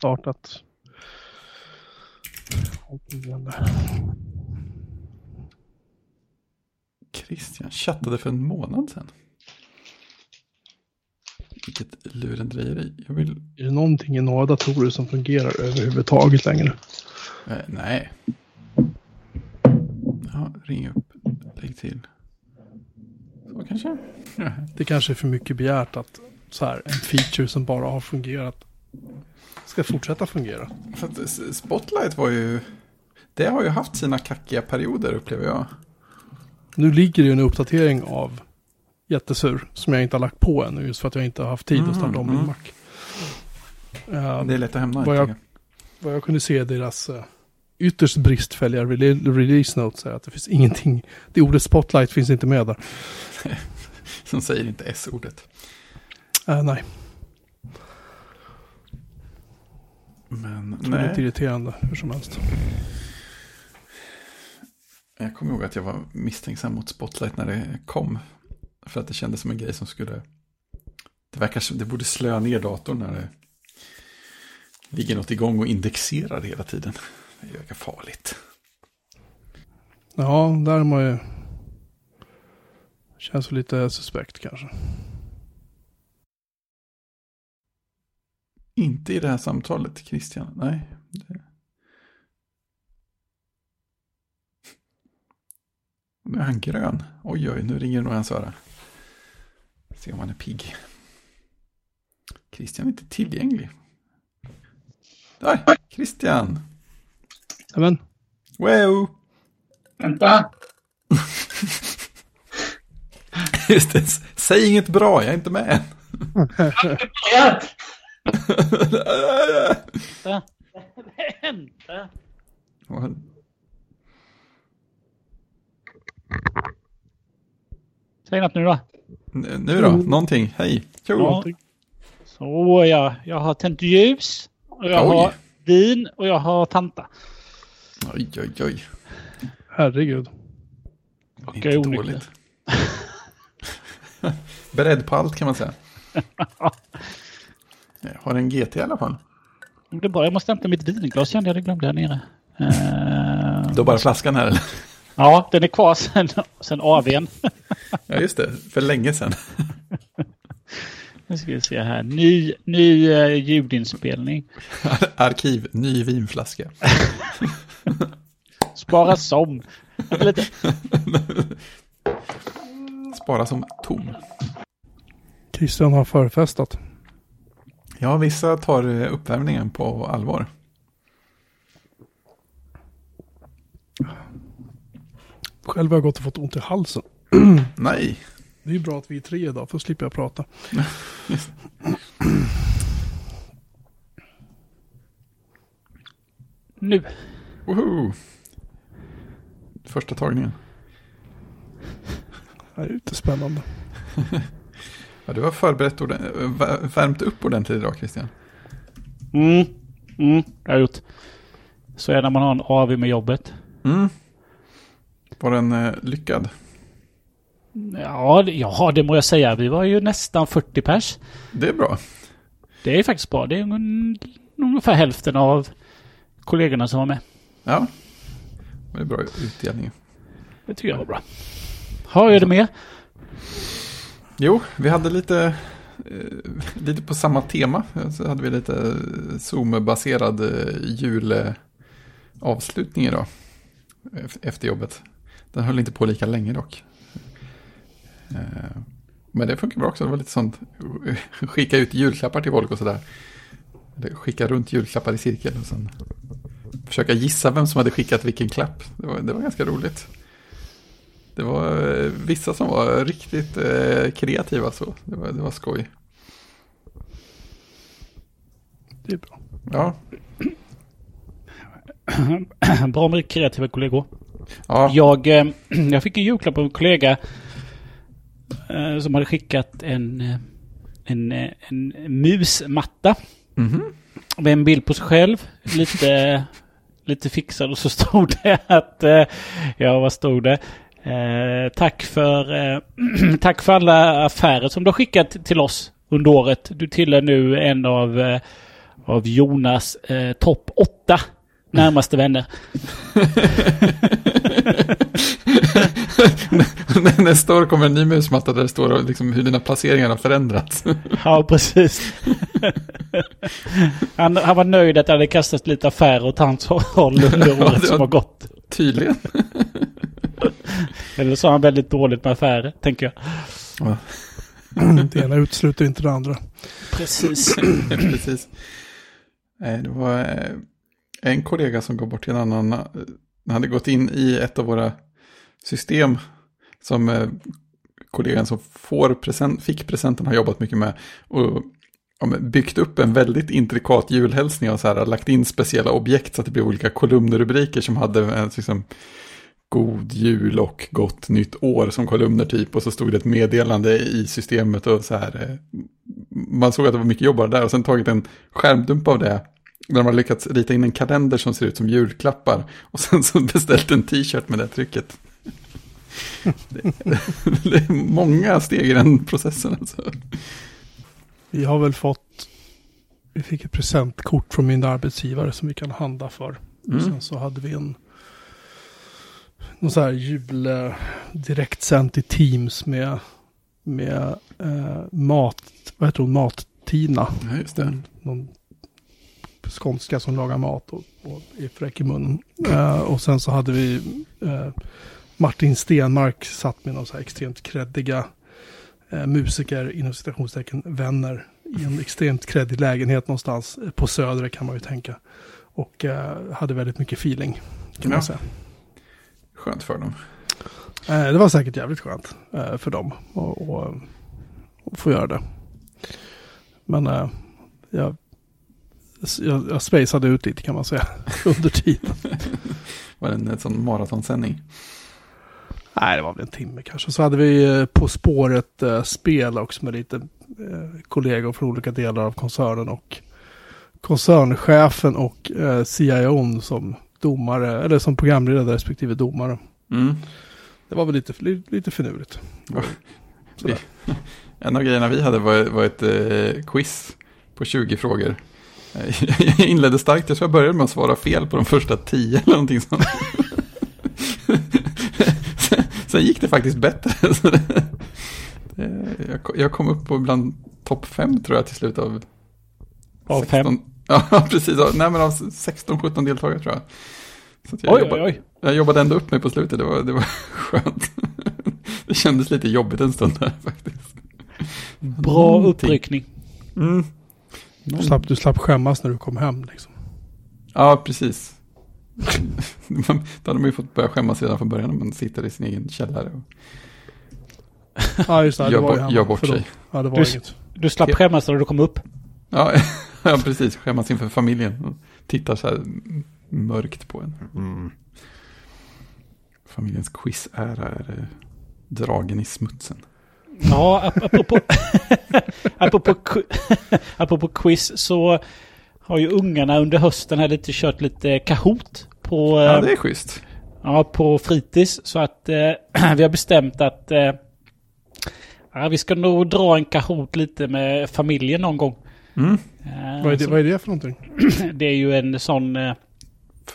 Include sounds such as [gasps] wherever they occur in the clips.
Startat. Christian chattade för en månad sedan. Vilket lurendrejeri. Jag vill... Är det någonting i några datorer som fungerar överhuvudtaget längre? Eh, nej. Ja, ring upp. Lägg till. Så kanske. [laughs] Det kanske är för mycket begärt att så här, en feature som bara har fungerat ska fortsätta fungera. Spotlight var ju... Det har ju haft sina kackiga perioder upplever jag. Nu ligger det ju en uppdatering av Jättesur som jag inte har lagt på ännu just för att jag inte har haft tid att starta om min Mm, Mac. Eh, Det är lätt att hämna. Vad jag- vad jag kunde se i deras uh, ytterst bristfälliga rele- release notes är att det finns ingenting, det ordet spotlight finns inte med där. [laughs] Som säger inte S-ordet. Eh, nej, Men det är lite nej. irriterande hur som helst. Jag kommer ihåg att jag var misstänksam mot Spotlight när det kom. För att det kändes som en grej som skulle... Det verkar som det borde slöa ner datorn när det ligger något igång och indexerar hela tiden. Det verkar farligt. Ja, där är man ju... Känns lite suspekt kanske. Inte i det här samtalet, Christian. Nej. Det... Nu är han grön. Oj, oj, nu ringer nog hans öra. Se om han är pigg. Christian är inte tillgänglig. Där, Christian. Men Wow! Vänta. [laughs] Just det, säg inget bra, jag är inte med. Ja. Vänta. Säg något nu då. Nu då, någonting. Hej. Ja. Så ja, jag har tänt ljus. Och jag Oj. har vin och jag har tanta. Oj, oj, oj. herregud. Och Inte jag är onykter. dåligt. [laughs] Beredd på allt kan man säga. [laughs] Jag har en GT i alla fall. Det är bra, jag måste hämta mitt vinglas kände jag, det glömde jag nere. Eh, Då bara flaskan här eller? Ja, den är kvar sen, [laughs] sen AWn. Ja, just det. För länge sedan. [laughs] Nu ska vi se här. Ny, ny eh, ljudinspelning. [laughs] Arkiv, ny vinflaska. Spara som. Lite. Spara som tom. Christian har förfestat. Ja, vissa tar eh, uppvärmningen på allvar. Själv har jag gått och fått ont i halsen. [clears throat] Nej. Det är bra att vi är tre idag, för då slipper jag prata. [clears throat] Nu. Woho! Första tagningen. Det här är lite spännande. [laughs] Ja, du har förberett ordent- vär- värmt upp ordentligt idag Christian. Mm. Mm, det har jag gjort. Så är det när man har en AW med jobbet. Mm. Var den eh, lyckad? Ja, ja, det må jag säga. Vi var ju nästan 40 pers. Det är bra. Det är faktiskt bra. Det är un- ungefär hälften av kollegorna som var med. Ja. Det är bra utdelning. Det tycker jag var bra. Har jag det med? Jo, vi hade lite, eh, lite på samma tema. Så hade vi lite eh, Zoom-baserad julavslutning idag. ef- Efter jobbet. Den höll inte på lika länge dock. Eh, Men det funkar bra också. Det var lite sånt. [laughs] Skicka ut julklappar till folk och sådär. Skicka runt julklappar i cirkel. Och sen försöka gissa vem som hade skickat vilken klapp. Det var, det var ganska roligt. Det var eh, vissa som var riktigt eh, kreativa så. Det var, det var skoj. Det är bra. Ja, [clears throat] bra med kreativa kollegor. Ja, Jag, eh, [clears throat] jag fick en julklapp av en kollega eh, som hade skickat en, eh, en, en musmatta Mhm. med en bild på sig själv. Lite [laughs] lite fixad och så stod det att, ja vad stod det? Eh, tack, för, eh, [clears throat] tack för alla affärer som du har skickat till oss under året. Du tillhör nu en av, eh, av Jonas eh, topp åtta närmaste vänner. [laughs] [laughs] [laughs] Nästa år kommer en ny musmatta där det står liksom hur dina placeringar har förändrats. Ja, precis. han, han var nöjd att det hade kastat lite affärer åt hans håll under Ja, året det som var- har gått. Tydligen. Eller så har han väldigt dåligt med affärer, tänker jag. Ja, Det ena utesluter inte det andra. Precis. [clears throat] precis. Nej, det var eh, en kollega som går bort till en annan. Den Han hade gått in i ett av våra system som eh, kollegan som får present, fick presenten har jobbat mycket med. Och ja, byggt upp en väldigt intrikat julhälsning och så här, lagt in speciella objekt så att det blev olika kolumnrubriker som hade en liksom, God jul och gott nytt år som kolumner typ. Och så stod det ett meddelande i systemet och så här. Eh, man såg att det var mycket jobb där och sen tagit en skärmdump av det. Där de har lyckats rita in en kalender som ser ut som julklappar. Och sen så beställt en t-shirt med det trycket. Det, det är många steg i den processen alltså. Vi har väl fått, vi fick ett presentkort från min arbetsgivare som vi kan handla för. Och Mm. sen så hade vi en, någon så här jul eh, direktsänt i Teams med, med eh, mat, vad heter hon, Mat-Tina. Ja, just det. Någon, någon skånska som lagar mat och, och är fräck i munnen. Eh, och sen så hade vi eh, Martin Stenmark satt med någon så här extremt kreddiga eh, musiker, inom citationstecken vänner, i en extremt kreddig lägenhet någonstans på Södra kan man ju tänka. Och hade väldigt mycket feeling, kan Ja. man säga. Skönt för dem. Det var säkert jävligt skönt för dem att få göra det. Men jag, jag, jag spacade ut lite kan man säga [laughs] under tiden. Var det en, sån maratonsändning? Nej, det var väl en timme kanske. Så hade vi eh, På spåret eh, spel också med lite eh, kollegor från olika delar av koncernen och koncernchefen och eh, CIOn som domare, eller som programledare respektive domare. Mm. Det var väl lite, lite, finurligt. [laughs] En av grejerna vi hade var, var ett eh, quiz på 20 frågor. Jag inledde starkt, jag tror jag började med att svara fel på de första 10 eller någonting sånt. Sen, sen gick det faktiskt bättre. Så det, det, jag, kom- upp på bland topp 5 tror jag till slut av Av fem. Ja, [laughs] precis. Nej, men av 16-17 deltagare tror jag. Så jag, Oj, jobbade, oj, oj. jag jobbade ändå upp mig på slutet, det var, det var [laughs] skönt. Det kändes lite jobbigt en stund där faktiskt. Bra uppryckning. Mm. Du, slapp, du slapp skämmas när du kom hem liksom. Ja, precis. [laughs] Då hade man ju fått börja skämmas redan från början när man sitter i sin egen källare och Ja, just det. det gör, var ju hemma. gör bort Förlåt. sig. Ja, det var Du- inget. Du slapp skämmas när du kom upp. Ja, [laughs] ja, precis. Skämmas inför familjen och tittar så här mörkt på en. Mm. Familjens quiz-ära är eh, dragen i smutsen. Ja, ap- apropå, [laughs] apropå, [laughs] apropå quiz så har ju ungarna under hösten här lite kört lite Kahoot på, Ja, eh, det är schysst. ja, på fritids. Så att eh, [clears throat] vi har bestämt att eh, ja, vi ska nog dra en Kahoot lite med familjen någon gång. Mm. Eh, Vad är, det, så vad är det för någonting? [clears throat] det är ju en sån...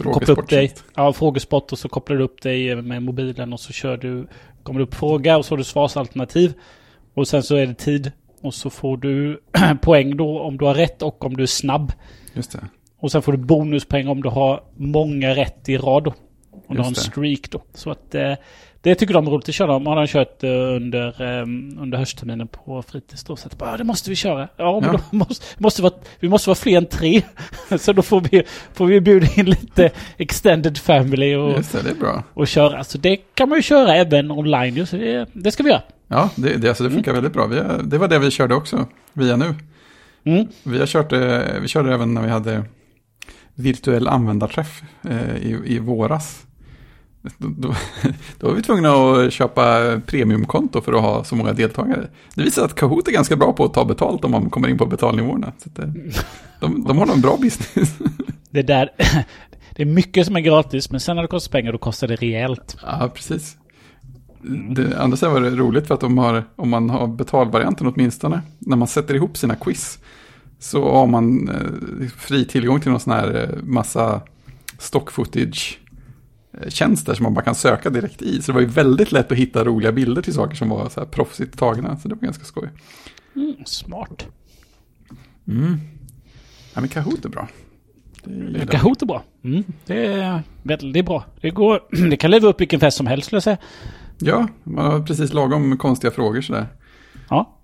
Koppla upp dig. Ja, frågesport och så kopplar du upp dig med mobilen och så kör du, kommer det upp fråga och så har du svarsalternativ. Och sen så är det tid. Och så får du [clears throat] poäng då om du har rätt och om du är snabb. Just det. Och sen får du bonuspoäng om du har många rätt i rad då. Om du har en Just streak då. Så att eh, det tycker de är roligt att köra. Man har kört eh, under, eh, under höstterminen på fritids då. Så att bara, "Ah, det måste vi köra. Ja, men Ja. Då [laughs] måste, måste vara, vi måste vara fler än tre. [laughs] så då får vi, får vi bjuda in lite [laughs] extended family och, Just det, är bra. och köra. Så det kan man ju köra även online. Så det, det ska vi göra. Ja, det, det, alltså det funkar väldigt bra. Vi, det var det vi körde också, via nu. Mm. Vi, har kört, eh, vi körde även när vi hade virtuell användarträff eh, i, i våras. Då, då, [laughs] då var vi tvungna att köpa premiumkonto för att ha så många deltagare. Det visar att Kahoot är ganska bra på att ta betalt om man kommer in på betalnivåerna. Så att, eh, de, de har nog en bra business. [laughs] Det där, [laughs] det är mycket som är gratis, men sen när det kostar pengar då kostar det rejält. Ja, precis. Det, andra sidan var det roligt för att de har, om man har betalvarianten åtminstone, när man sätter ihop sina quiz, så har man eh, fri tillgång till någon sån här eh, massa stock footage tjänster som man bara kan söka direkt i. Så det var ju väldigt lätt att hitta roliga bilder till saker som var så här proffsigt tagna. Så det var ganska skoj. Mm, smart. Mm. Ja, men Kahoot är bra. Det jag. Kahoot är bra. Mm, det är väldigt bra. Det, går, [clears throat] det kan leva upp vilken fest som helst skulle jag säga. Ja, man har precis lagom konstiga frågor sådär. Ja.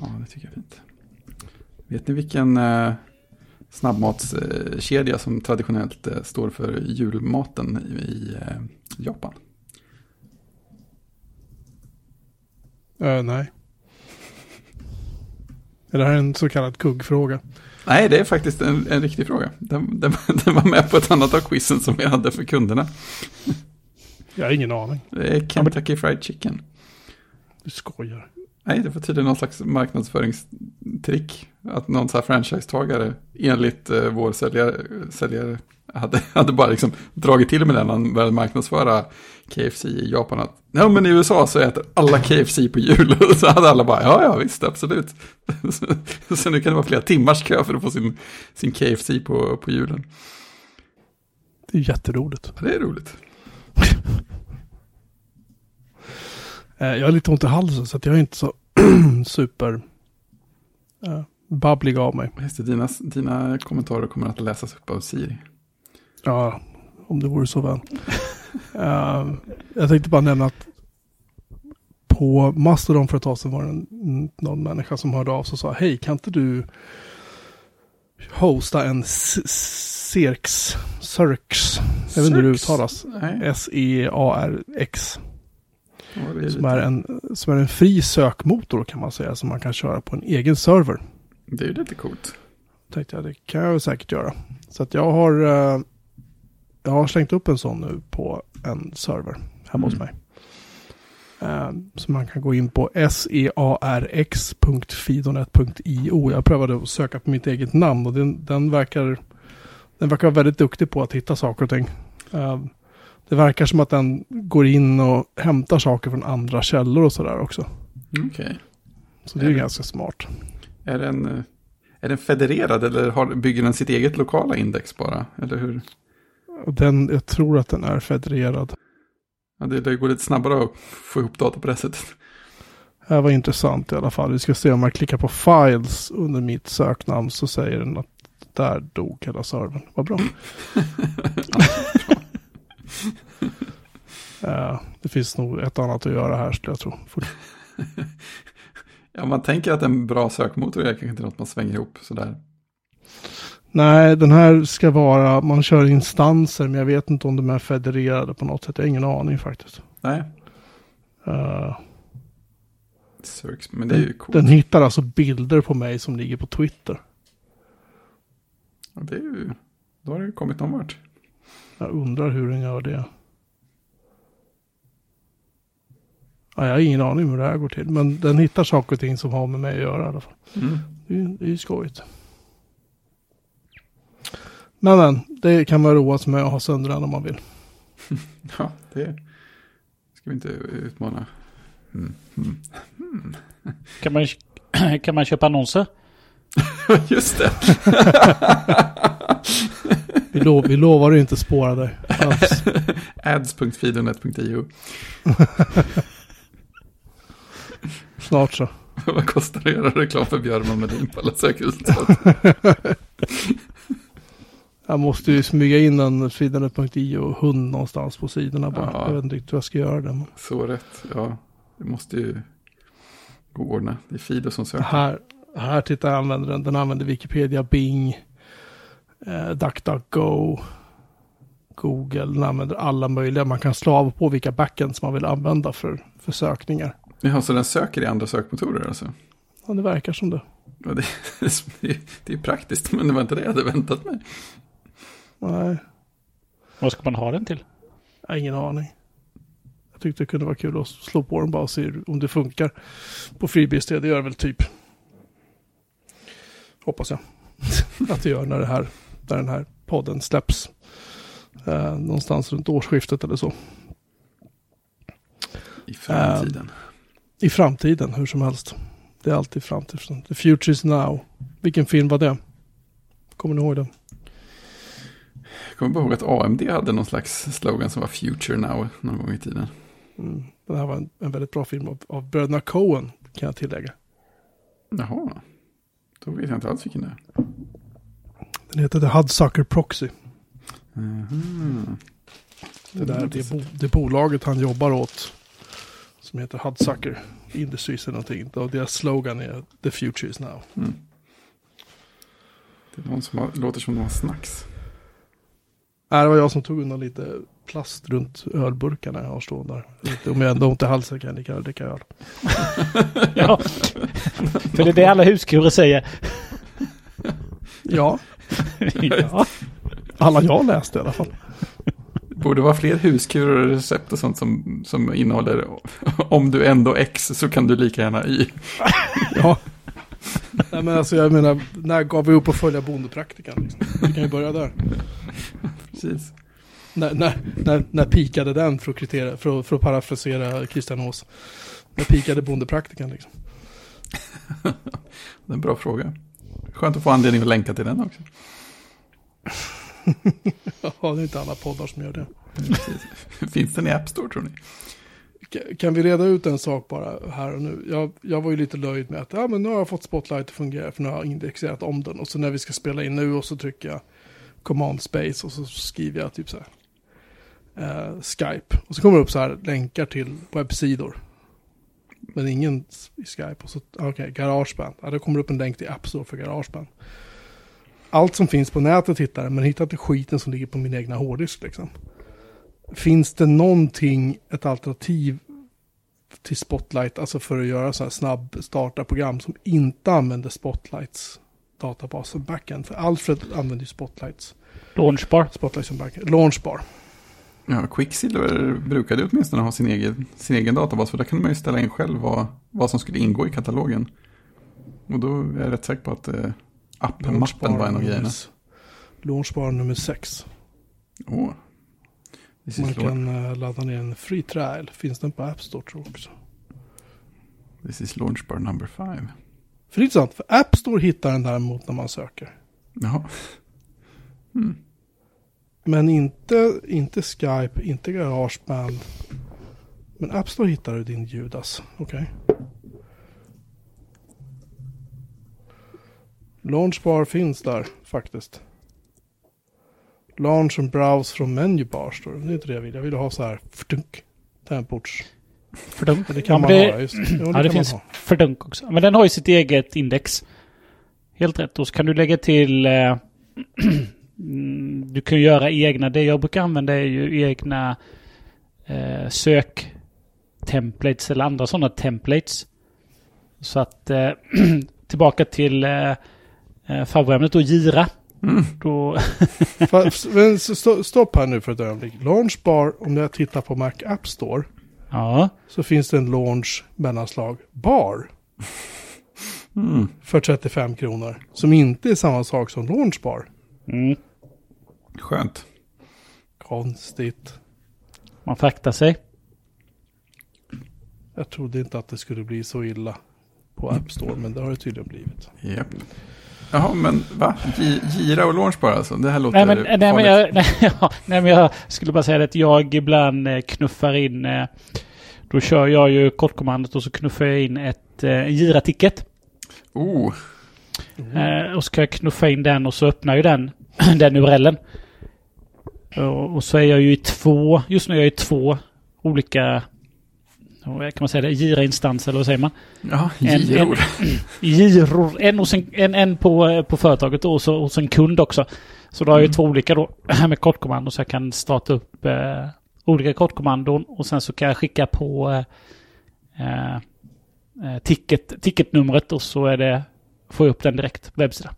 Ja, det tycker jag är fint. Vet ni vilken eh, snabbmatskedja som traditionellt eh, står för julmaten i, eh, Japan? Eh, nej. Är det här en så kallad kuggfråga? Nej, det är faktiskt en, en riktig fråga. Den, den, [laughs] den var med på ett annat av quizen som vi hade för kunderna. Jag har ingen aning. Det är Kentucky Fried Chicken. Du skojar. Nej, det var tydligen någon slags marknadsföringstrick. Att någon så här franchisetagare enligt eh, vår säljare, säljare hade, [laughs] hade bara liksom dragit till med den när han började marknadsföra KFC i Japan. Att, ja, men i USA så äter alla KFC på jul. [laughs] Så hade alla bara, ja, ja, visst, absolut. så, [laughs] så nu kan det vara flera timmars kö för att få sin, sin KFC på, på julen. Det är jätteroligt. Ja, det är roligt. Eh, jag har lite ont i halsen så att jag är inte så [clears throat] super uh, babblig av mig. Just det, dina, dina kommentarer kommer att läsas upp av Siri. Ja, om det vore så väl. [laughs] Eh, jag tänkte bara nämna att på Mastodon för ett tag sedan var det en, någon människa som hörde av sig och sa hej, kan inte du hosta en Cirx, Cirx, jag vet inte hur det uttalas, S-E-A-R-X, ja, är, som är, en, som är en fri sökmotor kan man säga, som man kan köra på en egen server. det är ju lite coolt. Tänkte jag, det kan jag väl säkert göra. Så att jag har, eh, jag har slängt upp en sån nu på en server hemma hos Mm. mig. Eh, så man kan gå in på searx.fidonet.io. Jag prövade att söka på mitt eget namn och den, den verkar den verkar vara väldigt duktig på att hitta saker och ting. Det verkar som att den går in och hämtar saker från andra källor och sådär också. Okej. Så det är ju Mm. ganska smart. Är den, eh, är den federerad eller har, bygger den sitt eget lokala index bara? Eller hur? Den, jag tror att den är federerad. Ja, det, det går lite snabbare att få ihop data på det sättet. Det här var intressant i alla fall. Vi ska se om jag klickar på files under mitt söknamn så säger den att där dog hela servern. Vad bra. [laughs] [laughs] Eh, det finns nog ett annat att göra här skulle jag tro. [laughs] Ja, man tänker att en bra sökmotor är kanske inte något man svänger ihop sådär. Nej, den här ska vara, man kör instanser men jag vet inte om de är federerade på något sätt. Jag har ingen aning faktiskt. Nej, Cirx, men det är ju coolt. den hittar alltså bilder på mig som ligger på Twitter. Ja, det är ju, då har det ju kommit någon vart. Jag undrar hur den gör det. Ja, jag har ingen aning hur det här går till. Men den hittar saker och ting som har med mig att göra i alla fall. Mm. Det är, ju- det är ju skojigt. Men men, det kan man roa sig med att ha sönder den om man vill. [laughs] Ja, det ska vi inte utmana. Mm. Mm. [laughs] Kan man, [clears throat] kan man köpa annonser? [laughs] Just det. Vi, lov, vi lovar att inte spåra dig. Ads.fidonet.io. Snart så. [laughs] Vad kostar det att göra reklam för Björman Melin på alla [laughs] sökresultat? Jag måste ju smyga in en fidanet.io hund någonstans på sidorna bara. Ja. Jag vet inte hur jag ska göra det. men Så rätt, ja. Det måste ju gå att ordna. Det är Fido som söker. Här, här tittar jag användaren. Den använder Wikipedia, Bing, eh, DuckDuckGo, Google. Den använder alla möjliga. Man kan slå av på vilka backends man vill använda för, för sökningar. Jaha, så den söker i andra sökmotorer alltså? Ja, det verkar som det. Ja, det, [laughs] det, det är praktiskt, men det var inte det jag hade väntat mig. Nej, Vad ska man ha den till? jag har ingen aning. Jag tyckte det kunde vara kul att slå på den bara och se om det funkar på FreeBSD. Det gör det väl typ. Hoppas jag [laughs] att det gör när det här när den här podden släpps. Eh, någonstans runt årsskiftet eller så. I framtiden. I framtiden, hur som helst. Det är alltid framtiden. The future is now. Vilken film var det? Kommer ni ihåg den? Jag kommer bara ihåg att AMD hade någon slags slogan som var Future Now någon gång i tiden. Mm. Den här var en, en väldigt bra film av, av bröderna Coen, kan jag tillägga. Jaha. Då vet jag inte alls vilken det är. Den heter The Hudsucker Proxy. Mhm. Det, där, det, bo, det bolaget han jobbar åt. Som heter Hudsucker Industries eller någonting. Och deras slogan är The future is now. Mm. Det är någon som har, låter som de har snacks. Nej, det var jag som tog undan lite plast runt ölburkarna jag har stående där. Lite, om jag ändå har ont i halsen kan jag lika gärna dricka öl. [laughs] Ja. För det är det alla huskurer säger. Ja, [laughs] ja. alla jag läste i alla fall. Borde vara fler huskurer och recept och sånt som, som innehåller om du ändå X så kan du lika gärna Y. Ja. Nej men alltså jag menar, när gav vi upp att följa bondepraktikan? Liksom? Vi kan ju börja där. Precis. När, när, när, när pikade den för att, kriteriera, för, för att parafrasera Christian Ås? När pikade bondepraktikan liksom? Det är en bra fråga. Skönt att få anledning att länka till den också. Ja, det är inte alla poddar som gör det. [laughs] Finns den i App Store tror ni? Ka- Kan vi reda ut en sak bara här och nu? Jag, jag var ju lite löjd med att ja, men nu har jag fått Spotlight att fungera för nu har jag indexerat om den. Och så när vi ska spela in nu och så trycker jag Command Space och så skriver jag typ så här eh, Skype. Och så kommer det upp så här länkar till webbsidor. Men ingen i Skype. Och så, okej, Garageband. Ja, det kommer upp en länk till App Store för Garageband. Allt som finns på nätet hittar jag, men hittar inte skiten som ligger på min egna hårddisk liksom. Finns det någonting, ett alternativ till Spotlight, alltså för att göra så här snabb starta-program som inte använder Spotlights databas som backend? För Alfred använder ju Spotlights, Launchbar. Spotlight som backend. Launchbar. Ja, Quicksilver brukade åtminstone ha sin egen, sin egen databas. För där kunde man ju ställa in själv vad, vad som skulle ingå i katalogen. Och då är jag rätt säker på att eh, app-mappen var en av grejerna. Launchbar nummer 6. Åh. This Man kan eh, ladda ner en free trial. Finns den på App Store tror jag också. this is Launchbar number five. För det är intressant, för App Store hittar den däremot när man söker. Jaha. Hmm. Men inte, inte Skype, inte Garageband. Men App Store hittar du din Judas. Okej. Launchbar finns där faktiskt. Launch and browse från menu bar står det. Det är inte det jag vill. Jag vill ha så här ftunk. Temports. Fördunk. Det kan Ja, man det- ha. Just. Jo, det, Ja, det man finns ha. fördunk också. Men den har ju sitt eget index. Helt rätt. Och så kan du lägga till... Eh, [clears throat] mm, du kan göra egna. Det jag brukar använda är ju egna eh, sök templates eller andra sådana templates. Så att eh, [clears throat] tillbaka till eh, eh, favoritämnet då, Gira. Mm. Då, men st- Stopp här nu för ett ögonblick. Launchbar, om jag tittar på Mac App Store. ja, Så finns det en launch mellanslag bar. Mm. för 35 kronor. Som inte är samma sak som launchbar. mm, Skönt. Konstigt. man faktar sig. Jag trodde inte att det skulle bli så illa på App Store, men det har det tydligen blivit. Japp. Jaha, men va? Gi- Gira och Launchbar alltså? Det här låter Nej men, nej, men jag, nej, [laughs] ja, nej men jag skulle bara säga att jag ibland eh, knuffar in... Eh, då kör jag ju kortkommandot och så knuffar jag in ett eh, gira-ticket. Oh, Eh, och så kan jag knuffa in den och så öppnar ju den, [clears throat] den URLen. Och, så är jag ju i två, just nu är jag i två olika, kan man säga det, gira-instanser eller vad säger man? ja, En- giror. giror. En, hos en, en, en på, på företaget och så hos en kund också. Så då har jag Mm. två olika då [clears throat] med kortkommando så jag kan starta upp eh, olika kortkommandon och sen så kan jag skicka på eh, eh, ticket, ticketnumret och så är det, får jag upp den direkt på webbsidan.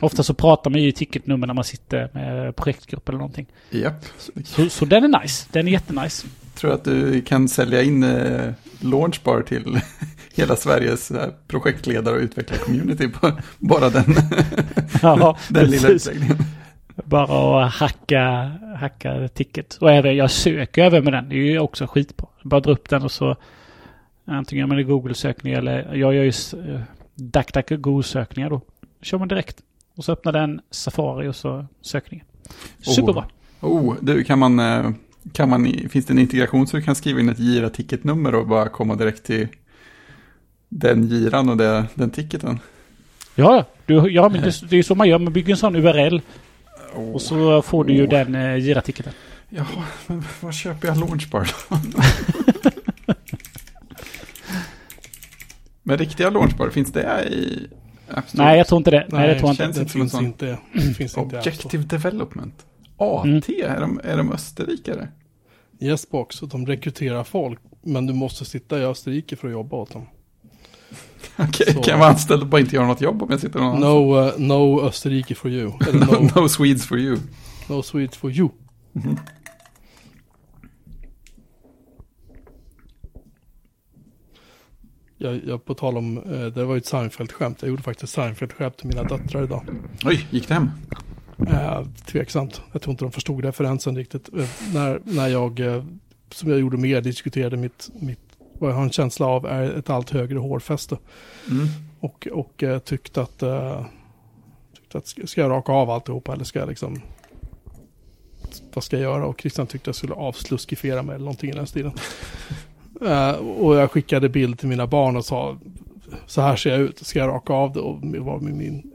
Ofta så pratar man ju i ticketnummer när man sitter med projektgrupp eller någonting. Japp. Så, så den är nice. Den är jättenice. Tror att du kan sälja in eh, Launchbar till [laughs] hela Sveriges eh, projektledare och utvecklar community på bara den, [laughs] Ja, [laughs] den lilla utläggningen. Bara att hacka, hacka ticket. Och även, jag söker även med den. Det är ju också skitbra. Bara dra upp den och så antingen med Google-sökning eller jag gör ju uh, DuckDuckGo-sökningar då. kör man direkt. Och så öppnar den Safari och så sökningen. Superbra. Oh, oh du, kan man, eh, kan man, finns det en integration så du kan skriva in ett gira-ticketnummer och bara komma direkt till den giran och det, den ticketen? Ja, du, ja men det, det är så man gör. Man bygger en sån URL. Oh. Och så får du ju oh. den eh, gira-ticketen. Jaha, men vad köper jag launchbar då? [laughs] men riktiga launchbar, finns det i Nej, jag tror inte det. Nej, jag tror inte. Det, det finns inte. Det finns inte Objective Development. AT, mm. är, de, är de österrikare? Yesbox, de rekryterar folk. Men du måste sitta i Österrike för att jobba åt dem. [laughs] Okej, okay, kan jag vara anställd och bara inte göra något jobb om jag sitter någon no, uh, no Österrike for you. [laughs] no, no Swedes for you. No Swedes for you. Mm. Jag, jag på tal om, eh, det var ju ett Seinfeld-skämt. Jag gjorde faktiskt Seinfeld-skämt till mina döttrar idag. Oj, gick det hem? Eh, tveksamt. Jag tror inte de förstod referensen riktigt. Eh, när, när jag, eh, som jag gjorde mer, diskuterade mitt, mitt, vad jag har en känsla av är ett allt högre hårfäste. Mm. Och, och eh, tyckte att, eh, tyckte att ska jag raka av alltihopa eller ska jag liksom vad ska jag göra? Och Christian tyckte jag skulle avsluskifiera mig eller någonting i den stilen. Uh, [laughs] och jag skickade bild till mina barn och sa så här ser jag ut, ska jag raka av det? Och vad min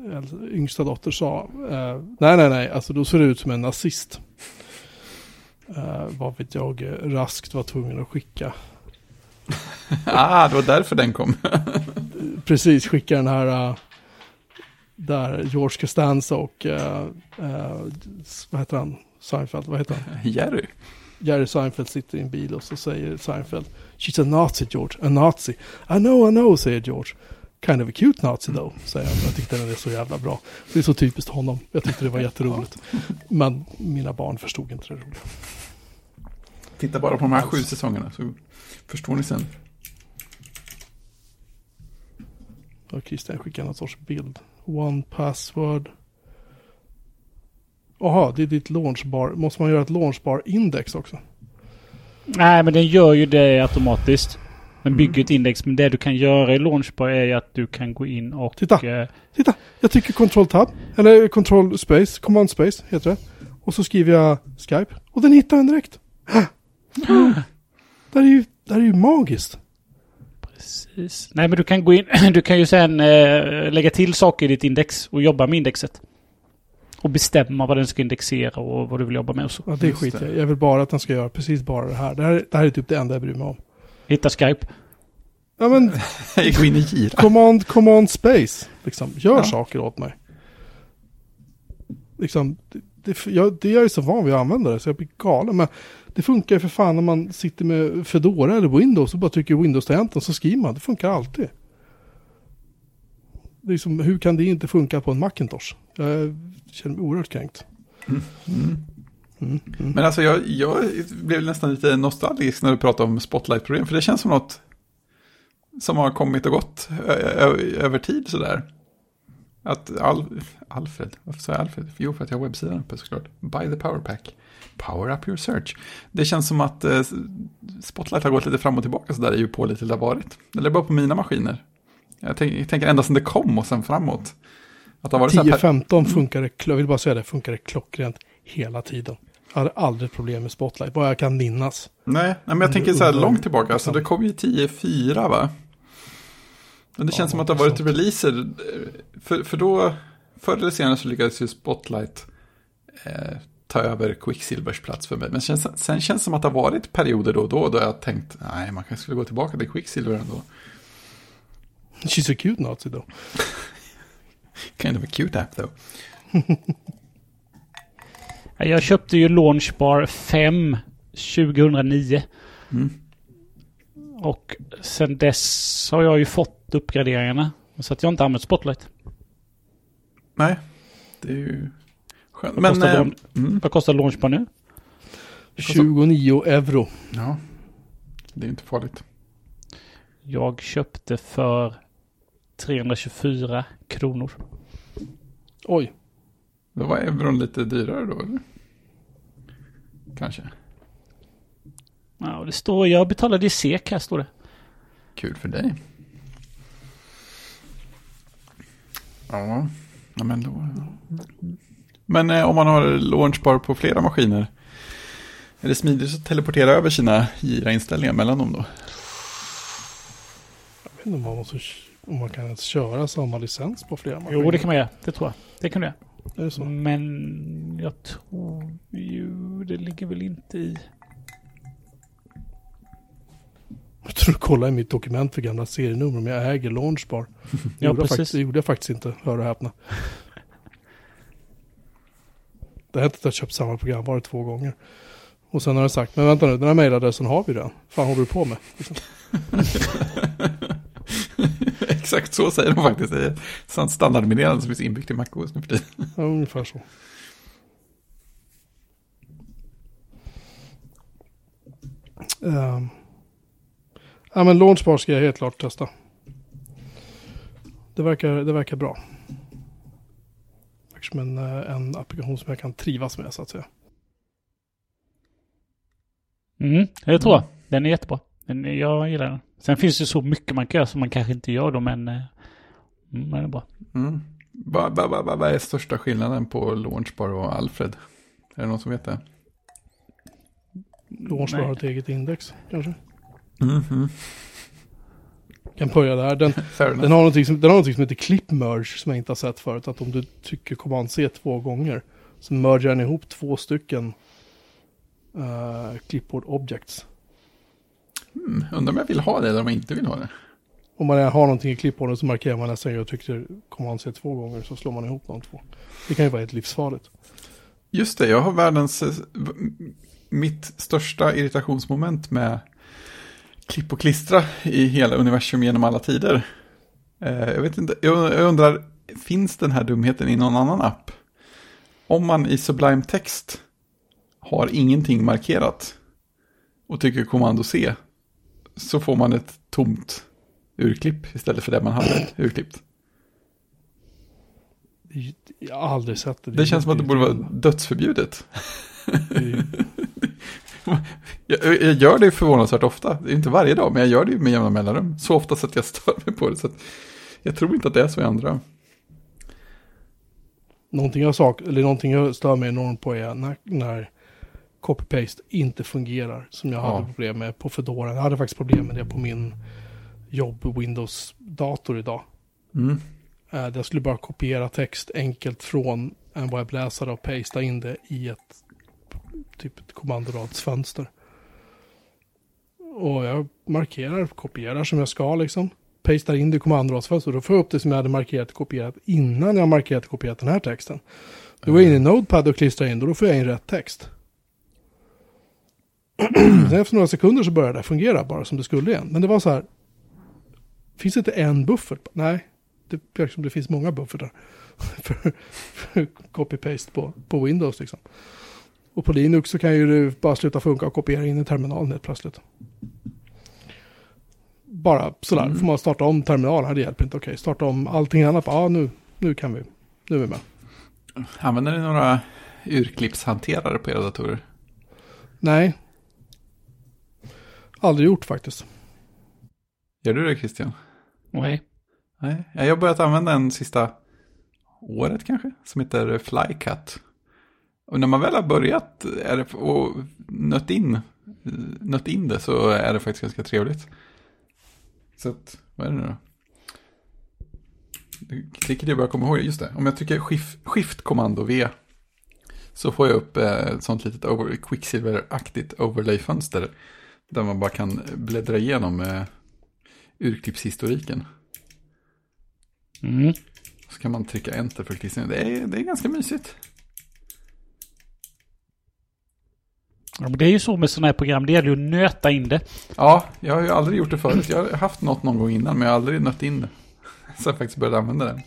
yngsta dotter sa, uh, nej nej nej, alltså då ser du ut som en nazist. Uh, vad vet jag, raskt var tvungen att skicka. [laughs] ah, det var därför den kom. [laughs] Precis, skicka den här, uh, där George Costanza och, uh, vad heter han, Seinfeld, vad heter han? Jerry. Jerry Seinfeld sitter i en bil och så säger Seinfeld She's a Nazi George, a Nazi. I know, I know, säger George. Kind of a cute Nazi though, säger han. Jag tyckte den är så jävla bra. Det är så typiskt honom. Jag tyckte det var jätteroligt. Men mina barn förstod inte det roliga. Titta bara på de här sju säsongerna så förstår ni sen. Och Christian skickar någon sorts bild. One password. Jaha, det är ditt launchbar. Måste man göra ett launchbar-index också? Nej, men den gör ju det automatiskt. Den mm. bygger ett index. Men det du kan göra i launchbar är ju att du kan gå in och... Titta! Eh, Titta! Jag trycker control tab. Eller control space. Command space heter det. Och så skriver jag Skype. Och den hittar den direkt. Mm. [gasps] Det är ju, det är ju magiskt. Precis. Nej, men du kan gå in... [clears throat] Du kan ju sen eh, lägga till saker i ditt index och jobba med indexet och bestämma vad den ska indexera och vad du vill jobba med och så. Ja, det är skit jag. jag vill bara att den ska göra precis bara det här. Det här, det här är typ det enda jag bryr mig om. Hitta Skype. Ja men... [laughs] gå in i gira. Command, command space. Liksom, gör ja. saker åt mig. Liksom, det, det, jag, det är jag så van vid att använda det så jag blir galen. Men det funkar ju för fan när man sitter med Fedora eller Windows och bara trycker Windows-tangenten så skriver man. Det funkar alltid. Liksom, hur kan det inte funka på en Macintosh? Jag känner mig oerhört kränkt. Mm. Mm. Mm. Men alltså jag, jag blev nästan lite nostalgisk när du pratade om spotlight-problem. För det känns som något som har kommit och gått över tid sådär. Att Al Alfred, varför sa jag Alfred? Jo, för att jag har webbsidan uppe såklart. Buy the power pack. Power up your search. Det känns som att eh, Spotlight har gått lite fram och tillbaka sådär i hur pålitligt det har varit. Eller bara på mina maskiner. Jag, tänk, jag tänker ända sedan det kom och sen framåt. 10-15 funkar det, jag vill bara säga det, funkar det klockrent hela tiden. Jag hade aldrig problem med Spotlight, vad jag kan minnas. Nej, men jag tänker så här långt tillbaka, alltså det kom ju 10-4 va? Men det känns ja, som att det har varit sånt. releaser, för, för då, förr eller senare så lyckades ju Spotlight eh, ta över Quicksilvers plats för mig. Men sen, sen känns det som att det har varit perioder då och då då jag tänkt, nej man kanske skulle gå tillbaka till Quicksilver ändå. She's a cute Nazi though. kind of a cute app though. [laughs] Jag köpte ju Launchbar 5 2009. Mm. Och sen dess har jag ju fått uppgraderingarna. Så att jag inte använt Spotlight. Nej, det är ju skönt. Vad, Men, kostar, äh, mm. vad kostar Launchbar nu? 29 euro. Ja, det är inte farligt. Jag köpte för 324 kronor. Oj. Då var euron lite dyrare då, eller? Kanske. Ja, det står jag betalade i SEK här står det. Kul för dig. Ja, ja men då... Men eh, om man har launchbar på flera maskiner, är det smidigt att teleportera över sina gira-inställningar mellan dem då? Jag vet inte om man, måste, om man kan ens köra samma licens på flera maskiner. Jo, det kan man göra. Det tror jag. Det kan du göra. Är det så? Men jag tror ju det ligger väl inte i... Jag tror du kollar i mitt dokument för gamla serienummer om jag äger Launchbar. [laughs] Det Ja, gjorde precis. det gjorde jag faktiskt inte, hör och häpna. [laughs] Det har hänt att jag köpt samma programvara två gånger. Och sen har jag sagt, men vänta nu, den här mejladressen har vi redan. fan håller du på med? [laughs] Exakt så säger de faktiskt. Det är sånt standardmeddelande som finns inbyggt i MacOS nu för tiden. Ja, ungefär så. Um, ja, men Launchbar ska jag helt klart testa. Det verkar, det verkar bra. Verkar som en, eh, en applikation som jag kan trivas med så att säga. Mm, det tror jag. Den är jättebra. Den, jag gillar den. Sen finns det så mycket man kan göra som man kanske inte gör då, men... eh, Mm, den är bra. Mm. Vad va, va, va, vad är största skillnaden på Launchbar och Alfred? Är det någon som vet det? Launchbar Nej. har ett eget index kanske. Mhm. Kan börja där. Den, [laughs] den, har någonting som, den har någonting som heter clip merge som jag inte har sett förut. Att om du trycker command C två gånger så mergar den ihop två stycken uh, clipboard objects. Mm, undrar om jag vill ha det eller om jag inte vill ha det. Om man har någonting i clipboarden så markerar man nästa gång och trycker command C två gånger så slår man ihop de två. Det kan ju vara helt livsfarligt. Just det, jag har världens... eh, Mitt största irritationsmoment med klipp och klistra i hela universum genom alla tider. Eh, Jag vet inte, jag jag undrar, finns den här dumheten i någon annan app? Om man i Sublime Text har ingenting markerat och trycker kommando C så får man ett tomt urklipp istället för det man hade urklippt. Det Jag har aldrig sett det. Det känns som att det borde vara dödsförbjudet. Det [laughs] Jag, jag gör det förvånansvärt ofta. Det är inte varje dag, men jag gör det med jämna mellanrum. Så ofta så att jag stör mig på det. Så jag tror inte att det är så i andra. Någonting jag, sak, eller någonting jag stör mig enormt på är när, när copy-paste inte fungerar. Som jag Ja. hade problem med på Fedora. Jag hade faktiskt problem med det på min jobb Windows-dator idag. Mm. Där Jag skulle bara kopiera text enkelt från en webbläsare och pasta in det i ett typ ett kommandoradsfönster. Och jag markerar, kopierar som jag ska liksom. Pastar in det i kommandoradsfönster. Då får jag upp det som jag hade markerat och kopierat innan jag markerat och kopierat den här texten. Då går jag in i Notepad och klistrar in och då får jag in rätt text. Sen efter några sekunder så började det fungera bara som det skulle igen. Men det var så här. Finns det inte en buffert? Nej, det verkar som det finns många buffertar. [laughs] för, för copy-paste på, på Windows liksom. Och på Linux så kan ju det bara sluta funka och kopiera in i terminalen helt plötsligt. Bara sådär, Mm. får man starta om terminalen, det hjälper inte. Okej, starta om allting annat, ja nu, nu kan vi, nu är vi med. Använder ni några urklippshanterare på era datorer? Nej. Aldrig gjort faktiskt. Gör du det Christian? Nej. Nej, jag har börjat använda en sista året kanske, som heter Flycut. Och när man väl har börjat är det, och nött in, nött in det så är det faktiskt ganska trevligt. Så att, vad är det nu då? Vilket jag börjar komma ihåg, just det. Om jag trycker skift kommando V så får jag upp eh, ett sånt litet over, Quicksilver-aktigt overlay-fönster. Där man bara kan bläddra igenom eh, urklippshistoriken. Mm. Så kan man trycka enter för att klistra in. Det är, det är ganska mysigt. Ja, men det är ju så med sådana här program. Det gäller ju att nöta in det. Ja, jag har ju aldrig gjort det förut. Jag har haft något någon gång innan, men jag har aldrig nött in det. [laughs] Så jag faktiskt började använda det.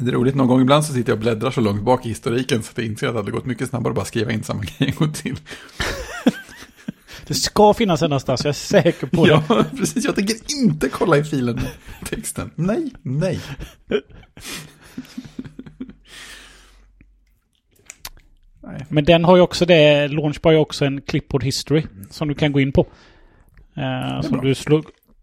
Det är roligt, någon gång ibland så sitter jag och bläddrar så långt bak i historiken så att jag inser att det hade gått mycket snabbare att bara skriva in samma [laughs] grej en gång till. [laughs] Det ska finnas en någonstans, jag är säker på det. [laughs] Ja, precis. Jag tänker inte kolla i filen med texten. Nej, nej. nej. Men den har ju också det, Launchbar har ju också en clipboard history som du kan gå in på. Uh, som bra. du du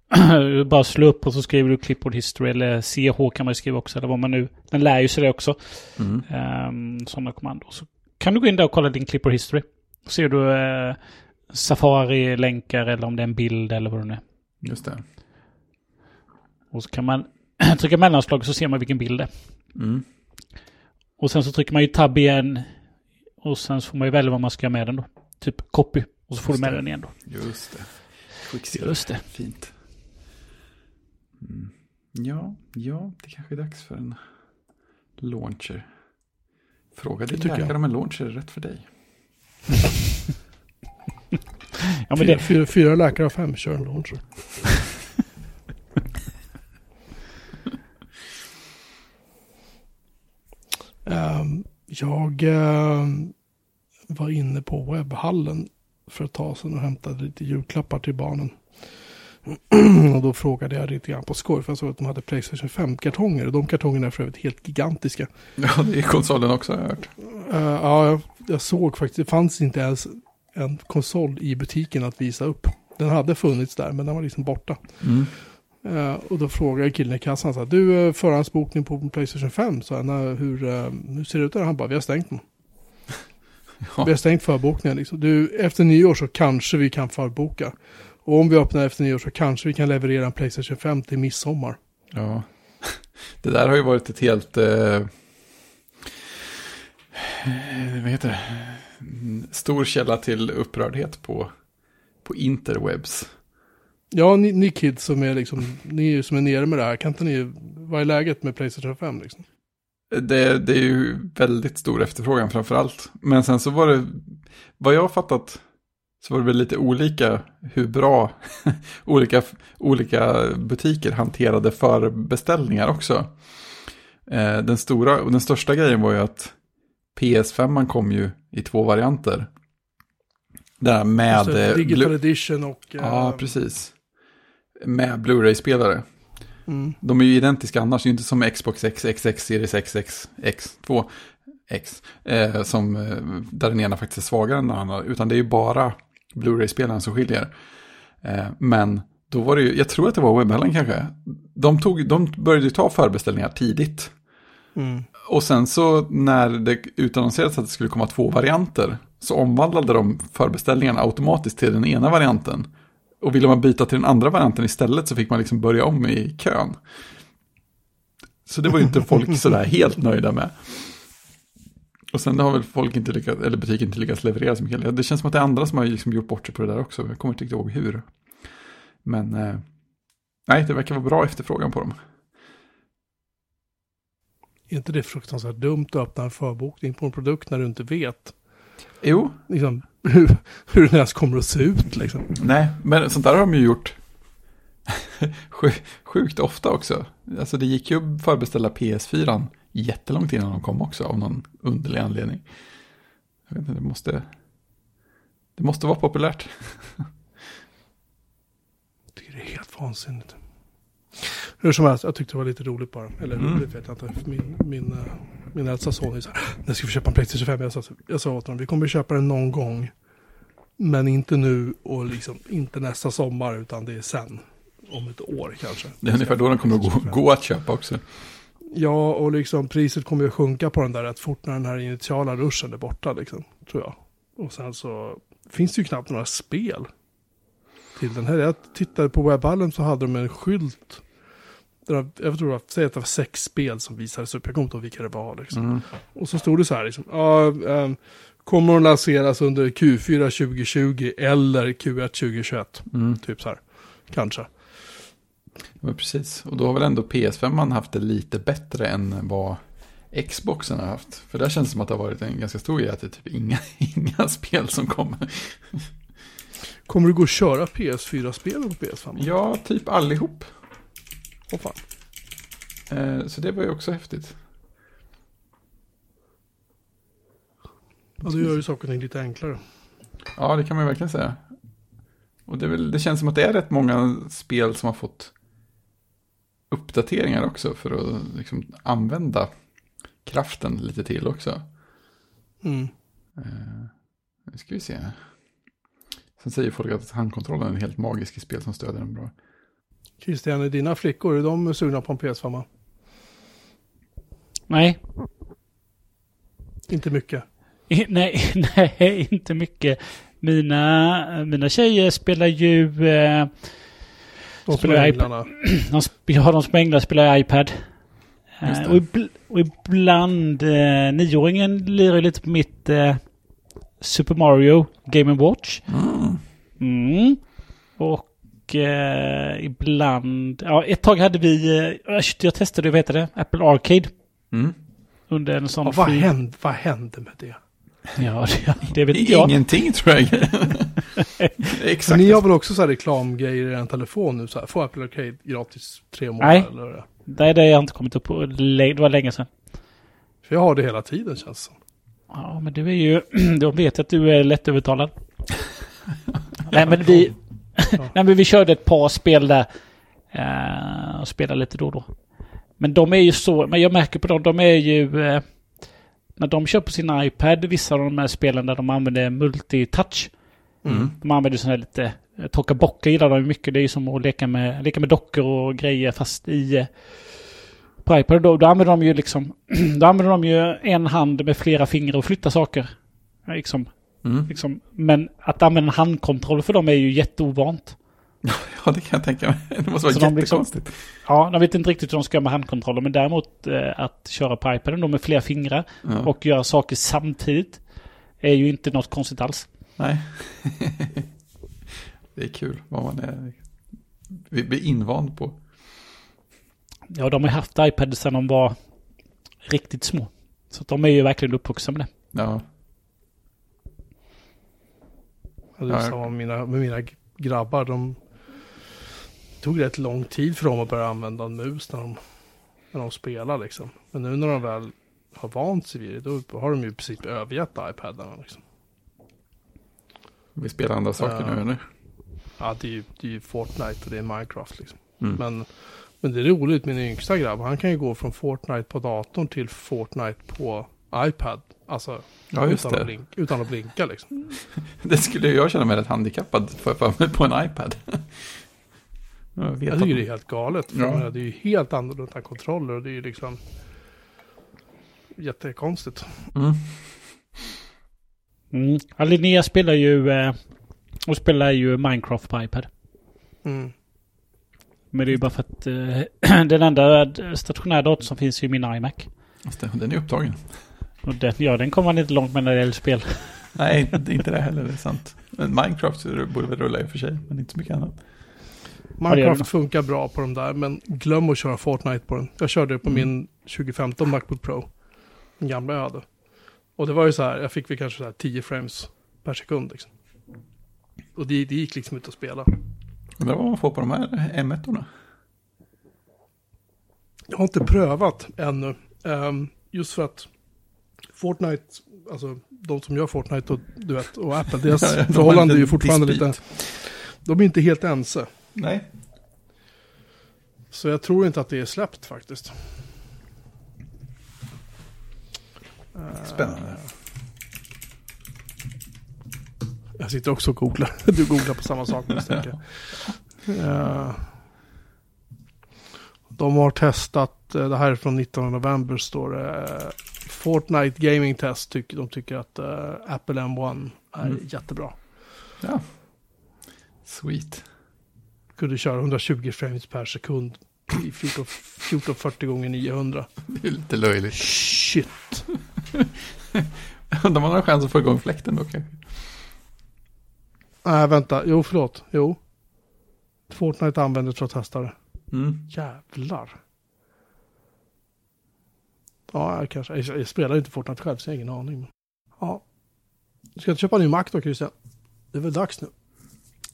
[clears throat] bara slår upp och så skriver du clipboard history eller CH kan man ju skriva också eller vad man nu, den lär ju sig det också. Mm. Um, sådana kommandon. Så kan du gå in där och kolla din clipboard history. Ser du uh, Safari-länkar eller om det är en bild eller vad det nu är. Just det. Och så kan man [clears throat] trycka mellanslag så ser man vilken bild det är. Mm. Och sen så trycker man ju tab igen. Och sen så får man ju välja vad man ska göra med den då. Typ copy. Och så får Just du med det. den igen då. Just det. Just det. Fint. Mm. Ja, ja, det kanske är dags för en launcher. Fråga din tycker läkare jag. om en launcher är rätt för dig. [laughs] Ja men fyra, det, fyra, fyra läkare av fem kör en launcher. [laughs] Ehm, jag ehm, var inne på webbhallen för ett tag sedan och hämtade lite julklappar till barnen. [clears throat] och då frågade jag lite grann på skoj för jag såg att de hade Playstation 5-kartonger. Och de kartongerna är för övrigt helt gigantiska. Ja, det är konsolen också har jag hört. Eh, ja, jag, jag såg faktiskt, det fanns inte ens en konsol i butiken att visa upp. Den hade funnits där, men den var liksom borta. Mm. Eh, och då frågade jag killen i kassan, så här, du uh, förhandsbokning på Playstation 5, så här, "Nej, hur, eh, hur ser det ut där? Han bara, vi har stängt den. [laughs] Ja. Vi har stängt förbokningen liksom. Du, efter nyår så kanske vi kan förboka. Och om vi öppnar efter nyår så kanske vi kan leverera en Playstation 5 till midsommar. Ja. [laughs] Det där har ju varit ett helt... Eh, eh, vad heter det? Stor källa till upprördhet på, på interwebs. Ja, ni, ni kids som är liksom, ni som är nere med det här, kan inte ni, vad är läget med Playstation 5 liksom? Det, det är ju väldigt stor efterfrågan framför allt. Men sen så var det, vad jag har fattat, så var det väl lite olika hur bra [laughs] olika, olika butiker hanterade förbeställningar också. Eh, Den, stora, och den största grejen var ju att PS5 man kom ju i två varianter. Där med... Det, eh, Digital edition och... Ja, eh, precis. Med Blu-ray-spelare. Mm. De är ju identiska annars, det är ju inte som Xbox X, XX, Series X, X, X2, X. Eh, som, eh, där den ena faktiskt är svagare än den andra. Utan det är ju bara Blu-ray-spelaren som skiljer. Eh, men då var det ju, jag tror att det var webbhallen kanske. De, tog, de började ta förbeställningar tidigt. Mm. Och sen så när det utannonserades att det skulle komma två varianter så omvandlade de förbeställningarna automatiskt till den ena varianten. Och ville man byta till den andra varianten istället så fick man liksom börja om i kön. Så det var ju inte folk [laughs] sådär helt nöjda med. Och sen har väl folk inte lyckats, eller butiken inte lyckats leverera så mycket. Det känns som att det är andra som har liksom gjort bort sig på det där också. Jag kommer inte riktigt ihåg hur. Men eh, nej, det verkar vara bra efterfrågan på dem. Är inte det fruktansvärt dumt att öppna en förbokning på en produkt när du inte vet Jo, liksom, [laughs] hur, hur den ens kommer att se ut liksom? Nej, men sånt där har de ju gjort [laughs] sj- sjukt ofta också. Alltså det gick ju att förbeställa PS4 jättelångt innan de kom också av någon underlig anledning. Jag vet inte, det måste, det måste vara populärt. Jag tycker det är helt vansinnigt. Hur som helst, jag tyckte det var lite roligt bara. Eller Mm. roligt vet jag inte. Min, min, eh, min äldsta son är så här, när ska vi köpa en Playstation 5? Jag sa, jag sa åt honom, vi kommer köpa den någon gång. Men inte nu och liksom inte nästa sommar utan det är sen. Om ett år kanske. Det är ungefär då den kommer att gå, gå att köpa också. Ja, och liksom priset kommer ju att sjunka på den där rätt fort när den här initiala ruschen är borta liksom, tror jag. Och sen så finns det ju knappt några spel till den här. Jag tittade på webbhallen så hade de en skylt. Där, de- jag tror att, säg att det var sex spel som visades upp. Jag kommer inte ihåg vilka det var liksom. Mm. Och så stod det så här liksom. Ja, ehm, kommer att lanseras under Q4 2020 eller Q1 2021. Mm. Typ så här. Kanske. Ja, precis. Och då har väl ändå PS5 man haft det lite bättre än vad Xboxen har haft. För där känns det som att det har varit en ganska stor grej att det är typ inga, [laughs] inga spel som kommer. Kommer det gå att köra PS4-spel på PS5? Ja, typ allihop. Åh fan. Eh, så det var ju också häftigt. Ja, det gör ju saker och ting lite enklare. Ja, det kan man ju verkligen säga. Och det, väl, det känns som att det är rätt många spel som har fått uppdateringar också för att liksom använda kraften lite till också. Mm. Eh, nu ska vi se. Sen säger folk att handkontrollen är helt magisk i spel som stöder den bra. Christian, är dina flickor, är de sugna på en PS5? Nej. Inte mycket. I- [laughs] Nej, nej, inte mycket. Mina, mina tjejer spelar ju... Eh, De Spelar iPad. [clears throat] de, ja, de spelar iPad. Eh, och, ibl- och ibland... Eh, nioåringen lirar lite på mitt eh, Super Mario Game Watch. Mm. Mm. Och eh, ibland... Ja, ett tag hade vi... Eh, jag testade, vad heter det? Apple Arcade. Mm. Under en sån Ja, vad, fri- hände, vad hände med det? Ja, det, det vet inte jag. Ingenting tror jag. [laughs] Exakt. Så ni har väl också så här reklamgrejer i en telefon nu? Så här, få Apple Arcade gratis tre månader? Nej. Eller? det? Nej, det har jag inte kommit upp på. Det var länge sedan. För jag har det hela tiden känns det som. Ja, men du är ju... [clears throat] De vet att du är lättövertalad. [laughs] Nej, men vi... [laughs] Nej, men vi körde ett par spel där. eh, och spelade lite då och då. Men de är ju så... Men jag märker på dem, de är ju... eh, när de kör på sin iPad, vissa av de här spelen där de använder multitouch. Mm. De använder sådana här lite... eh, Torka bockar gillar de mycket. Det är ju som att leka med, leka med dockor och grejer fast i... eh, På iPad då, då använder de ju liksom... [clears throat] Då använder de ju en hand med flera fingrar och flytta saker. Liksom, Mm. liksom. Men att använda en handkontroll för dem är ju jätteovant. [laughs] Ja, det kan jag tänka mig. [laughs] Det måste vara Så de liksom- jättekonstigt. Ja, de vet inte riktigt hur de ska göra med handkontroller. Men däremot eh, att köra på iPaden då med flera fingrar Ja. och göra saker samtidigt är ju inte något konstigt alls. Nej. [laughs] det är kul vad man är. Vi blir invand på. Ja, de har haft iPad sedan de var riktigt små. Så de är ju verkligen uppvuxna med det. Ja, Det är Ja, jag- samma med mina, med mina grabbar. De tog rätt lång tid för dem att börja använda en mus när de, när de spelar liksom. Men nu när de väl har vant sig vid det, då har de ju i princip övergett iPadarna liksom. vi spelar andra saker Ja. nu eller? Ja, det är ju, det är ju Fortnite och det är Minecraft liksom. Mm. Men, men det är roligt, min yngsta grabb, han kan ju gå från Fortnite på datorn till Fortnite på iPad. Alltså Ja, utan, Att blinka, utan att blinka liksom. [laughs] Det skulle jag känna mig rätt handikappad för, för mig på en iPad. Jag vet Jag tycker att- det är helt galet. För Ja. det är ju helt annorlunda kontroller och det är ju liksom jättekonstigt. Mm. Mm. Ja, Linnea spelar ju... Eh, hon spelar ju Minecraft på iPad. Mm. Men det är ju bara för att eh, [clears throat] den enda stationära datorn som finns är ju min iMac. Den är upptagen. Och den, ja, den kommer man inte långt med när det gäller spel. Nej, det är inte det heller, det är sant. Men Minecraft borde väl rulla i och för sig, men inte så mycket annat. Minecraft funkar bra på de där, men glöm att köra Fortnite på den. Jag körde det på Mm. min 2015 Macbook Pro. Den gamla jag hade. Och det var ju så här, jag fick väl kanske så här 10 frames per sekund liksom. Och det, det gick liksom inte att spela. Undrar vad man får på de här M1-orna. Jag har inte prövat ännu. ehm, just för att Fortnite, alltså de som gör Fortnite och du vet, och Apple, deras Ja, [laughs] ja, de förhållande är ju fortfarande dispyt. lite, de är inte helt ense. Nej. Så jag tror inte att det är släppt faktiskt. Eh, Spännande. Jag sitter också och googlar. [laughs] Du googlar på samma sak misstänker jag. Eh, De har testat, eh, det här är från 19 november står det. eh, Fortnite Gaming Test, de tycker att eh, Apple M1 är Mm. jättebra. Ja. Sweet. Kunde köra 120 frames per sekund i 14 1440 gånger 900. Det är lite löjligt. Shit. [laughs] Undrar man har chans att få igång fläkten då kanske. Nej, vänta. Jo, förlåt. Jo. Fortnite använder för att testa det. Mm. Jävlar. Ja, jag kanske. Jag, spelar inte Fortnite själv, så jag har ingen aning. Ja. Du ska inte köpa en ny Mac då, Christian? Det är väl dags nu?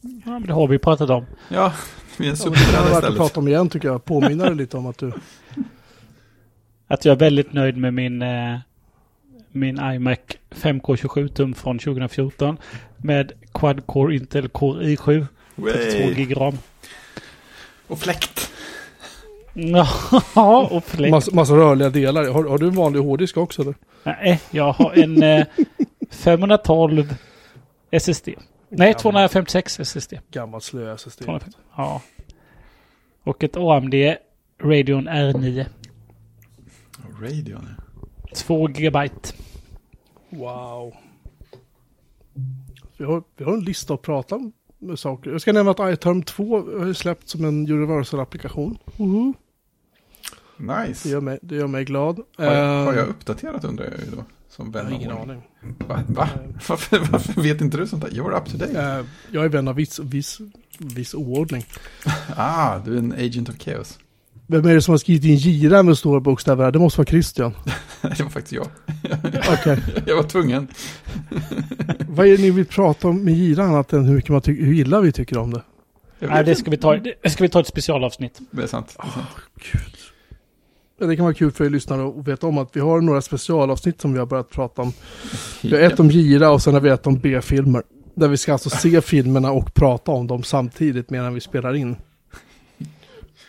Ja, men det har vi pratat om. Ja, vi är en Ja, men det istället. prata om igen tycker jag. Påminna dig lite om att du... [laughs] Att jag är väldigt nöjd med min, eh, min iMac 5K 27 tum från 2014. Med Quad-core Intel Core i7. 32 Way. gig ram. Och fläkt. [laughs] Ja, och fläkt. Massa, massa rörliga delar. Har, har du en vanlig hårddisk också eller? Nej, jag har en eh, 512 SSD. Nej, 256 SSD. Gammal slö SSD. 250. Ja. Och ett AMD Radeon R9. Radion. 2 gigabyte. Wow. Vi har, vi har en lista att prata om med saker. Jag ska nämna att iTerm 2 har släppt som en Universal-applikation. Det, Nice. gör mig, det gör mig glad. Har jag, har jag Eh, uppdaterat undrar jag ju då. Som jag vän har av ingen aning. Va? Va? Varför, varför vet inte du sånt där? You're up to date. Eh, jag är vän av viss, viss, viss oordning. [laughs] Ah, du är en agent of chaos. Vem är det som har skrivit in gira med stora bokstäver? Det måste vara Christian. [laughs] det var faktiskt jag. Okej. [laughs] Jag var tvungen. Vad är det ni vill prata om med gira annat än hur, mycket man hur illa vi tycker om det? Nej, det ska vi ta, det ska vi ta ett specialavsnitt. Det är sant. Det är sant. Ja, Det kan vara kul för er lyssnare att veta om att vi har några specialavsnitt som vi har börjat prata om. Vi har ett om gira och sen har vi ett om B-filmer. Där vi ska alltså se [laughs] filmerna och prata om dem samtidigt medan vi spelar in.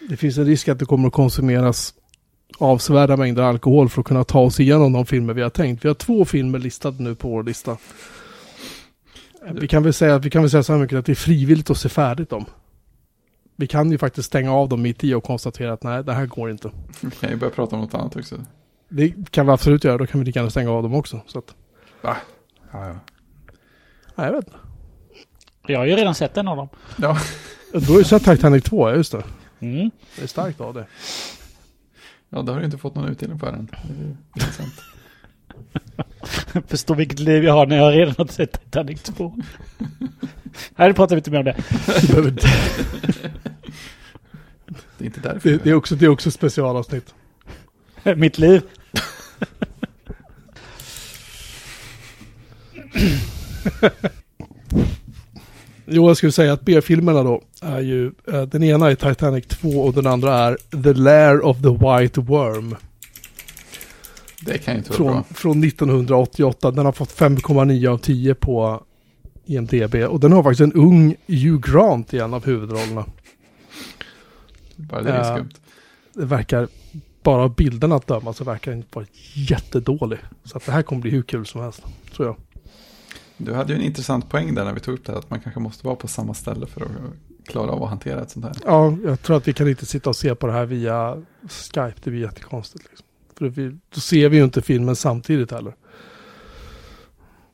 Det finns en risk att det kommer att konsumeras avsevärda mängder alkohol för att kunna ta oss igenom de filmer vi har tänkt. Vi har två filmer listade nu på vår lista. Vi kan väl säga, vi kan väl säga så här mycket att det är frivilligt att se färdigt dem. Vi kan ju faktiskt stänga av dem mitt i och konstatera att nej, det här går inte. Vi kan ju börja prata om något annat också. Det kan vi absolut göra, då kan vi lika gärna stänga av dem också. Så att, Va? Ja, ja. nej, jag vet inte. Jag har ju redan sett en av dem. Ja, Du har ju sett Titanic 2, ja just det. Mm. Det är starkt av det. ja det har du inte fått någon utdelning för än. Det är intressant. [laughs] Förstår vilket liv jag har när jag redan har sett Titanic 2. [laughs] [laughs] Nu pratar vi inte mer om det. Du behöver inte- Det är inte därför. det, det, är också, det är också specialavsnitt. [laughs] Mitt liv. Jo, jag skulle säga att B-filmerna då är ju, eh, den ena är Titanic 2 och den andra är The Lair of the White Worm. Det kan ju inte vara Från, bra. från 1988. Den har fått 5,9 av 10 på IMDB. Och den har faktiskt en ung Hugh Grant i en av huvudrollerna. Bara det är Ja. skumt. Det verkar, bara av bilderna att döma så verkar den vara jättedålig. Så att det här kommer bli hur kul som helst, tror jag. Du hade ju en intressant poäng där när vi tog upp det här. Att man kanske måste vara på samma ställe för att klara av att hantera ett sånt här. Ja, jag tror att vi kan inte sitta och se på det här via Skype. Det blir jättekonstigt. Liksom. För vi, då ser vi ju inte filmen samtidigt heller.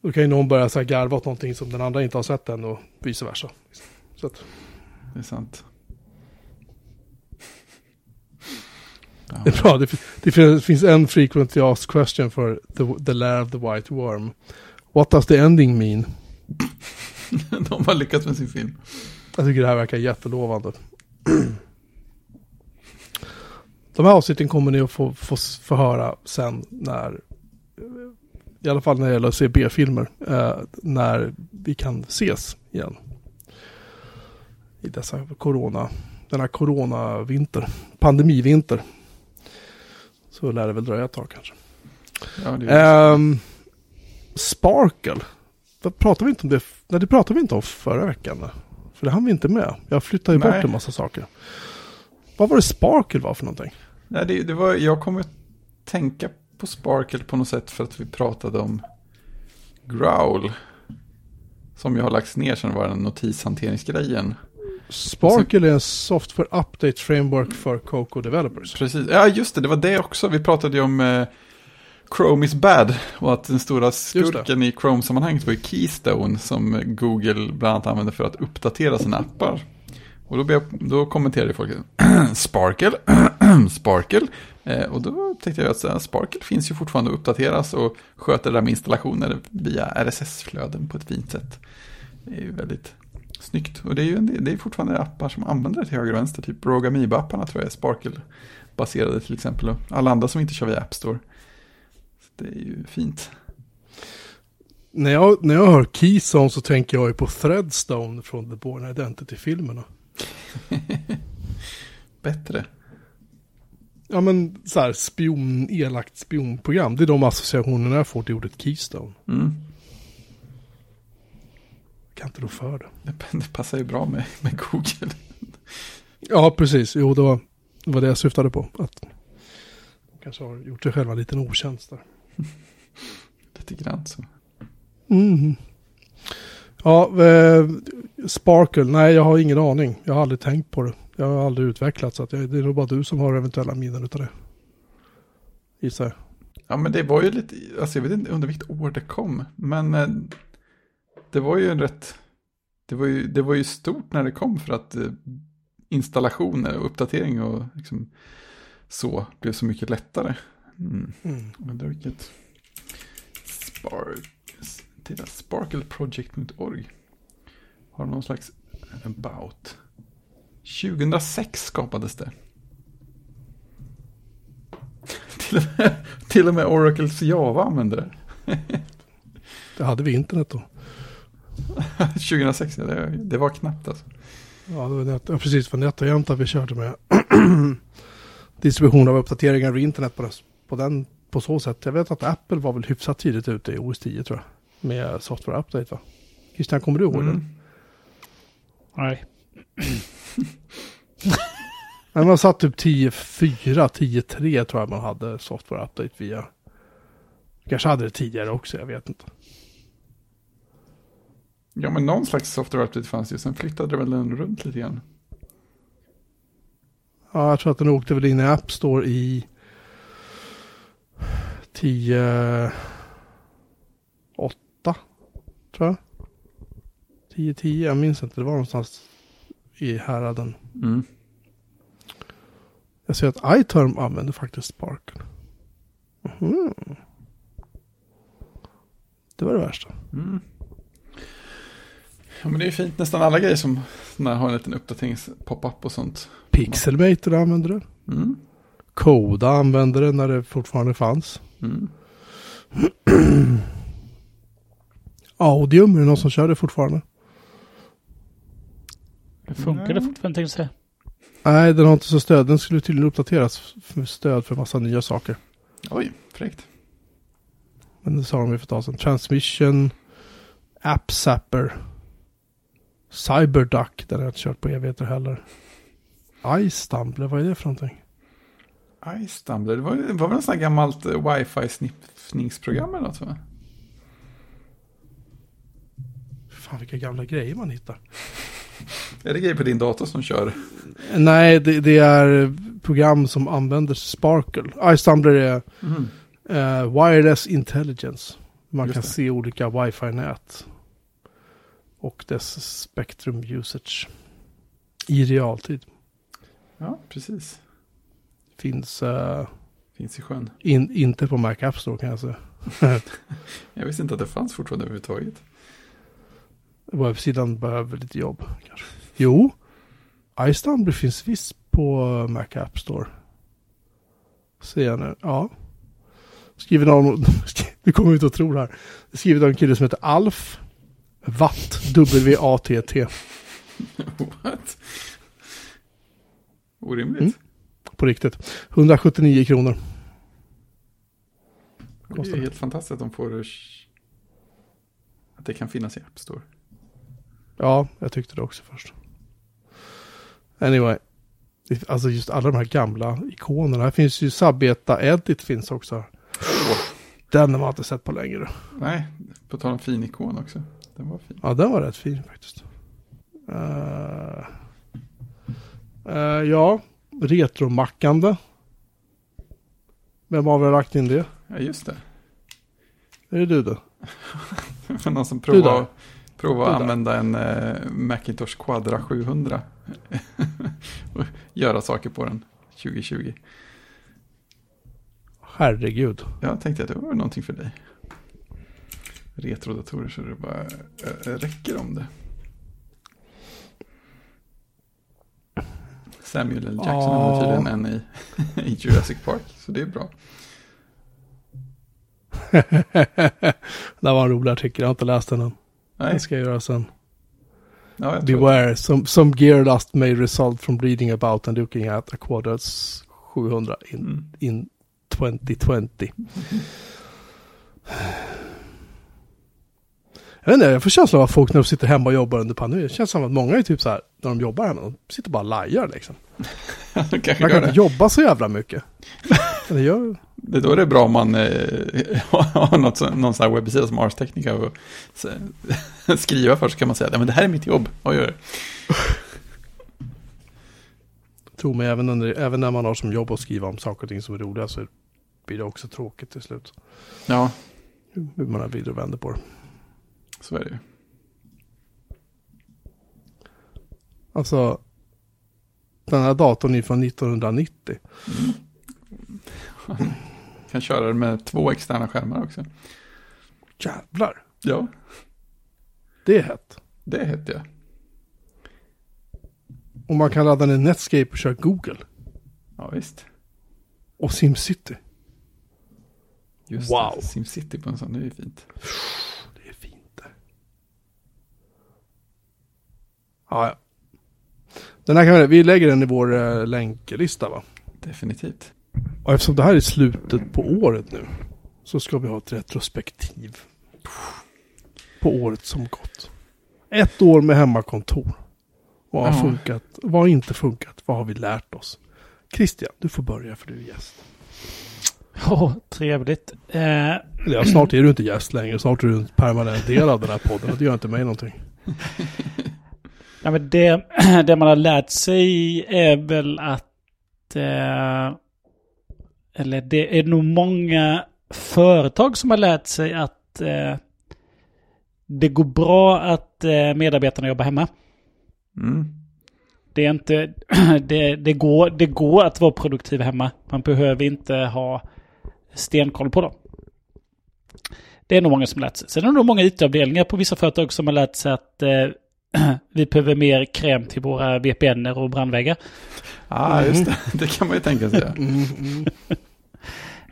Då kan ju någon börja så här garva åt någonting som den andra inte har sett än och vice versa. Så att, Det är sant. [laughs] Det är bra. Det, det finns- finns en frequently asked question för the, the Lair of the White Worm. What does the ending mean? [laughs] De har lyckats med sin film. Jag tycker det här verkar jättelovande. [clears throat] De här avsnitten kommer ni att få, få, få höra sen när, i alla fall när det gäller att se B-filmer, eh, när vi kan ses igen. I dessa corona, denna coronavinter, pandemivinter. Så lär det väl dröja ett tag kanske. Ja, det Ehm, Sparkle. Vad pratade vi inte om det? Nej, det pratade vi inte om förra veckan. För det hann vi inte med. Jag flyttade ju Nej. bort en massa saker. Vad var det Sparkle var för någonting? Nej, det, det var, jag kommer tänka på Sparkle på något sätt för att vi pratade om Growl. Som ju har lagts ner sedan var den notishanteringsgrejen. Sparkle är en software update framework för Coco developers. Precis, ja just det, det var det också. Vi pratade ju om eh, Chrome is bad och att den stora skurken i Chrome-sammanhanget var ju Keystone som Google bland annat använder för att uppdatera sina appar. Och då, blev, då kommenterade folk [clears throat] Sparkle, [clears throat] Sparkle. Eh, och då tänkte jag att Sparkle finns ju fortfarande att uppdateras och sköter där med installationer via RSS-flöden på ett fint sätt. Det är ju väldigt snyggt. Och det är ju en, det är fortfarande appar som använder det till höger och vänster. Typ Rogamiba-apparna tror jag är Sparkle-baserade till exempel. Och alla andra som inte kör via App Store. Så det är ju fint. När jag, när jag hör Keystone så tänker jag ju på Threadstone från The Born Identity-filmerna. [laughs] Bättre. Ja men så här spion, elakt spionprogram. Det är de associationerna jag får till ordet Keystone. Mm. kan inte rå för det. Det, det passar ju bra med, med Google. Ja, precis. Jo, det var det, var det jag syftade på. Att de kanske har gjort sig själva en liten otjänst där. [laughs] Lite grann så. Mm. Ja, eh, Sparkle. Nej, jag har ingen aning. Jag har aldrig tänkt på det. Jag har aldrig utvecklat så att jag, det är nog bara du som har eventuella minnen utav det. Gissar jag. Ja, men det var ju lite, alltså jag vet inte under vilket år det kom, men eh, det var ju en rätt, det var ju, det var ju stort när det kom för att eh, installationer och uppdatering och liksom så blev så mycket lättare. Mm. Mm. Undrar vilket, Spark, titta, sparkleproject.org har någon slags about. 2006 skapades det. Till och med, till och med Oracles Java använde det. [laughs] Det hade vi internet då. 2006, ja, det, det var knappt alltså. Ja, det var nät, ja precis. För NetOjämta vi körde med [clears throat] distribution av uppdateringar över internet på, det, på, den, på så sätt. Jag vet att Apple var väl hyfsat tidigt ute i OS 10 tror jag. Med software update va? Christian, kommer du ihåg det? Mm. Nej. Men man satt typ 10.4, 10.3 tror jag man hade software update via. Kanske hade det tidigare också, jag vet inte. Ja, men någon slags software update fanns ju. Sen flyttade det väl den runt lite grann. Ja, jag tror att den åkte väl in i App Store i 10... 8 tror jag. 10, 10, jag minns inte. Det var någonstans i häraden. Mm. Jag ser att iTerm använder faktiskt Spark. Mhm. Det var det värsta. Mm. Ja, men det är fint. Nästan alla grejer som när har en liten uppdaterings-pop-up och sånt. Pixelmator använde det. Mm. Koda använde det när det fortfarande fanns. Mm. [clears throat] Audium, är det någon som kör det fortfarande? Det funkar det fortfarande tänkte jag säga. Nej, den har inte så stöd. Den skulle tydligen uppdateras för stöd för massa nya saker. Oj, fräckt. Men det sa de ju för ett tag sedan. Transmission, AppZapper, Cyberduck, den har jag inte kört på evigheter heller. iStumbler, vad är det för någonting? iStumbler, det var, det var väl en sån här gammalt eh, wifi-sniffningsprogram eller något va? Fan vilka gamla grejer man hittar. [laughs] Är det grejer på din dator som kör? Nej, det, det är program som använder Sparkle. iStumbler är Mm. eh, Wireless Intelligence. Man Just kan det. se olika wifi-nät. Och dess spektrum usage. I realtid. Ja, precis. Finns eh, Finns i sjön. in, inte på Mac App Store kan jag säga. [laughs] Jag visste inte att det fanns fortfarande överhuvudtaget. Webbsidan behöver lite jobb. Kanske. Jo, iStumbler finns visst på Mac App Store. Ser jag nu. Ja. Skriven av, vi kommer ut och tror här. Skrivet av en kille som heter Alf Watt, W-A-T-T. [laughs] What? Orimligt. Mm. På riktigt. 179 kronor. Och det Kostar är helt fantastiskt att de får... Att det kan finnas i App Store. Ja, jag tyckte det också först. Anyway. Alltså just alla de här gamla ikonerna. Här finns ju Sabeta Edit finns också. Den har man inte sett på längre. Nej, på tal om fin ikon också. Den var fin. Ja, den var rätt fin faktiskt. Eh, eh, ja, retromackande. Vem har väl lagt in det? Ja, just det. Är det du då? [laughs] Någon som provar, Du att använda en eh, Macintosh Quadra 700. [laughs] och göra saker på den 2020. Herregud. Jag tänkte att det var någonting för dig. Retrodatorer så det bara äh, räcker om det. Samuel L. Jackson Ja. hade tydligen en i, [laughs] i Jurassic Park. Så det är bra. [laughs] det var en rolig artikel, jag har inte läst den än. Nej, Den ska jag göra sen. ja, jag Beware, some, some gear dust may result from reading about and looking at a Quadrats 700 in, Mm. in 2020. Jag vet inte, jag får känslan av att folk när de sitter hemma och jobbar under pandemin, det känns som att många är typ så här, när de jobbar hemma, de sitter bara och lajar liksom. [laughs] Man kan inte det. jobba så jävla mycket. [laughs] Eller gör, det är då det är bra om man eh, [laughs] har något, någon sån här webbsida som Ars Technica och [laughs] så- skriva först kan man säga, ja men det här är mitt jobb, oj oj. oj." tro mig, även, under, även när man har som jobb att skriva om saker och ting som är roliga så blir det också tråkigt till slut. Ja, Hur man har vrider och vänder på det. så är det ju. Alltså, den här datorn är från 1990. [laughs] Kan köra det med två externa skärmar också. Jävlar, Ja, det är hett. det hette jag. Och man kan ladda ner Netscape och köra Google. Ja, visst. Och SimCity. Just Wow. det, SimCity på en sån, det är ju fint. Det är fint det. Ja, ja. Den här kan vi, vi lägger den i vår eh, länklista va? Definitivt. Och eftersom det här är slutet på året nu. Så ska vi ha ett retrospektiv. På året som gått. Ett år med hemmakontor. Vad har Ja. funkat? Vad har inte funkat? Vad har vi lärt oss? Christian, du får börja för du är gäst. Åh, trevligt. Eh, ja, snart är du inte gäst längre. Snart är du en permanent del av den här podden. Det gör inte mig någonting. Ja, men det, [clears throat] det man har lärt sig är väl att... Eh, eller det är nog många företag som har lärt sig att eh, det går bra att eh, medarbetarna jobbar hemma. Mm. Det är inte... [clears throat] Det, det, går, det går att vara produktiv hemma. Man behöver inte ha stenkoll på dem. Det är nog många som har lärt sig. Sen är det nog många IT-avdelningar på vissa företag som har lärt sig att eh, [clears throat] vi behöver mer kräm till våra VPNer och brandväggar. Ja, just det. [laughs] Det kan man ju tänka sig. ja. Mm, mm. [laughs]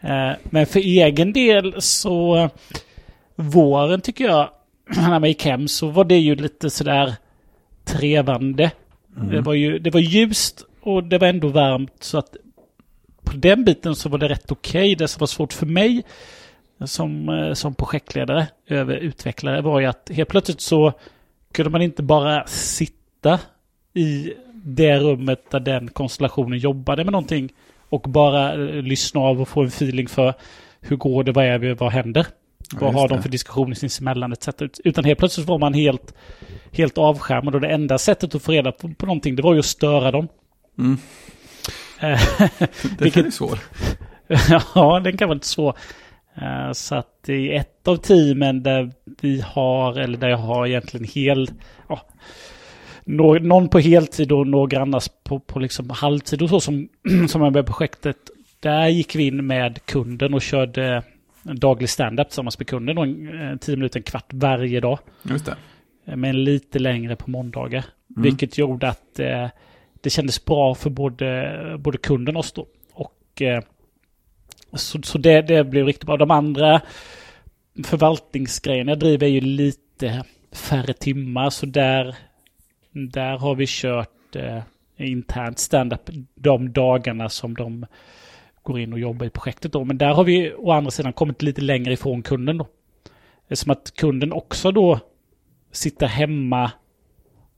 Eh, Men för egen del så våren tycker jag, [clears throat] när man gick hem så var det ju lite sådär trevande. Det, var ju, det var ljust och det var ändå varmt så att på den biten så var det rätt okej. Det som var svårt för mig som, eh, som projektledare över utvecklare var ju att helt plötsligt så kunde man inte bara sitta i det rummet där den konstellationen jobbade med någonting och bara eh, lyssna av och få en feeling för hur går det, vad är det, vad händer? Ja, vad har de för diskussioner sinsemellan etc. Utan helt plötsligt var man helt, helt avskärmad och det enda sättet att få reda på, på någonting det var ju att störa dem. Mm. Eh, [laughs] Det Vilket- är svårt. [laughs] ja, den kan vara lite svår. Eh, Så att i ett av teamen där vi har, eller där jag har egentligen hel... Ja, nå- någon på heltid och några annars på, på liksom halvtid och så som, [clears throat] som är med projektet. Där gick vi in med kunden och körde daglig stand-up tillsammans med kunden. En, eh, tio minuter, en kvart varje dag. Just det. Eh, Men lite längre på måndagar. Mm. Vilket gjorde att eh, det kändes bra för både, både kunden och oss då. Och, eh, så så det, det blev riktigt bra. De andra förvaltningsgrejerna jag driver är ju lite färre timmar. Så där, där har vi kört eh, internt stand-up de dagarna som de går in och jobbar i projektet då. Men där har vi å andra sidan kommit lite längre ifrån kunden då. Som att kunden också då sitter hemma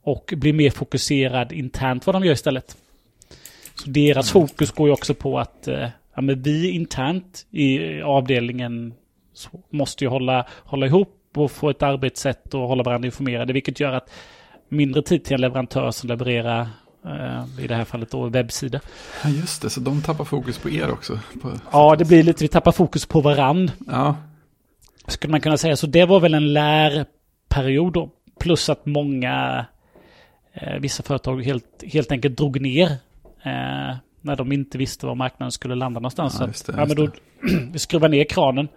och blir mer fokuserad internt vad de gör istället. Så deras fokus går ju också på att eh, ja, men vi internt i avdelningen måste ju hålla, hålla ihop och få ett arbetssätt och hålla varandra informerade. Vilket gör att mindre tid till en leverantör som levererar eh, i det här fallet då webbsida. Ja, just det. Så de tappar fokus på er också. På... Ja, det blir lite, vi tappar fokus på varann. Ja, Skulle man kunna säga. Så det var väl en lärperiod då. Plus att många, eh, vissa företag helt, helt enkelt drog ner. Eh, när de inte visste var marknaden skulle landa någonstans. Ja, just det, ja, men då, [clears throat] vi skruvar ner kranen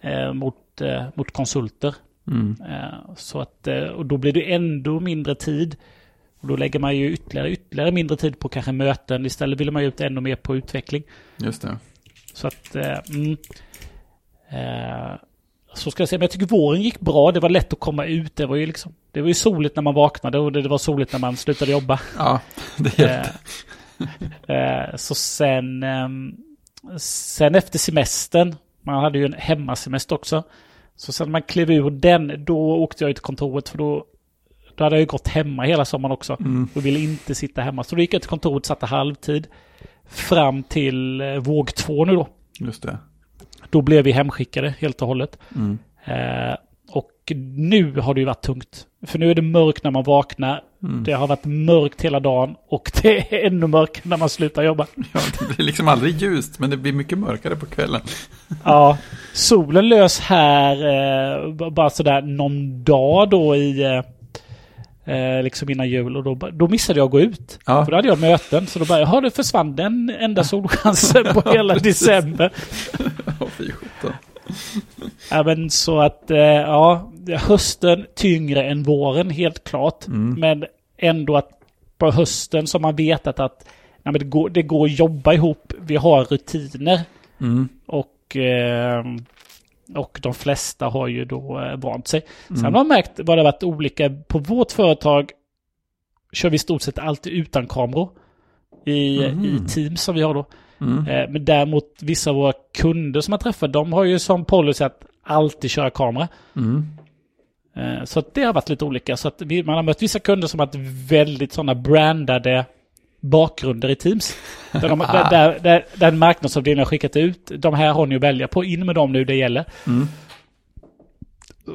eh, mot, eh, mot konsulter. mm. Eh, så att, eh, och då blir det ändå mindre tid. Och då lägger man ju ytterligare, ytterligare mindre tid på kanske möten. Istället vill man ju ut ännu mer på utveckling. just det. Så att... Eh, mm, eh, så ska jag säga, men jag tycker våren gick bra. Det var lätt att komma ut. Det var ju liksom... Det var ju soligt när man vaknade och det det var soligt när man slutade jobba. Ja, [laughs] det är helt... [laughs] Eh, så sen... ehm, sen efter semestern, man hade ju en hemmasemester också. Så sen man klev ur den, då åkte jag till kontoret för då, då hade jag ju gått hemma hela sommaren också. Mm. Och ville inte sitta hemma. Så då gick jag till kontoret satte halvtid. Fram till eh, våg två nu då. Just det. Då blev vi hemskickade helt och hållet. Mm. Eh, och nu har det ju varit tungt. För nu är det mörkt när man vaknar. Mm. Det har varit mörkt hela dagen. Och [laughs] det är ännu mörkt när man slutar jobba. Ja, det blir liksom aldrig ljust, men det blir mycket mörkare på kvällen. [laughs] Ja, solen lös här eh, bara sådär någon dag då i... Eh, eh, liksom innan jul och då, då missade jag att gå ut. Ja. För då hade jag möten. Så då bara, jaha det försvann den enda solchansen på [laughs] hela december. Åh, fy. Ja, men så att, eh, ja, hösten tyngre än våren helt klart. Mm. Men ändå att på hösten har man vetat att nej, det, går, det går att jobba ihop. Vi har rutiner. Mm. Och, eh, och de flesta har ju då eh, vant sig. Sen Mm. har man märkt vad det har varit olika. På vårt företag kör vi i stort sett alltid utan kameror. I, Mhm. i Teams som vi har då. Mm. Eh, Men däremot vissa av våra kunder som har träffat, de har ju som policy att alltid köra kamera. Mm. Eh, Så att det har varit lite olika. Så att man har mött vissa kunder som har haft väldigt sådana brandade bakgrunder i Teams. Där, de, där, där, där den marknadsavdelningen har skickat ut, de här har ni att välja på, in med dem nu det gäller. Mm.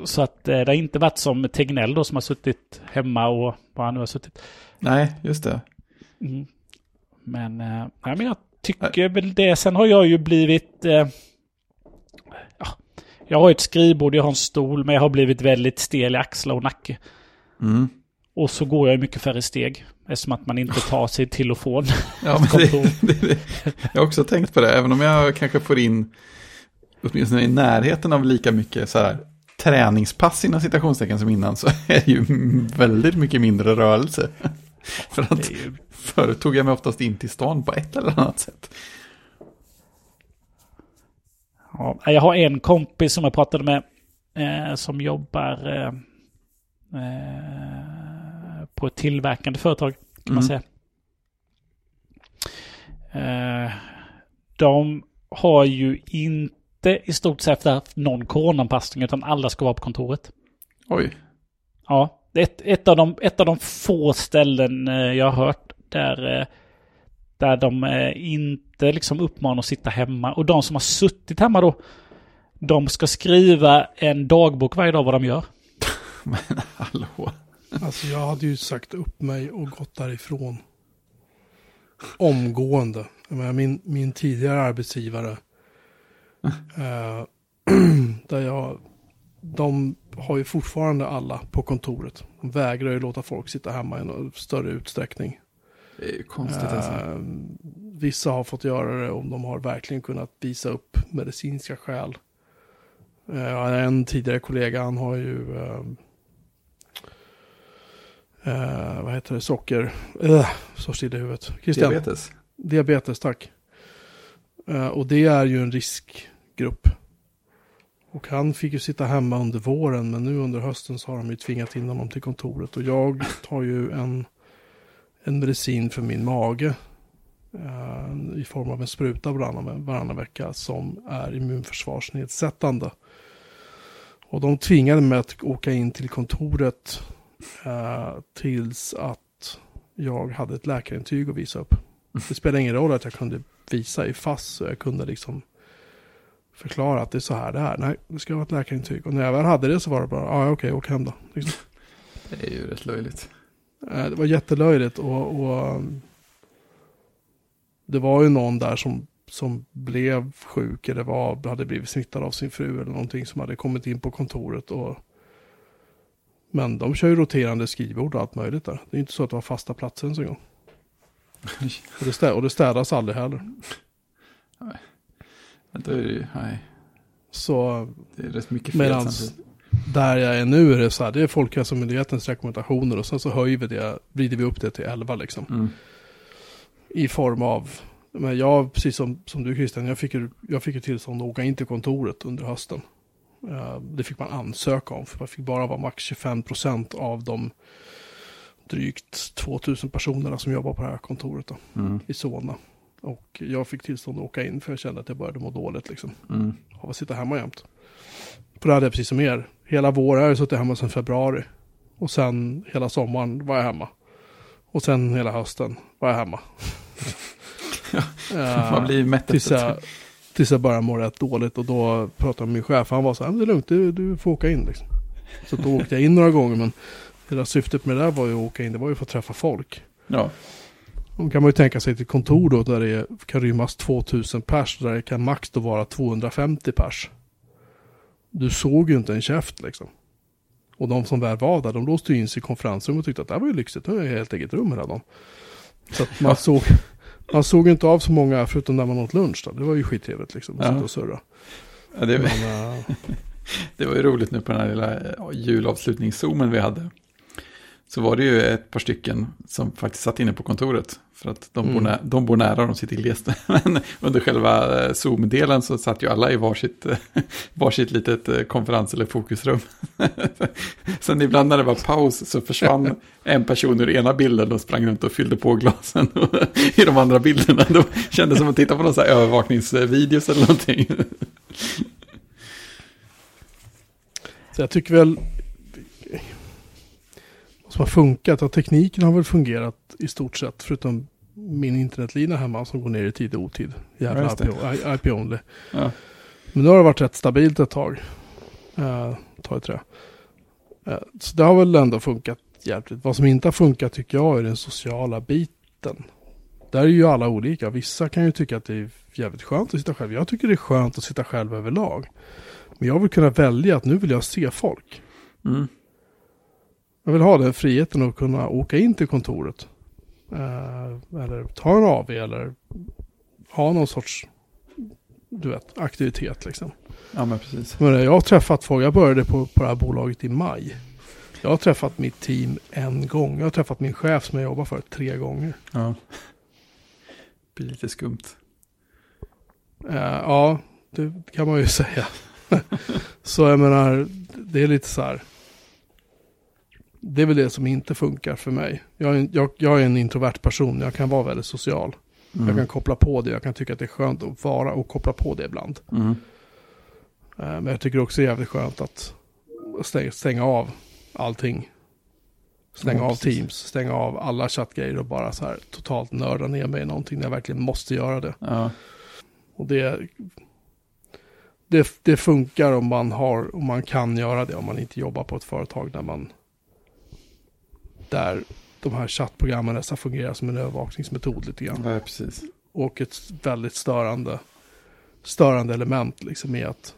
Så att eh, det har inte varit som Tegnell då som har suttit hemma och vad han nu har suttit. Nej, just det. Mm. Men, eh, nej, men jag tycker väl det. Sen har jag ju blivit... Eh, jag har ett skrivbord, jag har en stol, men jag har blivit väldigt stel i axlar och nacke. Mm. Och så går jag ju mycket färre steg. Eftersom att man inte tar sig till och från. [laughs] Ja, men det, [laughs] det, det, jag har också tänkt på det, även om jag kanske får in åtminstone i närheten av lika mycket så här, träningspass inom citationstecken som innan så [laughs] är det ju väldigt mycket mindre rörelse. För att ju, förut tog jag mig oftast in till stan på ett eller annat sätt. Ja, jag har en kompis som jag pratade med. Eh, som jobbar eh, eh, på ett tillverkande företag. Kan man Mm. säga. Eh, de har ju inte i stort sett haft någon coronaanpassning utan alla ska vara på kontoret. Oj, Ja, det är ett, ett, av de, ett av de få ställen eh, jag har hört där, där de eh, inte liksom uppmanar att sitta hemma. Och de som har suttit hemma då, de ska skriva en dagbok varje dag vad de gör. [laughs] men hallå. Alltså jag hade ju sagt upp mig och gått därifrån. Omgående. Min, min tidigare arbetsgivare. [laughs] eh, [clears throat] där jag, de har ju fortfarande alla på kontoret. De vägrar ju låta folk sitta hemma i någon större utsträckning. Det är konstigt alltså. Eh, vissa har fått göra det om de har verkligen kunnat visa upp medicinska skäl. Eh, en tidigare kollega, han har ju eh, eh, vad heter det, socker, uh, så still i huvudet. Christian, Diabetes. diabetes, tack. Och det är ju en riskgrupp. Och han fick ju sitta hemma under våren, men nu under hösten så har de ju tvingat in honom till kontoret. Och jag tar ju en, en medicin för min mage eh, i form av en spruta varannan, varannan vecka som är immunförsvarsnedsättande. Och de tvingade mig att åka in till kontoret eh, tills att jag hade ett läkarintyg att visa upp. Det spelade ingen roll att jag kunde visa i FASS så jag kunde liksom förklara att det är så här det är. Nej, det ska vara ett läkarintyg. Och när jag väl hade det så var det bara, ah, ja okej, åk hem då. Liksom. Det är ju rätt löjligt. Eh, Det var jättelöjligt och, och um, det var ju någon där som, som blev sjuk eller var, hade blivit smittad av sin fru eller någonting som hade kommit in på kontoret. Och, men de kör ju roterande skrivbord och allt möjligt där. Det är inte så att det var fasta platser ens en gång. [laughs] Och det, städ, och det städas aldrig heller. Då är det ju, nej, Så det är rätt mycket fel samtidigt. Där jag är nu är det så här, det är Folkhälsomyndighetens rekommendationer och sen så höjer vi det, vrider vi upp det till 11 liksom. Mm. I form av, men jag, precis som, som du Christian, jag fick, ju, jag fick ju tillstånd att åka in till kontoret under hösten. Eh, det fick man ansöka om, för man fick bara vara max 25% av de drygt 2000 personerna som jobbar på det här kontoret då, Mm. i Solna. Och jag fick tillstånd att åka in för jag kände att jag började må dåligt liksom, Mm. av att sitta hemma jämt. För det hade jag precis som er. Hela våren har jag suttit hemma sedan februari. Och sen hela sommaren var jag hemma. Och sen hela hösten var jag hemma. [laughs] Eh, Man blir mätt tills, jag, tills jag började må rätt dåligt. Och då pratade jag med min chef. Han var så här, "Men det är lugnt, du, du får åka in liksom. Så då åkte jag in några gånger. Men hela syftet med det där var ju att åka in. Det var ju för att träffa folk. Ja, Då kan man ju tänka sig till kontor då där det kan rymmas 2000 pers. Där det kan max då vara 250 pers. Du såg ju inte en käft liksom. Och de som väl var där, de låste ju in sig i konferensrum och tyckte att det här var ju lyxigt. Nu har jag helt eget rum hela dagen. Så att man, Ja. såg, man såg inte av så många förutom när man åt lunch. Då. Det var ju skittrevligt liksom. Att Ja. sitta och surra. Ja, det, Men, eh, [laughs] det var ju roligt nu på den här lilla ja, julavslutningszoomen vi hade. Så var det ju ett par stycken som faktiskt satt inne på kontoret. För att de, bor, Mm. nä- de bor nära och de sitter glest. [laughs] Men under själva eh, Zoom-delen så satt ju alla i varsitt, eh, varsitt litet eh, konferens eller fokusrum. [laughs] Sen ibland när det var paus så försvann [laughs] en person ur ena bilden och sprang runt och fyllde på glasen i de andra bilderna. Det kändes som att titta på någon så här övervakningsvideos eller någonting. Så jag tycker väl som har funkat, att tekniken har väl fungerat i stort sett, förutom min internetlina hemma som går ner i tid och otid. Ja, Jävla det. IP, IP only. Ja. Men nu har det varit rätt stabilt ett tag. Uh, ta i trä. Eh, så det har väl ändå funkat jävligt. Vad som inte har funkat tycker jag är den sociala biten. Där är ju alla olika. Vissa kan ju tycka att det är jävligt skönt att sitta själv. Jag tycker det är skönt att sitta själv överlag. Men jag vill kunna välja att nu vill jag se folk. Mm. Jag vill ha den friheten att kunna åka in till kontoret. Eh, eller ta en AV eller ha någon sorts du vet, aktivitet liksom. ja, men precis. Men jag har träffat folk, jag började på, på det här bolaget i maj. Jag har träffat mitt team en gång. Jag har träffat min chef som jag jobbar för tre gånger. Ja. Det [laughs] blir lite skumt. Eh, ja, det kan man ju [laughs] säga. så jag menar, det är lite så här. Det är väl det som inte funkar för mig. Jag är, en, jag, jag är en introvert person. Jag kan vara väldigt social. Mm. Jag kan koppla på det. Jag kan tycka att det är skönt att vara och koppla på det ibland. Mm. Eh, Men jag tycker också det är jävligt skönt att stänga, stänga av allting. Stänga Ja, av precis. Teams, stänga av alla chattgrejer och bara så här totalt nörda ner mig i någonting när jag verkligen måste göra det. Ja. Och det, det, det funkar om man, har, om man kan göra det, om man inte jobbar på ett företag där man där de här chattprogrammen nästan fungerar som en övervakningsmetod lite grann. ja, precis. Och ett väldigt störande, störande element liksom i att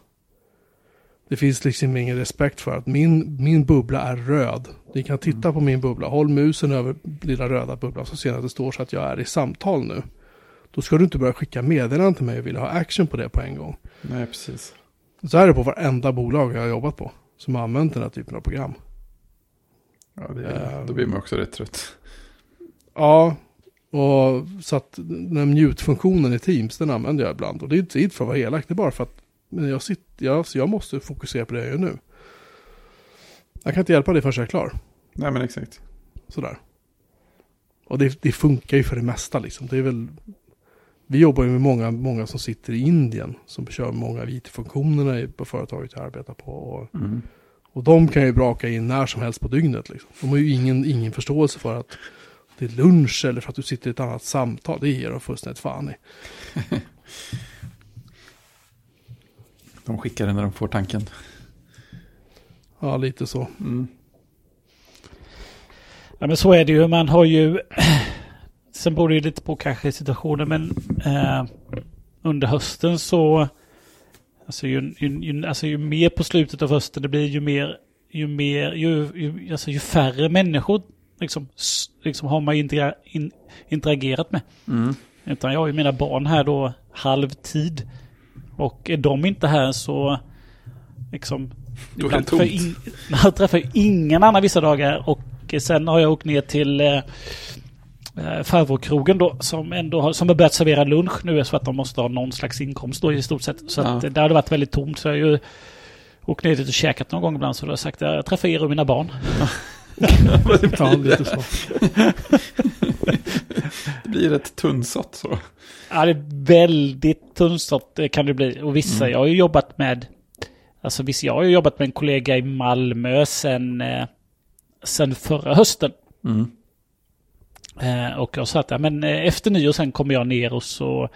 det finns liksom ingen respekt för att min, min bubbla är röd. Ni kan titta på min bubbla, håll musen över lilla röda bubblan så ser ni att det står så att jag är i samtal nu. Då ska du inte börja skicka meddelanden till mig och vilja ha action på det på en gång. Nej, precis. Så är det på varenda bolag jag har jobbat på som har använt den här typen av program. Ja, det, Ehm. då blir man också rätt trött. Ja, och så att den här mute-funktionen i Teams den använder jag ibland. Och det är inte för att vara elak, det är bara för att men jag, sitter, jag, så jag måste fokusera på det jag gör nu. Jag kan inte hjälpa dig förrän jag är klar. Nej, men exakt. Sådär. Och det, det funkar ju för det mesta liksom. Det är väl, vi jobbar ju med många, många som sitter i Indien som kör många av IT-funktionerna på företaget jag arbetar på. Och, Mm. Och de kan ju braka in när som helst på dygnet. Liksom. De har ju ingen, ingen förståelse för att det är lunch eller för att du sitter i ett annat samtal. Det ger de fullständigt fan i. [laughs] De skickar det när de får tanken. Ja, lite så. Mm. Ja men så är det ju. Man har ju... [clears throat] Sen beror det ju lite på kanske situationen men eh, under hösten så... Alltså ju, ju, ju, alltså ju mer på slutet av hösten det blir ju mer... Ju mer... Ju, ju, alltså ju färre människor liksom, liksom har man intera, in, interagerat med. Mm. Utan jag har ju mina barn här då halvtid. Och är de inte här så liksom... Då är det tomt. in- [laughs] Jag träffar ingen annan vissa dagar och sen har jag åkt ner till eh, eh, farbrorkrogen då som ändå har, som har börjat servera lunch nu så att de måste ha någon slags inkomst då i stort sett. Så att Ja. där har det varit väldigt tomt så jag har ju åkt ner dit och käkat någon gång ibland så då har jag sagt att jag träffar er och mina barn. Ja, lite så. Det blir rätt tunnsått så. Ja, det är väldigt tunnsått kan det bli. Och vissa, Mm. jag har ju jobbat med Alltså visst, jag har ju jobbat med en kollega i Malmö sen, eh, sen förra hösten. Mm. Eh, och jag sa att ja, men, eh, efter nyår sen kommer jag ner och så,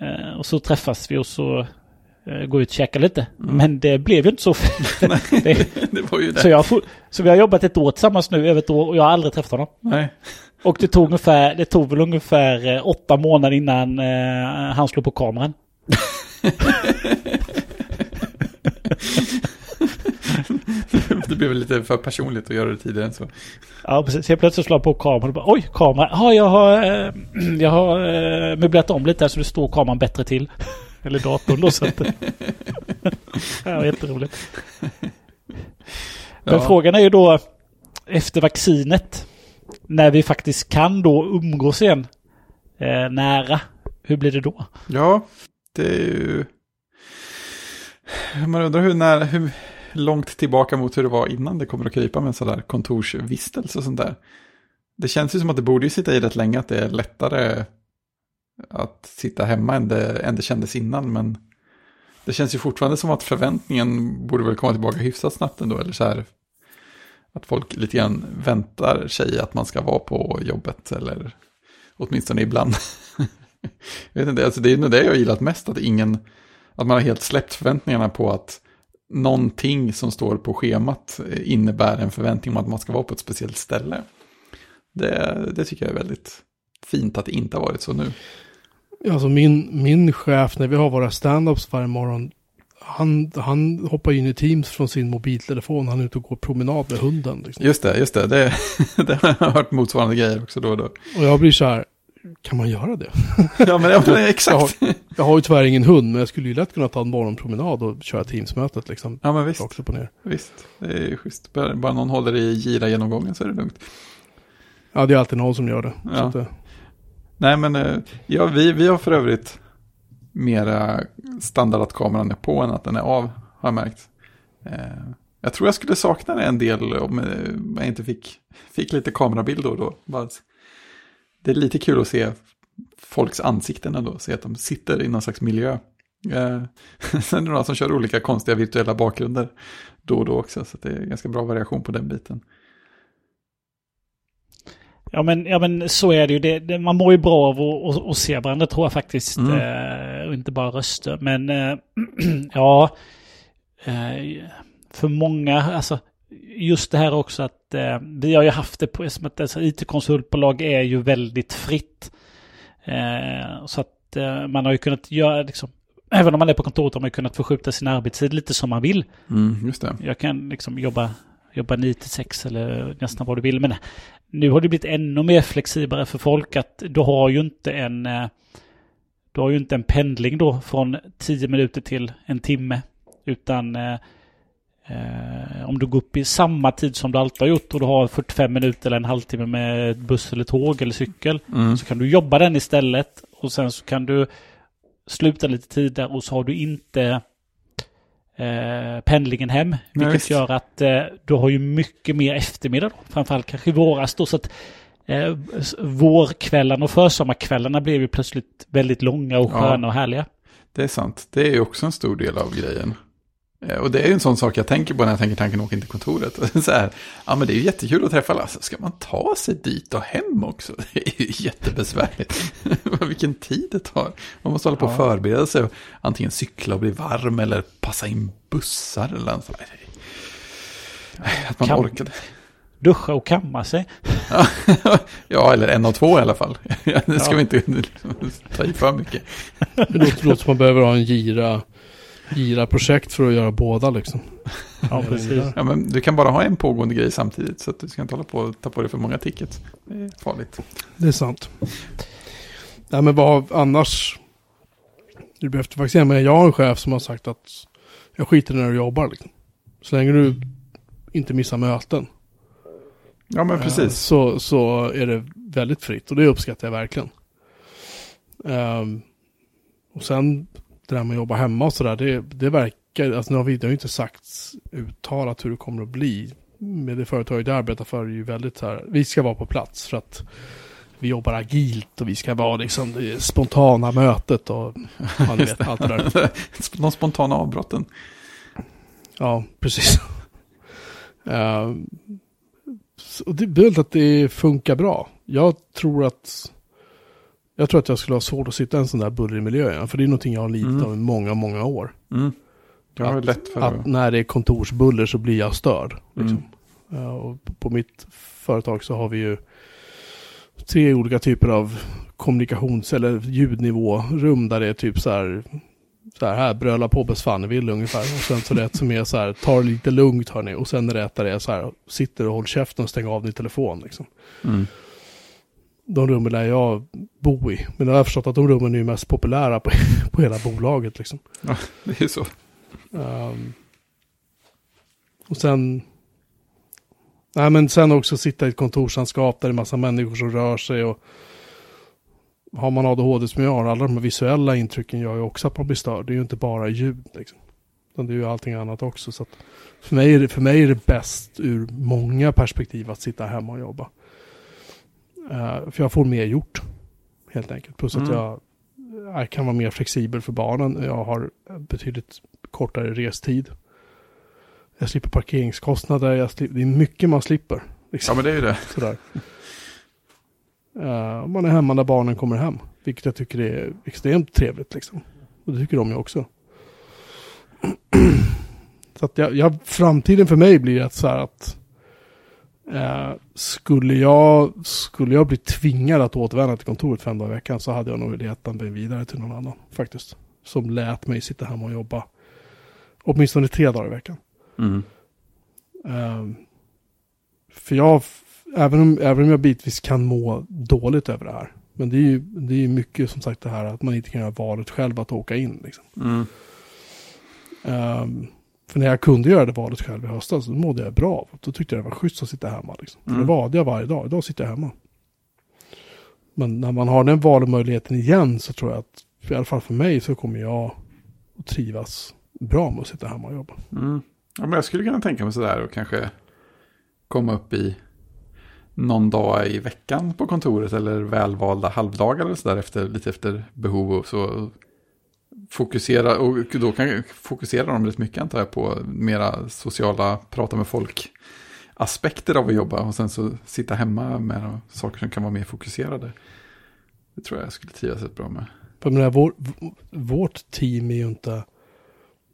eh, och så träffas vi och så går ut och käkar lite. Men det blev ju inte så. det, [laughs] Det var ju det. så, jag, så vi har jobbat ett år tillsammans nu, över ett år, och jag har aldrig träffat honom. Nej. Och det tog, ungefär, det tog väl ungefär åtta månader innan han slog på kameran. [laughs] [laughs] Det blev lite för personligt att göra det tidigare än så. Ja, precis. Helt plötsligt slår på kameran och bara oj, kamera. Ja, jag har, eh, [clears throat] jag har eh, möblerat om lite här så det står kameran bättre till. [laughs] Eller datorn då. Så att, [laughs] ja, jätteroligt. Men Ja. frågan är ju då efter vaccinet. När vi faktiskt kan då umgås igen. Eh, nära. Hur blir det då? Ja, det är ju... Man undrar hur, när, hur långt tillbaka mot hur det var innan det kommer att krypa med en sån där kontorsvistelse och sånt där. Det känns ju som att det borde ju sitta i rätt länge att det är lättare att sitta hemma än det, än det kändes innan. Men det känns ju fortfarande som att förväntningen borde väl komma tillbaka hyfsat snabbt ändå. Eller så här att folk lite grann väntar sig att man ska vara på jobbet. Eller åtminstone ibland. [laughs] Jag vet inte, alltså det är nog det jag har gillat mest, att ingen, att man har helt släppt förväntningarna på att någonting som står på schemat innebär en förväntning om att man ska vara på ett speciellt ställe. Det, det tycker jag är väldigt fint att det inte har varit så nu. Alltså min, min chef när vi har våra stand-ups varje morgon. Han, han hoppar in i Teams från sin mobiltelefon. Han är ute och går promenad med hunden. Liksom. Just det, just det, det, [laughs] det har jag hört motsvarande grejer också då och då. Och jag blir så här. Kan man göra det? [laughs] Ja, men, ja, men Jag har, exakt. jag har ju tyvärr ingen hund. Men jag skulle ju lätt kunna ta en morgonpromenad och köra Teams-mötet. Liksom. Ja, men visst, Rakt upp och ner. visst. Det är ju schysst. Bara, bara någon håller i gira-genomgången så är det lugnt. Ja, det är alltid någon som gör det. Ja. att, eh, Nej, men eh, ja, vi, vi har för övrigt mera standard att kameran är på än att den är av, har jag märkt. Eh, jag tror jag skulle sakna det en del om jag inte fick, fick lite då och då. Det är lite kul att se folks ansikten ändå, se att de sitter i någon slags miljö. Eh, [laughs] sen är det några som kör olika konstiga virtuella bakgrunder då och då också, så det är ganska bra variation på den biten. Ja men, ja men så är det ju. Det, det, man mår ju bra av att, att, att se varandra tror jag faktiskt. Mm. Eh, och inte bara röster. Men eh, [clears throat] ja, eh, för många, alltså just det här också att eh, vi har ju haft det på, som att alltså, it-konsultbolag är ju väldigt fritt. Eh, så att eh, man har ju kunnat göra, liksom, även om man är på kontoret har man ju kunnat förskjuta sin arbetstid lite som man vill. Mm, just det. Jag kan liksom jobba, jobba 9 till 6 eller nästan vad du vill. Men nu har det blivit ännu mer flexiblare för folk att du har ju inte en eh, du har ju inte en pendling då från 10 minuter till en timme. Utan eh, om du går upp i samma tid som du alltid har gjort och du har 45 minuter eller en halvtimme med buss eller tåg eller cykel. Mm. Så kan du jobba den istället och sen så kan du sluta lite tidigare och så har du inte eh, pendlingen hem. Nej, Vilket visst. gör att eh, du har ju mycket mer eftermiddag då. Framförallt kanske i våras då. Så att eh, vårkvällarna och försommarkvällarna blev ju plötsligt väldigt långa och Ja. sköna och härliga. Det är sant. Det är också en stor del av grejen. Eh, Och det är ju en sån sak jag tänker på när jag tänker tanken åka in till kontoret. [laughs] Så här, ja men det är ju jättekul att träffa Lasse. Ska man ta sig dit och hem också? [laughs] Det är ju jättebesvärligt. [laughs] Vilken tid det tar. Man måste hålla på och förbereda sig och antingen cykla och bli varm eller passa in bussar eller något Att man Kan- orkade. Duscha och kamma sig. ja, eller en av två i alla fall. Det ska Ja. vi inte ta i för mycket. Det låter, det låter som man behöver ha en gira, gira-projekt för att göra båda liksom. [laughs] Ja, precis. Ja, men du kan bara ha en pågående grej samtidigt så att du ska inte hålla på och ta på dig för många tickets. Det är farligt. Det är sant. Nej men vad annars? Du behöver faktiskt säga, men jag har en chef som har sagt att jag skiter när du jobbar. Liksom. Så länge du inte missar möten. Ja, men precis. Så, så är det väldigt fritt och det uppskattar jag verkligen. Ehm, och sen det där med att jobba hemma och sådär, det, det verkar, alltså nu har vi det har ju inte sagts uttalat hur det kommer att bli. Med det företaget jag arbetar för är ju väldigt så här, vi ska vara på plats för att vi jobbar agilt och vi ska vara liksom det spontana mötet och ja, [laughs] vet, allt det där. [laughs] De spontana avbrotten. Ja, precis. uh, [laughs] så det är att det funkar bra. Jag tror att jag tror att jag skulle ha svårt att sitta i en sån där bullrig miljö igen. För det är någonting jag har lidit Mm. av i många, många år. Mm. Att- lätt för Att när det är kontorsbuller så blir jag störd. Liksom. Mm. Ja, och på mitt företag så har vi ju tre olika typer av kommunikations eller ljudnivårum där det är typ så här så här, här bröla på bäst fan ni vill ungefär. Och sen så det ett som är så här, ta det lite lugnt hörni. Och sen är det ett där det är så här, sitter och håll käften och stäng av din telefon liksom. Mm. De rummen där jag bor i. Men jag har förstått att de rummen är ju mest populära på, [laughs] på hela bolaget liksom. Det är så. Ehm, och sen... Nej men sen också sitta i ett kontorslandskap där det är massa människor som rör sig och... Har man ADHD som jag har, alla de visuella intrycken gör ju också att man blir störd. Det är ju inte bara ljud liksom. Utan det är ju allting annat också. Så för, mig är det, för mig är det bäst ur många perspektiv att sitta hemma och jobba. Eh, för jag får mer gjort. Helt enkelt. Plus att Mm. jag, jag kan vara mer flexibel för barnen. Jag har betydligt kortare restid. Jag slipper parkeringskostnader. Slipper, det är mycket man slipper. Ja, Liksom, men det är ju det. sådär. Eh, man är hemma när barnen kommer hem. Vilket jag tycker är extremt trevligt. Liksom. Och det tycker de ju också. [clears throat] så att jag, jag, framtiden för mig blir att så här att eh, skulle, jag, skulle jag bli tvingad att återvända till kontoret fem dagar i veckan så hade jag nog letat mig vidare till någon annan faktiskt. Som lät mig sitta hemma och jobba åtminstone tre dagar i veckan. Mm. Ehm, för jag, även om, även om jag bitvis kan må dåligt över det här. Men det är ju det är mycket som sagt det här att man inte kan göra valet själv att åka in. Liksom. Mm. Ehm, för när jag kunde göra det valet själv i höstas, då mådde jag bra. Då tyckte jag det var schysst att sitta hemma. Liksom. För Mm. det valde jag varje dag. Idag sitter jag hemma. Men när man har den valmöjligheten igen så tror jag att, i alla fall för mig, så kommer jag att trivas bra med att sitta hemma och jobba. Mm. Ja, men jag skulle kunna tänka mig sådär och kanske komma upp i någon dag i veckan på kontoret eller välvalda halvdagar eller sådär efter, lite efter behov och så fokusera och då kan fokusera dem rätt mycket antar jag på mera sociala, prata med folk aspekter av att jobba och sen så sitta hemma med saker som kan vara mer fokuserade. Det tror jag jag skulle trivas rätt bra med. Menar, vår, vårt team är ju inte...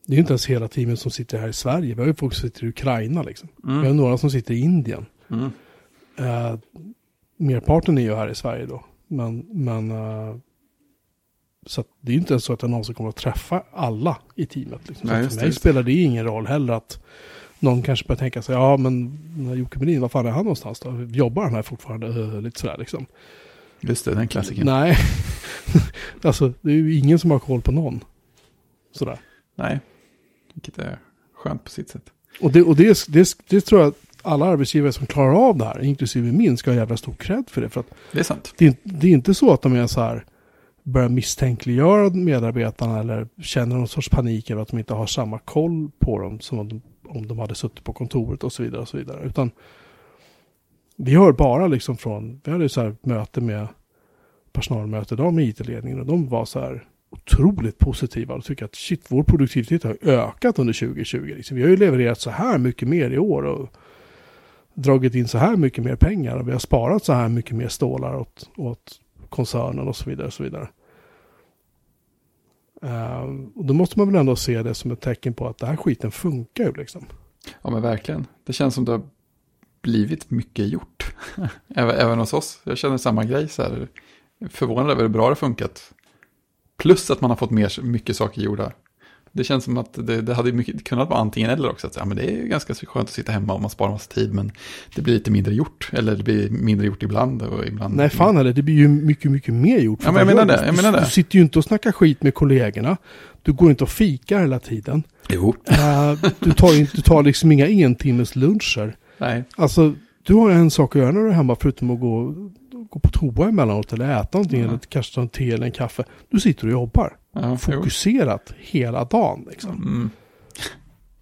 Det är ju inte ens hela teamet som sitter här i Sverige. Vi har ju folk som sitter i Ukraina liksom. Vi har Mm. några som sitter i Indien. Mm. Uh, merparten är ju här i Sverige då. Men, men eh, så det är ju inte ens så att jag någonsin kommer att träffa alla i teamet. Liksom. Nej, så för mig det. spelar det ingen roll heller att någon kanske börjar tänka sig, ja men Jocke Melin, var fan är han någonstans då? Jobbar han här fortfarande? [laughs] Lite sådär liksom. Just det, den klassiken. Nej, [laughs] alltså det är ju ingen som har koll på någon. Sådär. Nej, vilket är skönt på sitt sätt. Och, det, och det, det, det tror jag alla arbetsgivare som klarar av det här, inklusive min, ska ha jävla stor cred för det. För att Det är sant. det, det är inte så att de är så här, börjar misstänkliggöra medarbetarna eller känner någon sorts panik över att de inte har samma koll på dem som om de, om de hade suttit på kontoret och så vidare. och så vidare. Utan vi hör bara liksom från, vi hade så här möte med personalmöte idag med IT-ledningen och de var så här otroligt positiva och tycker att shit, vår produktivitet har ökat under 2020. Liksom. Vi har ju levererat så här mycket mer i år och dragit in så här mycket mer pengar och vi har sparat så här mycket mer stålar åt, åt koncernen och så vidare. Och så vidare. Ehm, och då måste man väl ändå se det som ett tecken på att det här skiten funkar ju liksom. Ja men verkligen. Det känns som det har blivit mycket gjort. [laughs] även, även hos oss. Jag känner samma grej så här. Förvånad över hur bra det har funkat. Plus att man har fått mer, mycket saker gjorda. Det känns som att det, det hade mycket, kunnat vara antingen eller också. Att, ja, men det är ju ganska skönt att sitta hemma och man sparar massa tid. Men det blir lite mindre gjort. Eller det blir mindre gjort ibland. Och ibland Nej fan heller, det blir ju mycket, mycket mer gjort. Ja, men jag menar det, du? jag menar det. Du sitter ju inte och snackar skit med kollegorna. Du går inte och fikar hela tiden. Jo, Eh, du, tar, du tar liksom inga entimmes luncher. nej. Alltså, du har en sak att göra när du är hemma förutom att gå, gå på toa emellanåt eller äta någonting Ja. eller kanske ta en te eller en kaffe. Du sitter och jobbar. Jo. Fokuserat hela dagen liksom. Mm.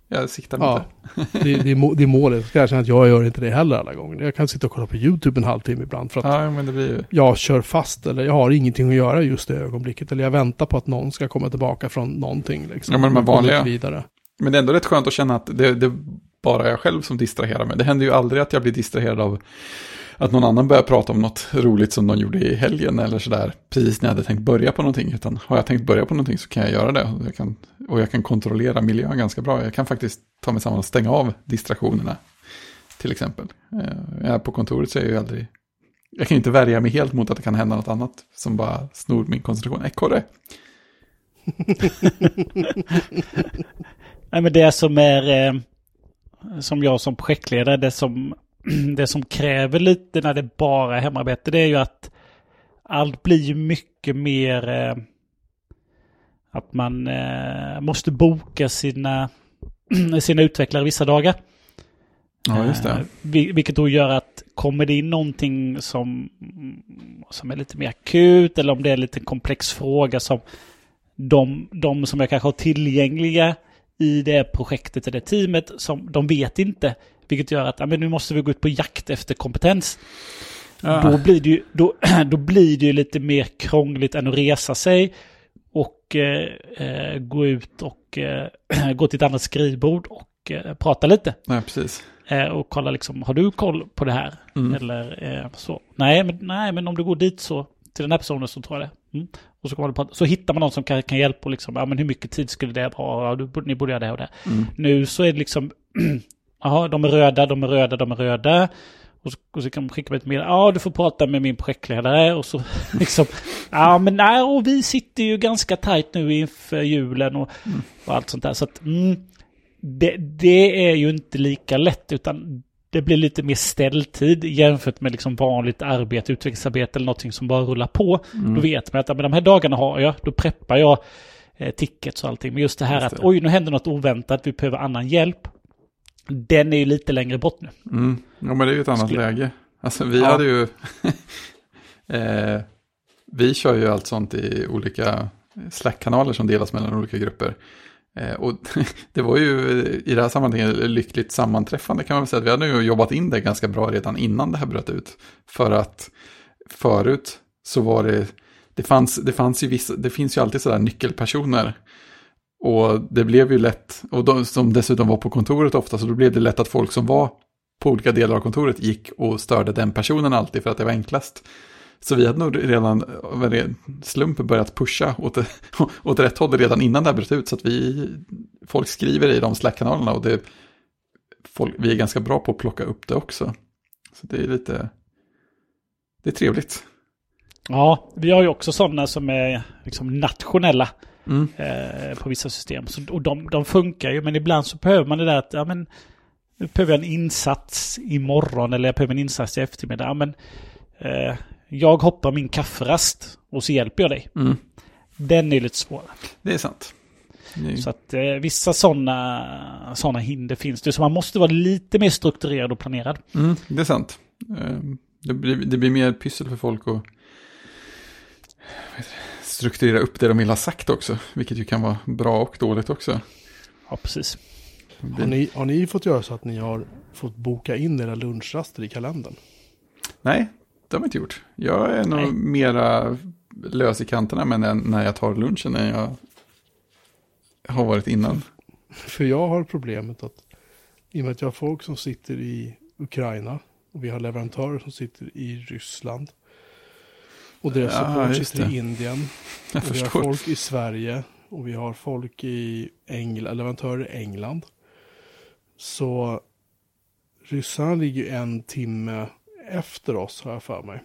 Jag siktar Ja, det. [laughs] det, det, är må- det är målet. Jag ska erkänna att jag gör inte det heller alla gånger. Jag kan sitta och kolla på YouTube en halvtimme ibland för att Ja, men det blir jag kör fast eller jag har ingenting att göra just det ögonblicket. Eller jag väntar på att någon ska komma tillbaka från någonting. Liksom. Ja, men de här vanliga- Vidare. Men det är ändå rätt skönt att känna att det, det är bara jag själv som distraherar mig. Det händer ju aldrig att jag blir distraherad av att någon annan börjar prata om något roligt som de gjorde i helgen eller sådär. Precis när jag hade tänkt börja på någonting. Utan har jag tänkt börja på någonting så kan jag göra det. Och jag kan, och jag kan kontrollera miljön ganska bra. Jag kan faktiskt ta mig samman och stänga av distraktionerna. Till exempel. Eh, jag är på kontoret så är jag ju aldrig... Jag kan ju inte värja mig helt mot att det kan hända något annat som bara snor min koncentration. Ekorre! [laughs] Nej, men det som är... Eh, som jag som projektledare, det som, det som kräver lite när det bara är hemarbete, det är ju att allt blir ju mycket mer... Eh, att man eh, måste boka sina, [clears throat] sina utvecklare vissa dagar. Ja, just Eh, det. vil- vilket då gör att kommer det in någonting som, som är lite mer akut eller om det är en lite komplex fråga som de, de som jag kanske har tillgängliga i det projektet eller teamet, som de vet inte. Vilket gör att ja, men nu måste vi gå ut på jakt efter kompetens. Ja. Då, blir det ju, då, [clears throat] då blir det lite mer krångligt än att resa sig och eh, eh, gå ut och eh, [clears throat] gå till ett annat skrivbord och eh, prata lite. Nej, precis. Eh, och kolla liksom, har du koll på det här? Mm. Eller eh, så. Nej men, nej, men om du går dit så, till den här personen så tror jag det. Mm. Och så, kommer på, så hittar man någon som kan, kan hjälpa och liksom, ja men hur mycket tid skulle det vara? Ja, du, ni borde göra det och det. Mm. Nu så är det liksom, [clears throat] jaha, de är röda, de är röda, de är röda. Och så, och så kan man skicka med ett mail, ja du får prata med min projektledare. Och så [laughs] liksom, ja men nej, och vi sitter ju ganska tajt nu inför julen och, och allt sånt där. Så att, mm, det, det är ju inte lika lätt, utan det blir lite mer ställtid jämfört med liksom vanligt arbete, utvecklingsarbete eller någonting som bara rullar på. Mm. Då vet man att ja, men de här dagarna har jag, då preppar jag eh, tickets och allting. Men just det här Just att det. oj, nu händer något oväntat, vi behöver annan hjälp. Den är ju lite längre bort nu. Mm. Ja, men det är ju ett annat Skulle- läge. Alltså vi Ja. hade ju... [laughs] eh, vi kör ju allt sånt i olika Slack-kanaler som delas mellan olika grupper. Eh, och [laughs] det var ju i det här sammanhanget lyckligt sammanträffande kan man väl säga. Vi hade ju jobbat in det ganska bra redan innan det här bröt ut. För att förut så var det... Det, fanns, det, fanns ju vissa, det finns ju alltid sådär nyckelpersoner och det blev ju lätt, och de som dessutom var på kontoret ofta, så då blev det lätt att folk som var på olika delar av kontoret gick och störde den personen alltid för att det var enklast. Så vi hade nog redan av en ren slump börjat pusha åt, [laughs] åt rätt håll redan innan det här bröt ut. Så att vi, folk skriver i de Slack-kanalerna och det, folk, vi är ganska bra på att plocka upp det också. Så det är lite, det är trevligt. Ja, vi har ju också sådana som är liksom nationella Mm. eh, på vissa system. Så, och de, de funkar ju, men ibland så behöver man det där att, ja men, nu behöver jag en insats imorgon eller jag behöver en insats i eftermiddag. Ja, men, eh, jag hoppar min kafferast och så hjälper jag dig. Mm. Den är lite svårare. Det är sant. Är- Så att eh, vissa sådana såna hinder finns det. Så man måste vara lite mer strukturerad och planerad. Mm, det är sant. Eh, Det blir, det blir mer pyssel för folk att strukturera upp det de vill ha sagt också. Vilket ju kan vara bra och dåligt också. Ja, precis. Har ni, har ni fått göra så att ni har fått boka in era lunchraster i kalendern? Nej, det har vi inte gjort. Jag är nog Nej. mera lös i kanterna men när- när jag tar lunchen än jag har varit innan. [laughs] För jag har problemet att i och med att jag har folk som sitter i Ukraina och vi har leverantörer som sitter i Ryssland och deras Ja, support sitter i Indien [laughs] Jag och vi har förstår. folk i Sverige och vi har folk i England, leverantörer i England. Så ryssarna ligger ju en timme efter oss har jag för mig.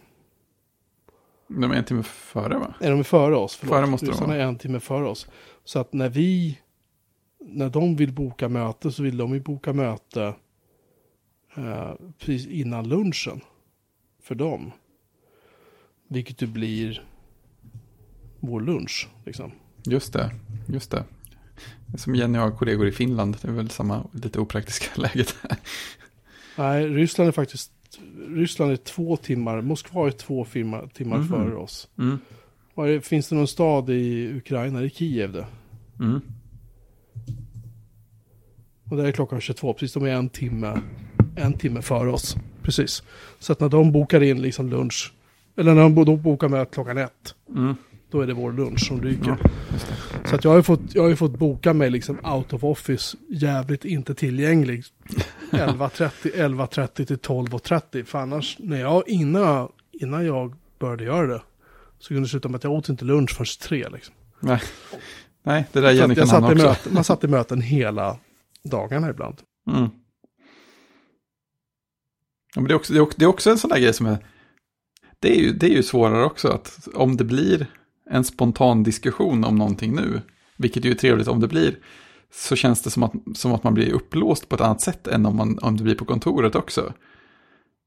De är en timme före va? Är de före oss? Förlåt. Före måste de Ryssarna vara. är en timme före oss. Så att när vi, när de vill boka möte så vill de ju boka möte eh, precis innan lunchen. För dem. Vilket ju blir vår lunch. Liksom. Just det, just det. Som Jenny har kollegor i Finland, det är väl samma lite opraktiska [laughs] läget. Nej, Ryssland är faktiskt, Ryssland är två timmar, Moskva är två timmar, timmar Mhm. före oss. Mm. Är, finns det någon stad i Ukraina? Det är Kiev det. Mm. Och där är klockan 22, precis de är en timme, en timme före oss. Precis. Så att när de bokar in liksom lunch, eller när de bo- de bokar med klockan ett, Mm. Då är det vår lunch som ryker. Ja. Så att jag har ju fått, jag har fått boka mig liksom out of office jävligt inte tillgänglig. 11.30 11.30 [laughs] till 12.30. För annars, när jag, innan, jag- innan jag började göra det, så kunde det sluta med att jag åt inte lunch förrän tre. Liksom. Nej. Nej, det där Jenny kan han satt också. möten, man satt i möten hela dagarna ibland. Mm. Ja, men det, är också, det, är också, det är också en sån där grej som är... Det är, ju, det är ju svårare också att om det blir en spontan diskussion om någonting nu, vilket ju är trevligt om det blir, så känns det som att, som att man blir upplåst på ett annat sätt än om, man, om det blir på kontoret också.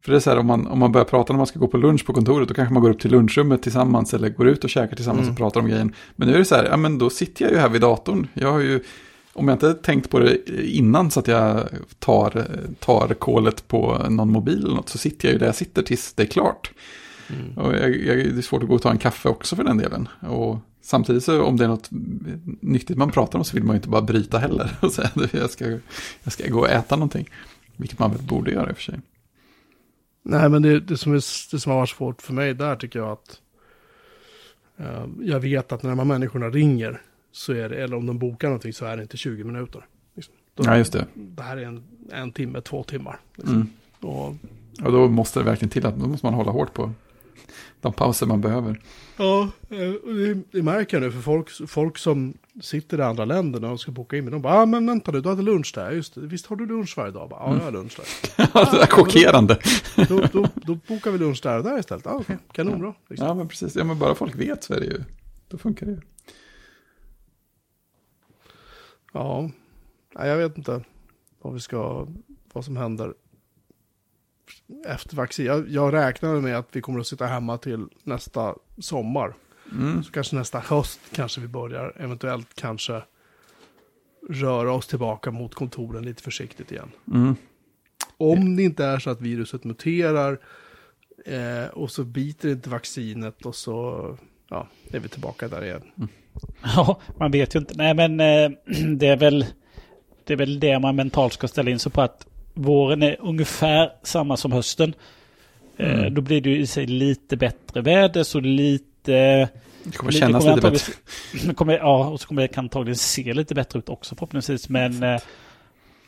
För det är så här, om man, om man börjar prata när man ska gå på lunch på kontoret, då kanske man går upp till lunchrummet tillsammans eller går ut och käkar tillsammans Mm. och pratar om grejen. Men nu är det så här, ja men då sitter jag ju här vid datorn. Jag har ju, om jag inte tänkt på det innan så att jag tar, tar kolet på någon mobil eller något, så sitter jag ju där jag sitter tills det är klart. Mm. Och jag, jag, det är svårt att gå och ta en kaffe också för den delen. Och samtidigt så om det är något nyttigt man pratar om så vill man ju inte bara bryta heller och säga att jag ska, jag ska gå och äta någonting. Vilket man väl borde göra i och för sig. Nej, men det, det, som är, det som har varit svårt för mig där tycker jag att eh, jag vet att när de här människorna ringer så är det, eller om de bokar någonting så är det inte 20 minuter. Liksom. Då, Ja, just det. det här är en, en timme, två timmar. Liksom. Mm. Och, Och då måste det verkligen till att då måste man hålla hårt på de pauser man behöver. ja, eh, det, det märker jag nu för folk, folk som sitter i andra länder och ska boka in mig. De bara, ah, men vänta nu, du hade lunch där, just det. Visst har du lunch varje dag? Bara, Ja, jag har lunch där. [laughs] det är chockerande. Då, då, då bokar vi lunch där och där istället. Ah, okay. Kanonbra. Liksom. Ja, men precis. Ja, men bara folk vet så är det ju. Då funkar det ju. Ja, nej, jag vet inte vad vi ska, vad som händer efter vaccin. Jag, jag räknar med att vi kommer att sitta hemma till nästa sommar. Mm. Så kanske nästa höst kanske vi börjar eventuellt kanske röra oss tillbaka mot kontoren lite försiktigt igen. Mm. Om det inte är så att viruset muterar eh, och så biter inte vaccinet och så ja, är vi tillbaka där igen. Ja, man vet ju inte. Nej, men eh, [clears throat] det är väl det är väl det man mentalt ska ställa in sig på att våren är ungefär samma som hösten. Eh, Mm. då blir det ju i sig lite bättre väder, så lite... Det kommer lite- kännas kommer lite bättre. [clears throat] Kommer, ja, och så kommer det antagligen se lite bättre ut också förhoppningsvis. Men, eh,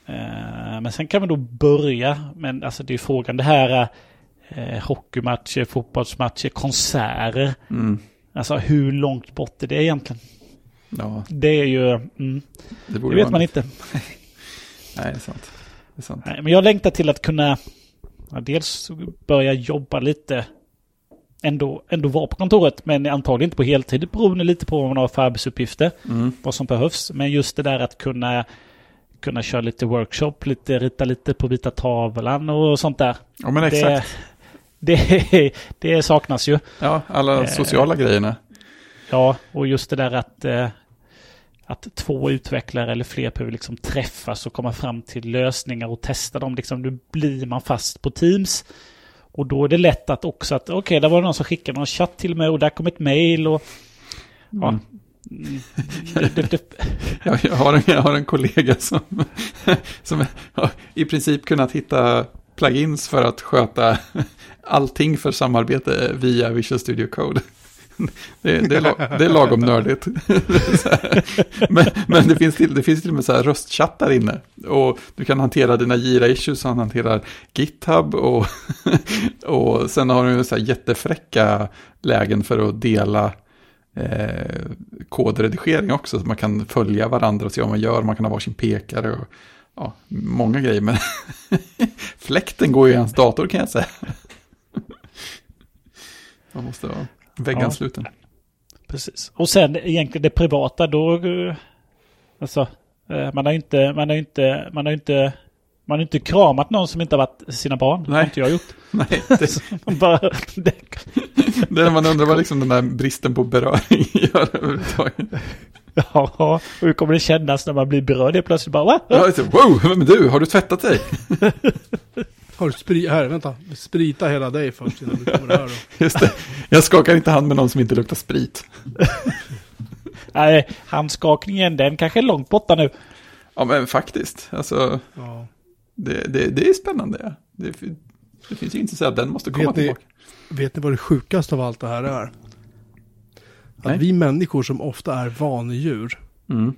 eh, men sen kan man då börja. Men alltså det är frågan det här eh, hockeymatcher, fotbollsmatcher, konserter. Mm. Alltså hur långt bort är det egentligen? Ja, Det är ju... Mm, det det vet man inte. [laughs] Nej, det är sant. Det är sant. Nej, men jag längtar till att kunna ja, dels börja jobba lite. Ändå, ändå vara på kontoret, men antagligen inte på heltid beroende lite på vad man har för arbetsuppgifter. Mm. Vad som behövs. Men just det där att kunna, kunna köra lite workshop, lite rita lite på vita tavlan och sånt där. Ja, men exakt. Det, [laughs] det, det saknas ju. Ja, alla Eh. sociala grejerna. Ja, och just det där att, eh, att två utvecklare eller fler behöver liksom träffas och komma fram till lösningar och testa dem. Liksom, nu blir man fast på Teams. Och då är det lätt att också att okej, okay, där var det någon som skickade någon chatt till mig och där kom ett mail och ja. Mm. [laughs] Mm, det, det, Jag, jag, har en, jag har en kollega som, [laughs] som i princip kunnat hitta plugins för att sköta [laughs] allting för samarbete via Visual Studio Code. [laughs] Det, det, är, det är lagom nördigt. [laughs] Men, men det, finns till, det finns till och med så här röstchattar inne. Och du kan hantera dina Jira-issues, han hanterar GitHub och, [laughs] och sen har du så här jättefräcka lägen för att dela eh, kodredigering också. Så man kan följa varandra och se vad man gör. Man kan ha varsin pekare och ja, många grejer. Men fläkten går ju i hans dator kan jag säga. Man måste vara väggansluten. precis. Och sen egentligen det privata, då... eh, Alltså, eh, man har inte... Man har inte... Man har inte... Man har inte kramat någon som inte har varit sina barn. Det har Nej. inte jag gjort. [laughs] Nej, [laughs] det, man bara, det, det man undrar vad liksom den där bristen på beröring [laughs] gör överhuvudtaget. ja, och hur kommer det kännas när man blir berörd helt plötsligt? Bara, va? Ja, wow, men du, har du tvättat dig? Har du sprit, här, vänta, sprita hela dig först innan du kommer här. Då. [laughs] Just det, jag skakar inte hand med någon som inte luktar sprit. [laughs] Nej, handskakningen den kanske är långt borta nu. Ja, men faktiskt, alltså, Ja. det, det, det är spännande. Ja. Det, det finns ju inte så att den måste komma Vet ni- tillbaka. Vet ni vad det sjukaste av allt det här är? Att Nej. vi människor som ofta är vanedjur, Mm.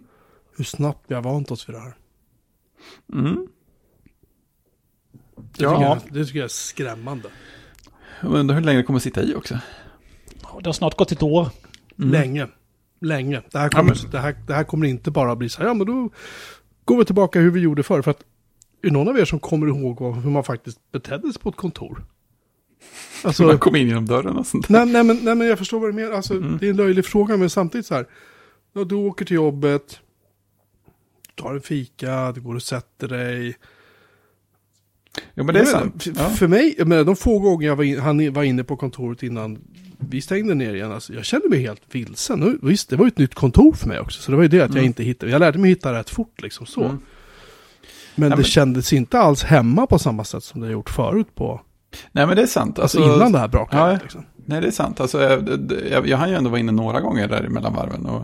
hur snabbt vi har vant oss vid det här. Mm. Det, Ja. tycker, jag, det tycker jag är skrämmande. Jag undrar hur länge det kommer att sitta i också. Det har snart gått ett år. Mm. Länge. Länge. Det här, Ja, kommer, men- det, här, det här kommer inte bara bli så här, ja men då går vi tillbaka hur vi gjorde förr. För att är någon av er som kommer ihåg hur man faktiskt betedde sig på ett kontor? Så Alltså, man kommer in genom dörren och sånt. nej, nej, men, nej men jag förstår vad du menar. Alltså, Mm. Det är en löjlig fråga men samtidigt så här. Ja, du åker till jobbet, tar en fika, du går och sätter dig. Jo, men det är Jag sant. Ja. För mig, jag menar, de få gånger jag var, in, han var inne på kontoret innan vi stängde ner igen, alltså, jag kände mig helt vilsen. Och Visst, det var ju ett nytt kontor för mig också, så det var ju det att jag Mm. inte hittade. Jag lärde mig hitta rätt fort liksom så. Mm. Men Ja, det men- kändes inte alls hemma på samma sätt som det gjort förut på, Nej, men det är sant. alltså, Alltså, innan det här brakade. Ja, liksom. Nej, det är sant. Alltså, jag, jag, jag hann ju ändå vara inne några gånger där mellan varven. Och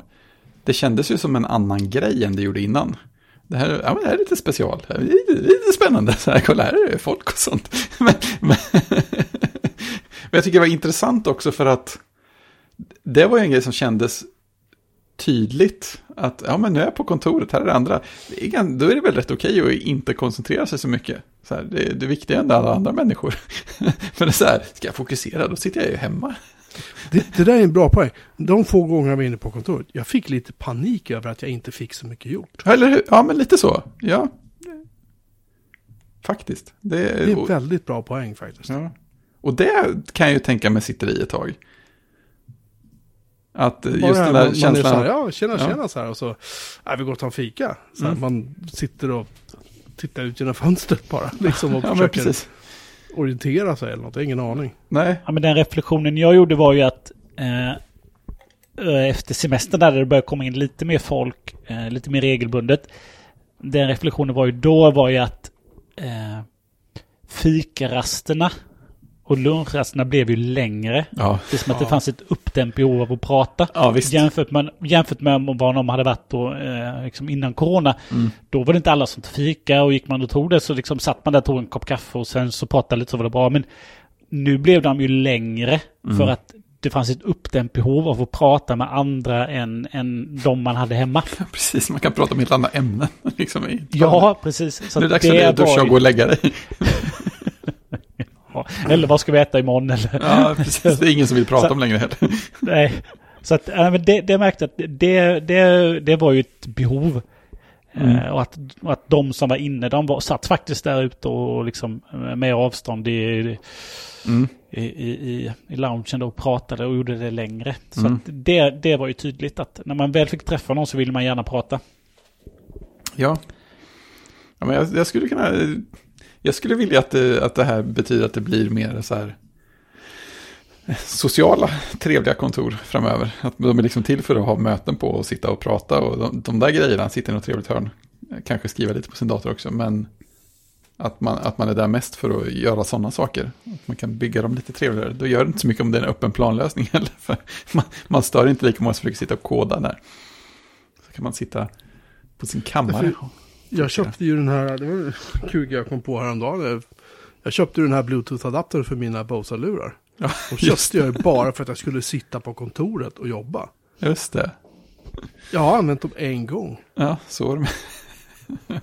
det kändes ju som en annan grej än det gjorde innan. Det här, ja, det här är lite special. Det är lite, lite spännande. Så här, kolla, här är det folk och sånt. [laughs] Men, men, men jag tycker det var intressant också för att det var ju en grej som kändes tydligt. Att ja, men nu är jag på kontoret, här är det andra. Det är, då är det väl rätt okej att inte koncentrera sig så mycket. Så här, det, det viktiga är ändå alla andra människor. [laughs] Men det är så här, ska jag fokusera, då sitter jag ju hemma. Det, det där är en bra poäng. De få gånger jag var inne på kontoret, jag fick lite panik över att jag inte fick så mycket gjort. Eller hur? Ja, men lite så. Ja. Faktiskt. Det, Det är en och, väldigt bra poäng faktiskt. ja. och det kan jag ju tänka mig sitter i ett tag. Att Bara just det här, den man, där man är känslan. så här, ja, tjena, Ja. tjena så här. Och så, nej, vi går och tar en fika. Så här, Mm. Man sitter och tittar ut genom fönstret bara. Liksom, och ja, försöker precis. Orientera sig eller något. Ingen aning. Nej, Ja, men den reflektionen jag gjorde var ju att eh, eh, efter semestern där det började komma in lite mer folk, eh, lite mer regelbundet. Den reflektionen var ju då var ju att eh, fikarasterna och lunchrasterna blev ju längre. ja, Det är som att det Ja. fanns ett uppdämt behov av att prata. ja visst. Jämfört med, jämfört med vad de hade varit då, eh, liksom innan corona. Mm. Då var det inte alla som fika och gick man och tog det så liksom satt man där och tog en kopp kaffe och sen så pratade lite så var det bra. Men nu blev de ju längre Mm. för att det fanns ett uppdämt behov av att prata med andra än, än de man hade hemma. [laughs] Precis, man kan prata om helt andra ämnen. [laughs] Liksom, Ja, precis. Så Nu är det dags för dig att duscha och gå och lägga dig. [laughs] Eller vad ska vi äta imorgon? Eller? Ja, precis. Det är ingen som vill prata Så- om längre heller. [laughs] Nej. Så att, men det, det märkte att det, det, det var ju ett behov. Mm. Eh, och, att, och att de som var inne, de var, satt faktiskt där ute och liksom eh, med avstånd i, Mm. i, i, i, loungen och pratade och gjorde det längre. Så Mm. det, det var ju tydligt att när man väl fick träffa någon så ville man gärna prata. Ja. ja men jag, jag skulle kunna... Jag skulle vilja att det, att det här betyder att det blir mer så här sociala, trevliga kontor framöver. Att de är liksom till för att ha möten på och sitta och prata och de, de där grejerna, sitta i något trevligt hörn, kanske skriva lite på sin dator också, men att man, att man är där mest för att göra sådana saker. Att man kan bygga dem lite trevligare. Då gör det inte så mycket om det är en öppen planlösning [laughs] heller, för man, man stör inte lika många som försöker sitta och koda där. Så kan man sitta på sin kammare. Jag köpte ju den här, det var en kul jag kom på häromdagen. Jag köpte den här Bluetooth-adaptern för mina Bose-lurar. Ja, Och köpte jag bara för att jag skulle sitta på kontoret och jobba. Just det. Jag har använt dem en gång. Ja, så är det.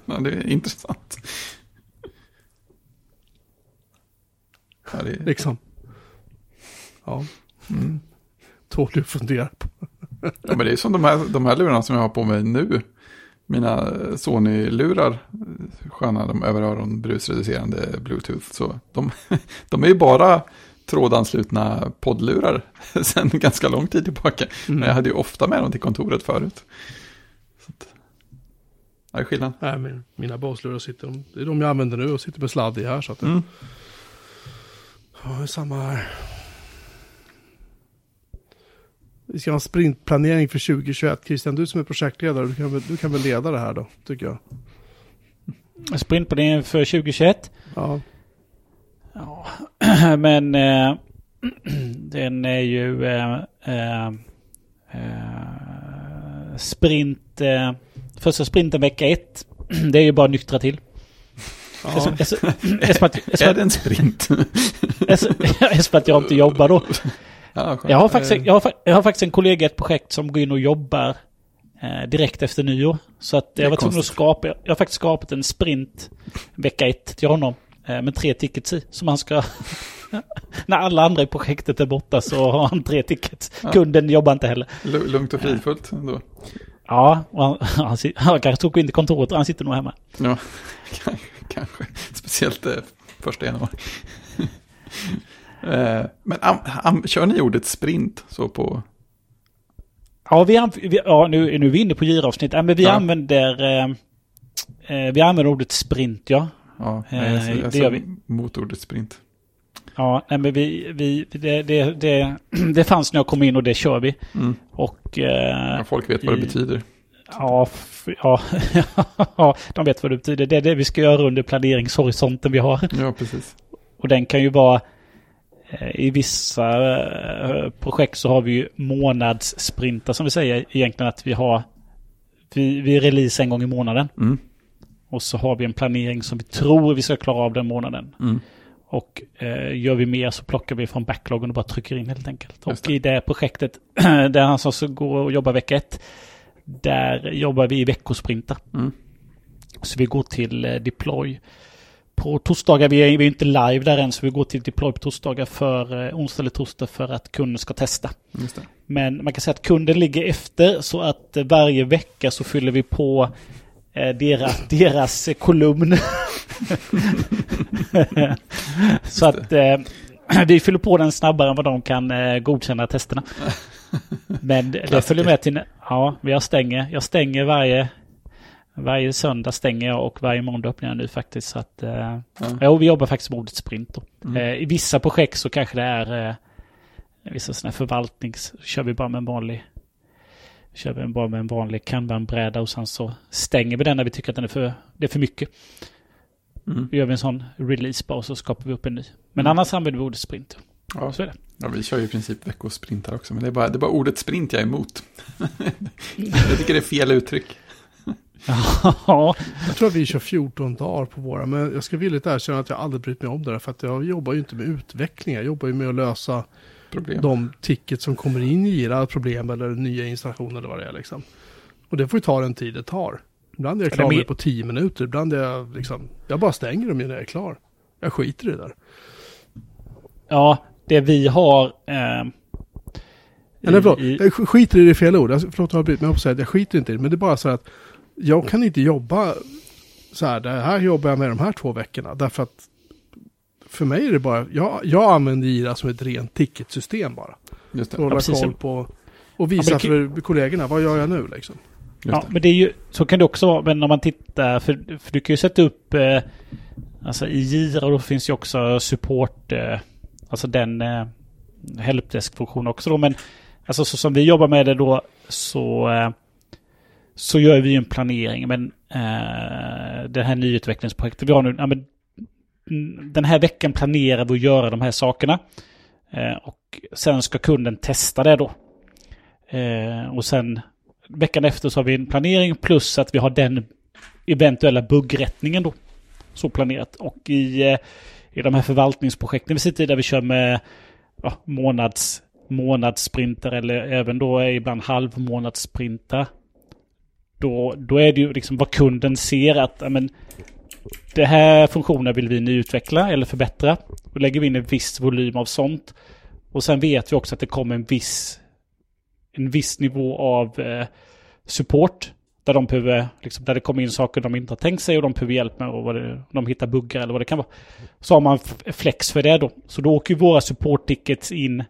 [laughs] ja, det är intressant. Ja, det Liksom. Ja, mm. tål du att fundera på. ja, men det är som de här, de här lurarna som jag har på mig nu. Mina Sony-lurar, sköna, de över öron brusreducerande bluetooth. Så de, [laughs] de är ju bara trådanslutna poddlurar [laughs] sedan ganska lång tid tillbaka. Men jag hade ju ofta med dem till kontoret förut. Så att, det är skillnad. Nej, men mina Bose-lurar sitter, de- det är de jag använder nu och sitter med sladd i här. Så att det, Mm. ja, samma här. Vi ska ha en sprintplanering för 2021. Christian, du som är projektledare, du kan, väl, du kan väl leda det här då, tycker jag. Sprintplanering för 2021. Ja, Ja, men eh, den är ju eh, eh, eh, sprint... Eh, första sprinten vecka ett. Det är ju bara nyktra till. ja. Eftersom- eftersom- eftersom att- Är att- det en sprint? eftersom- Eftersom att jag inte jobbar då. Ja. Jag har, faktiskt, Eh. jag, har, jag har faktiskt en kollega i ett projekt som går in och jobbar eh, direkt efter nyår. Så att jag var tvungen att skapa, jag har faktiskt skapat en sprint vecka ett till honom. Eh, med tre tickets i. Som han ska... [laughs] när alla andra i projektet är borta så har han tre tickets. Ja. Kunden jobbar inte heller. Lu- Lugnt och fridfullt ändå. Ja, och han, [laughs] han, han kanske tog in till kontoret och han sitter nog hemma. Ja, [laughs] kanske. Speciellt eh, första januari. Eh, Men am, am, kör ni ordet sprint så på... Ja, vi, vi, ja nu, nu är vi inne på giravsnitt. Ja, men vi Ja. använder... Eh, eh, vi använder ordet sprint, ja. Ja, Eh, nej, alltså, det alltså, gör vi. mot ordet sprint. Ja, nej, men vi, vi, det, det, det, [clears throat] det fanns när jag kom in och det kör vi. Mm. Och eh, Ja, folk vet vad det i- betyder. ja, ja, [laughs] ja, de vet vad det betyder. Det är det vi ska göra under planeringshorisonten vi har. Ja, precis. Och den kan ju vara... eh, I vissa eh, projekt så har vi ju månadssprintar som vi säger egentligen att vi har... Vi, vi release en gång i månaden. Mm. Och så har vi en planering som vi tror vi ska klara av den månaden. Mm. Och eh, gör vi mer så plockar vi från backloggen och bara trycker in helt enkelt. Och i det projektet, [clears throat] där han som ska gå och jobba vecka ett, där jobbar vi i veckosprintar. Mm. Så vi går till eh, deploy på torsdagar. Vi är, vi är inte live där än, så vi går till deploy på torsdagar för eh, onsdag eller torsdag för att kunden ska testa. Men man kan säga att kunden ligger efter så att eh, varje vecka så fyller vi på eh, [laughs] deras, deras [laughs] eh, kolumn. så att vi fyller på den snabbare än vad de kan godkänna testerna. [laughs] Men det Klassiker. följer med till... Ja, jag stänger, jag stänger varje... Varje söndag stänger jag och varje måndag öppnar jag nu faktiskt. Så att, eh, Ja. ja, vi jobbar faktiskt med ordet sprint. Då. Mm. Eh, I vissa projekt så kanske det är eh, vissa sådana förvaltnings... kör vi bara med en vanlig... Kör vi bara med en vanlig kanban-bräda och sen så stänger vi den när vi tycker att den är för, det är för mycket. Mm. Då gör vi en sån release bara och så skapar vi upp en ny. Men Mm. annars använder vi ordet sprint. Ja, Så är det. ja, vi kör ju i princip veckosprintar också, men det är bara, det är bara ordet sprint jag är emot. [laughs] jag tycker det är fel uttryck. [laughs] Ja, Jag tror att vi kör 14 dagar på våra, men jag ska villigt erkänna att jag aldrig brytt mig om det där, för att jag jobbar ju inte med utveckling, jag jobbar ju med att lösa Problem. de tickets som kommer in i Gira, problem eller nya installationer eller vad det är liksom. Och det får ju ta den tid det tar. Ibland är jag klar med det på 10 minuter, ibland är jag liksom, jag bara stänger dem när jag är klar. Jag skiter i det där. ja det vi har... Eh, Eller förlåt, i- jag sk- skiter i det fel ord. Jag, förlåt, jag har brytt mig om att säga att jag skiter inte i det. Men det är bara så att jag kan inte jobba så här. Det här jobbar jag med de här två veckorna. Därför att för mig är det bara, jag, jag använder Gira som ett rent ticketsystem bara. Just det. att hålla precis. koll på och visa Ja, men för kollegorna, vad gör jag nu liksom? Just Ja, det. men det är ju, så kan det också vara, men om man tittar, för, för du kan ju sätta upp, eh, alltså i Jira då finns ju också support, eh, alltså den eh, helpdesk-funktionen också då, men alltså så som vi jobbar med det då så, eh, så gör vi en planering, men eh, det här nyutvecklingsprojektet vi har nu, ja, men, mm, den här veckan planerar vi att göra de här sakerna. Eh, och sen ska kunden testa det då. Eh, och sen veckan efter så har vi en planering plus att vi har den eventuella buggrättningen då. Så planerat. Och i, eh, i de här förvaltningsprojekten vi sitter i där vi kör med ja, månads, månadssprinter eller även då ibland halvmånadssprintar. Då, då är det ju liksom vad kunden ser att ja, men, det här funktionen vill vi nyutveckla eller förbättra. Då lägger vi in en viss volym av sånt. Och sen vet vi också att det kommer en viss en viss nivå av eh, support. Där de behöver, liksom, där det kommer in saker de inte har tänkt sig och de behöver hjälp med och vad det, de hittar buggar eller vad det kan vara. Så har man flex för det då. Så då åker ju våra support-tickets in.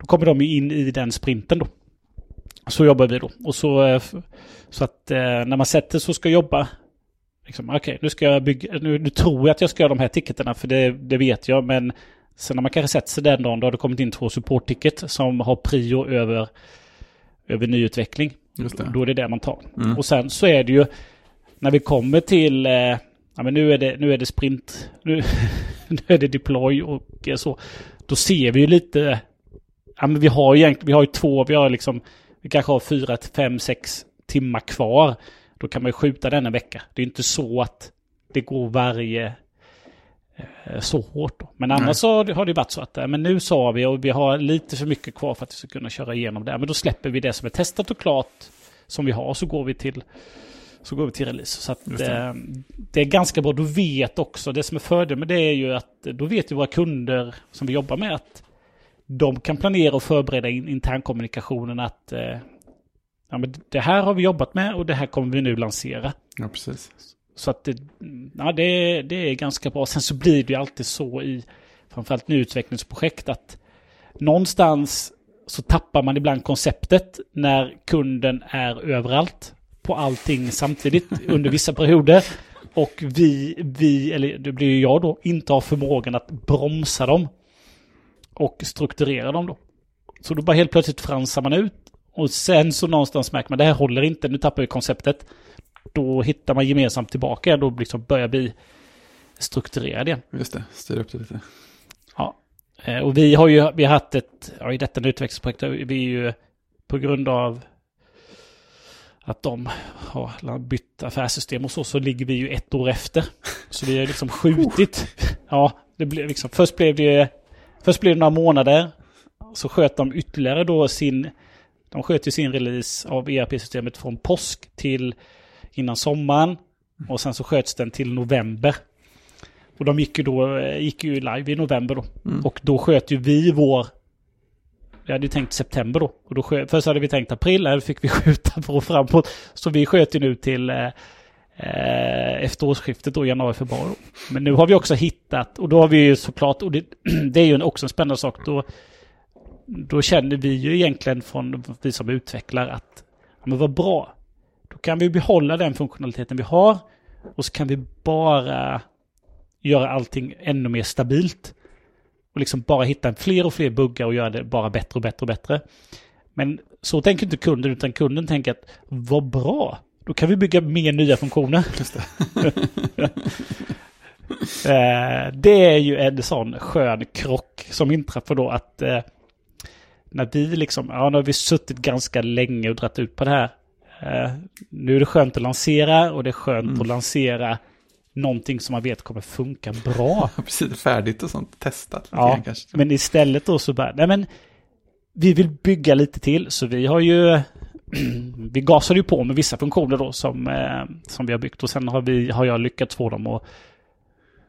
Då kommer de ju in i den sprinten då. Så jobbar vi då. Och så, eh, så att eh, när man sätter så ska jobba. Liksom, Okej, nu ska jag bygga, nu, nu tror jag att jag ska göra de här ticketerna för det, det vet jag. Men sen när man kanske sätter sig den dagen då har det kommit in två support-ticket som har prio över, över nyutveckling. Just det. Då är det det man tar. Mm. Och sen så är det ju när vi kommer till, eh, ja men nu är det, nu är det sprint, nu, [laughs] nu är det deploy och eh, så. Då ser vi ju lite, ja men vi har ju egentligen, vi har ju två, vi har liksom, vi kanske har fyra, fem, sex timmar kvar. Då kan man ju skjuta den en vecka. Det är inte så att det går varje, eh, eh, så hårt. Då. Men annars Nej. så har det varit så att eh, men nu sa vi och vi har lite för mycket kvar för att vi ska kunna köra igenom det. Men då släpper vi det som är testat och klart som vi har så går vi till så går vi till release. Så att det. det. det är ganska bra. Du vet också, det som är fördel med det är ju att då vet ju våra kunder som vi jobbar med att de kan planera och förbereda in internkommunikationen att eh, ja, men det här har vi jobbat med och det här kommer vi nu lansera. Ja, precis. Så att det, ja, det, det är ganska bra. Sen så blir det ju alltid så i framförallt nyutvecklingsprojekt att någonstans så tappar man ibland konceptet när kunden är överallt på allting samtidigt [laughs] under vissa perioder. Och vi, vi, eller det blir ju jag då, inte har förmågan att bromsa dem och strukturera dem då. Så då bara helt plötsligt fransar man ut och sen så någonstans märker man det här håller inte, nu tappar vi konceptet. Då hittar man gemensamt tillbaka och liksom börjar bli strukturerad igen. Just det, styr upp det lite. Ja. Eh, Och vi har ju vi har haft ett, ja, i detta utvecklingsprojekt, vi är ju på grund av att de har bytt affärssystem och så, så ligger vi ju ett år efter. Så vi har liksom skjutit. [laughs] Ja, det blev liksom, först blev det, först blev det några månader. Så sköt de ytterligare då sin, de sköt ju sin release av ERP-systemet från påsk till innan sommaren. Och sen så sköts den till november. Och de gick ju då, eh, gick ju live i november då. Mm. Och då sköt ju vi vår... Vi hade ju tänkt september då. Och då sköt, först hade vi tänkt april, här fick vi [laughs] skjuta på framåt. Så vi sköt ju nu till eh, eh, efter årsskiftet då, januari, februari. Men nu har vi också hittat, och då har vi ju såklart, och det, [clears throat] det är ju också en spännande sak, då, då känner vi ju egentligen från vi som utvecklar att, ja men vad bra. Då kan vi behålla den funktionaliteten vi har och så kan vi bara göra allting ännu mer stabilt. Och liksom bara hitta fler och fler buggar och göra det bara bättre och bättre och bättre. Men så tänker inte kunden, utan kunden tänker att vad bra, då kan vi bygga mer nya funktioner. Det. [laughs] Eh, det är ju en sån skön krock som inträffar då att eh, när vi liksom, ja nu har vi suttit ganska länge och dratt ut på det här. Eh, nu är det skönt att lansera och det är skönt Mm. att lansera någonting som man vet kommer funka bra. [laughs] Precis. Färdigt och sånt. Testat. Ja. Men istället då så bara, nej men vi vill bygga lite till så vi har ju [clears throat] vi gasade ju på med vissa funktioner då som, eh, som vi har byggt och sen har, vi, har jag lyckats få dem att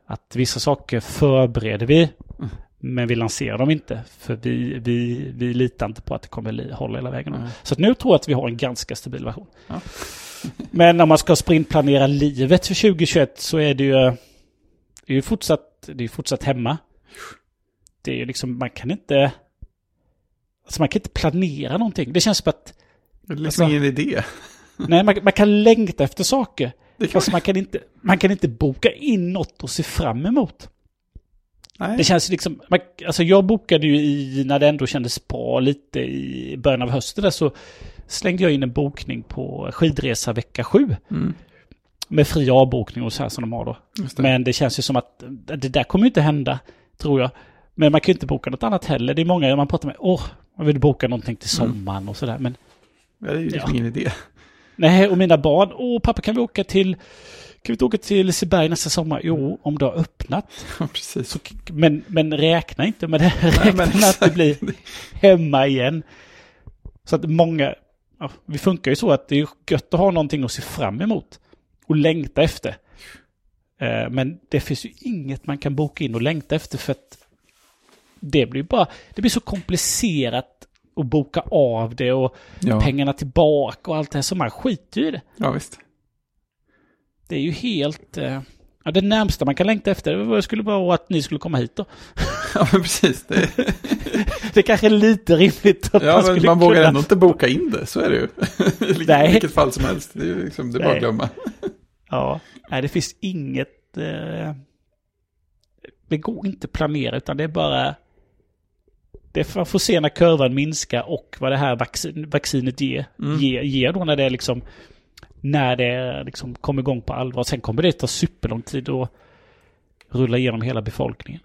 att vissa saker förbereder vi Mm. men vi lanserar dem inte för vi, vi, vi litar inte på att det kommer hålla hela vägen. Nej. Så nu tror jag att vi har en ganska stabil version. Ja. [laughs] men om man ska sprintplanera livet för 2021 så är det ju, det är ju fortsatt, det är fortsatt hemma. Det är ju liksom, man kan inte... Alltså man kan inte planera någonting. Det känns som att, Det är liksom Alltså- ingen idé. nej man, man kan längta efter saker. [laughs] Det kan Fast man kan, inte, man kan inte boka in något och se fram emot. Nej. Det känns liksom, man, alltså jag bokade ju i, när det ändå kändes bra lite i början av hösten där så slängde jag in en bokning på skidresa vecka sju. Mm. Med fri avbokning och så här som de har då. Det. Men det känns ju som att det där kommer ju inte hända, tror jag. Men man kan ju inte boka något annat heller. Det är många man pratar med, åh, man vill boka någonting till Mm. sommaren och sådär. Men det är ju liksom Ja. ingen idé. nej, och mina barn, åh pappa kan vi åka till, kan vi inte åka till Liseberg nästa sommar? Jo, om det har öppnat. [laughs] Ja, precis. Så, men, men räkna inte med det. [laughs] Räkna med att det blir hemma igen. Så att många, ja, vi funkar ju så att det är gött att ha någonting att se fram emot. Och längta efter. Eh, men det finns ju inget man kan boka in och längta efter för att det blir bara, det blir så komplicerat att boka av det och Ja, pengarna tillbaka och allt det här så man skiter ju i det. ja visst. Det är ju helt, eh, ja det närmsta man kan längta efter det skulle vara att ni skulle komma hit då. [laughs] Ja, men precis. Det, [laughs] Det kanske är lite rimligt att ja, man men skulle man vågar kunna... ändå inte boka in det. Så är det ju. [laughs] I Nej. vilket fall som helst. Det är liksom, det är bara att glömma. Ja, nej det finns inget... Eh, det går inte att planera utan det är bara... Det man får se när kurvan minskar och vad det här vaccin, vaccinet ger, Mm. ger, ger då när det liksom... När det liksom kommer igång på allvar. Sen kommer det ta superlång tid att rulla igenom hela befolkningen.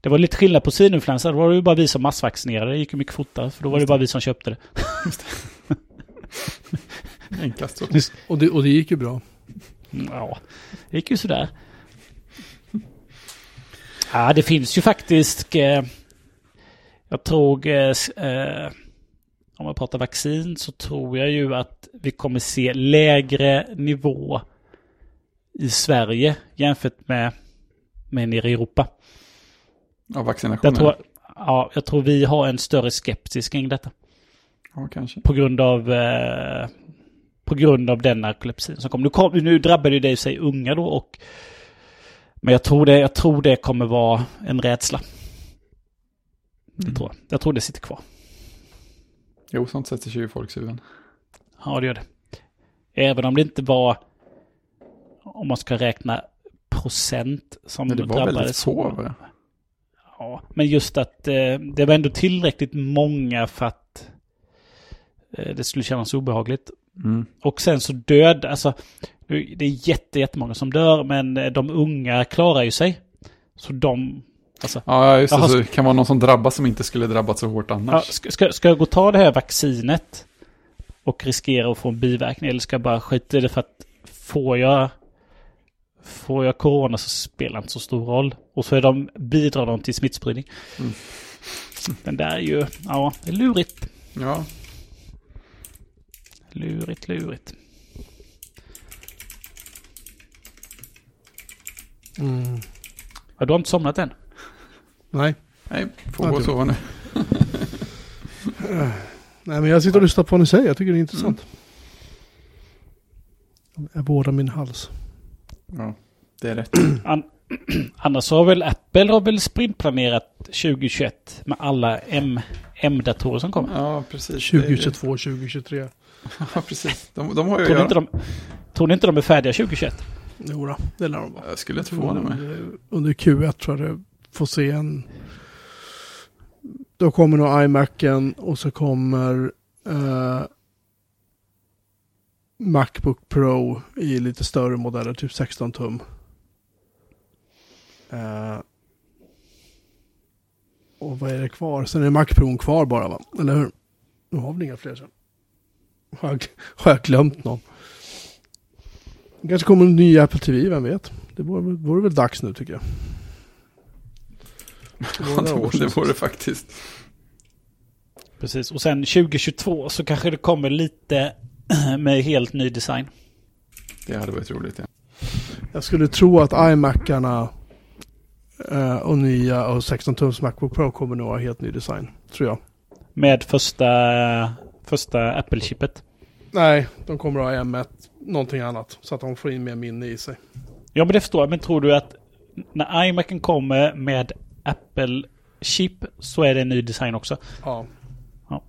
Det var lite skillnad på svininfluensa. Då var det ju bara vi som massvaccinerade. Det gick ju mycket fortare. För då var det bara vi som köpte det. [laughs] Enklast så. Och det, och det gick ju bra. Ja, det gick ju sådär. Ja, det finns ju faktiskt... Eh, jag tror... Eh, eh, om man pratar vaccin så tror jag ju att vi kommer se lägre nivå i Sverige jämfört med, med nere i Europa. Av vaccinationen? Jag tror, ja, jag tror vi har en större skepsis kring detta. Ja, kanske. På grund av, eh, på grund av den narkolepsin som kom. Nu, kom, nu drabbade ju det i sig unga då och men jag tror, det, jag tror det kommer vara en rädsla. Det Mm. tror jag. Jag tror det sitter kvar. Jo, sånt sätter sig ju i folks huvuden. Ja, det gör det. Även om det inte var, om man ska räkna procent som Men det var väldigt få? Ja, men just att eh, det var ändå tillräckligt många för att eh, det skulle kännas obehagligt. Mm. Och sen så död, alltså det är jätte, jättemånga som dör, men eh, de unga klarar ju sig. Så de, alltså, Ja, just det. Jaha, Så det kan vara någon som drabbas som inte skulle drabbats så hårt ja, annars. ska, ska, ska jag gå och ta det här vaccinet och riskera att få en biverkning eller ska jag bara skita i det för att får jag Får jag corona så spelar det inte så stor roll. Och så är de, bidrar de till smittspridning. Mm. Den där är ju, ja, det är lurigt. Ja, Lurigt, lurigt. Mm. Ja, du har inte somnat än? Nej. nej, får gå och sova nu. [laughs] Nej, men jag sitter och lyssnar på vad ni säger. Jag tycker det är intressant. Jag vårdar min hals. Ja, det är rätt. An Annars har väl Apple har väl sprintplanerat 2021 med alla M-datorer som kommer. Ja, precis. Det är- 2022, 2023. Ja, precis. De, de har ju att Tror ni, göra. inte de, tror ni inte de är färdiga 2021? Jo då, det lär de vara. Jag skulle inte förvåna mig. Under, under Q1 tror jag det får se en... Då kommer nog iMacen och så kommer eh, Macbook Pro i lite större modeller, typ 16 tum. Eh, och vad är det kvar? Sen är Mac Pro kvar bara va? Eller hur? Nu har vi inga fler sen. Har jag, har jag glömt någon? Det kanske kommer en ny Apple TV, vem vet? Det vore, väl- vore väl dags nu tycker jag. [laughs] Det det vore det vore faktiskt. Precis. Och sen 2022 så kanske det kommer lite [clears throat] med helt ny design. Det hade varit roligt. Ja. Jag skulle tro att iMacarna eh, och nya och 16 tums Macbook Pro kommer nog ha helt ny design. Tror jag. Med första, första Apple-chippet. Nej, de kommer att ha M1, någonting annat. Så att de får in mer minne i sig. Ja, men det förstår jag. Men tror du att när iMacen kommer med Apple-chip så är det en ny design också? Ja. Ja.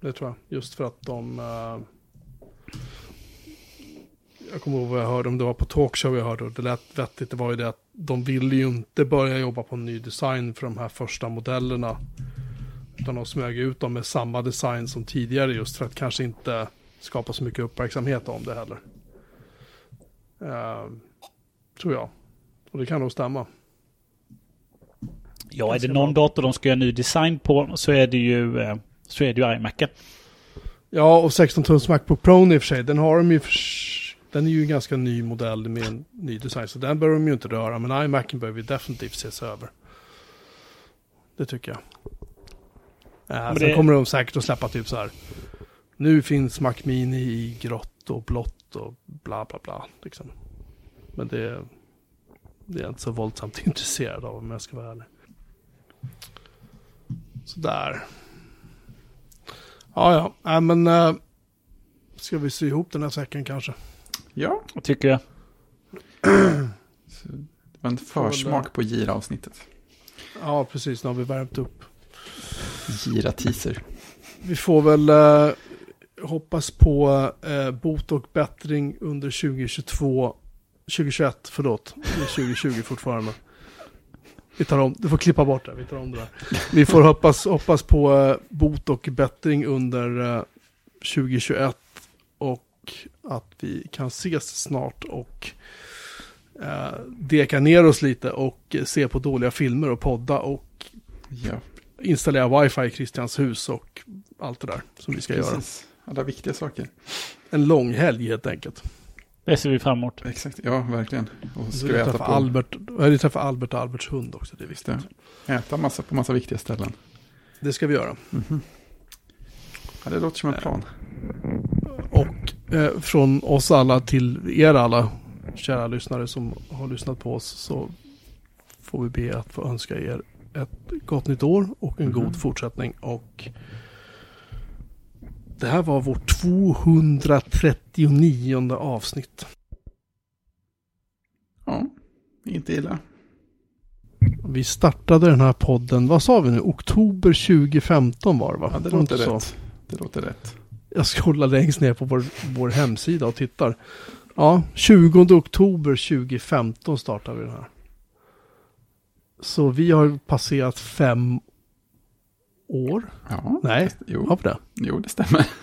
Det tror jag. Just för att de... eh, jag kommer ihåg vad jag hörde, om det var på talkshow jag hörde och det lät vettigt. Det var ju det att de ville ju inte börja jobba på en ny design för de här första modellerna. Utan de smög ut dem med samma design som tidigare just för att kanske inte skapa så mycket uppmärksamhet om det heller. Eh, tror jag. Och det kan nog stämma. Ja, är det någon dator de ska göra ny design på så är det ju, eh, så är det ju iMacen. Ja, och 16 tums Macbook Pro i och för sig, den har de ju för, Den är ju en ganska ny modell med en ny design, så den behöver de ju inte röra. Men iMacen behöver ju definitivt ses över. Det tycker jag. Äh, Men sen det- kommer de säkert att släppa typ så här. Nu finns Mac Mini i grått och blått och bla bla bla. Liksom. Men det, det är jag inte så våldsamt [laughs] intresserad av om jag ska vara ärlig. Sådär. Ja, ja. Nej, men äh, ska vi sy ihop den här säcken kanske? Ja, Tycker jag. [clears throat] det var en försmak på Gira-avsnittet. Ja, precis. Nu har vi värmt upp. Gira-teaser. Vi får väl eh, hoppas på eh, bot och bättring under 2022. 2021, förlåt. Det är 2020 fortfarande. Vi tar om, du får klippa bort det, vi tar om det där. Vi får hoppas, hoppas på eh, bot och bättring under eh, 2021 och att vi kan ses snart och eh, deka ner oss lite och eh, se på dåliga filmer och podda och Ja, installera wifi i Christians hus och allt det där som vi ska göra. precis. Alla viktiga saker. En lång helg helt enkelt. Det ser vi fram emot. Exakt, ja verkligen. Och Så ska vi äta på, Albert, vi träffa Albert och Alberts hund också. Det är viktigt. det. äta massa på massa viktiga ställen. Det ska vi göra. Ja, det låter som en plan. Och eh, från oss alla till er alla kära lyssnare som har lyssnat på oss så får vi be att få önska er ett gott nytt år och en Mhm. god fortsättning. Och det här var vårt 239 avsnitt. Ja, inte illa. Vi startade den här podden, vad sa vi nu, oktober 2015 var det va? Ja, det låter så? rätt. Det låter rätt. Jag scrollar längst ner på vår, vår hemsida och tittar. Ja, 20 oktober 2015 startar vi den här. Så vi har passerat fem år. Ja, Nej, jo, har vi det? jo, det stämmer. [laughs]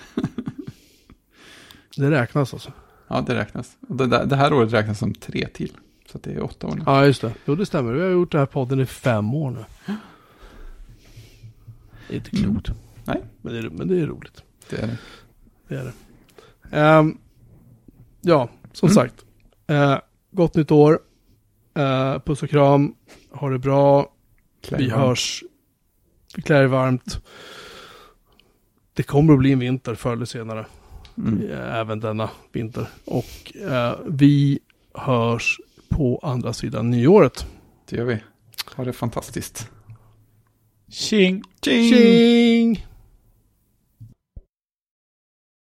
Det räknas alltså. Ja, det räknas. Det, det här året räknas som tre till. Så att det är åtta år nu. Ja, just det. Jo, det stämmer. Vi har gjort den här podden i fem år nu. [gasps] Det är inte klokt. Nej. Men det är, men det är roligt. Det är det. Det är det. Ehm, ja, som Mm. sagt. Uh, gott nytt år. Uh, puss och kram. Ha det bra. Klär Vi varmt. hörs. Vi klär er varmt. Det kommer att bli en vinter förr eller senare. Mm. Även denna vinter. Och eh, vi hörs på andra sidan nyåret. Det gör vi. Ha det fantastiskt. Tjing! Tjing! Tjing!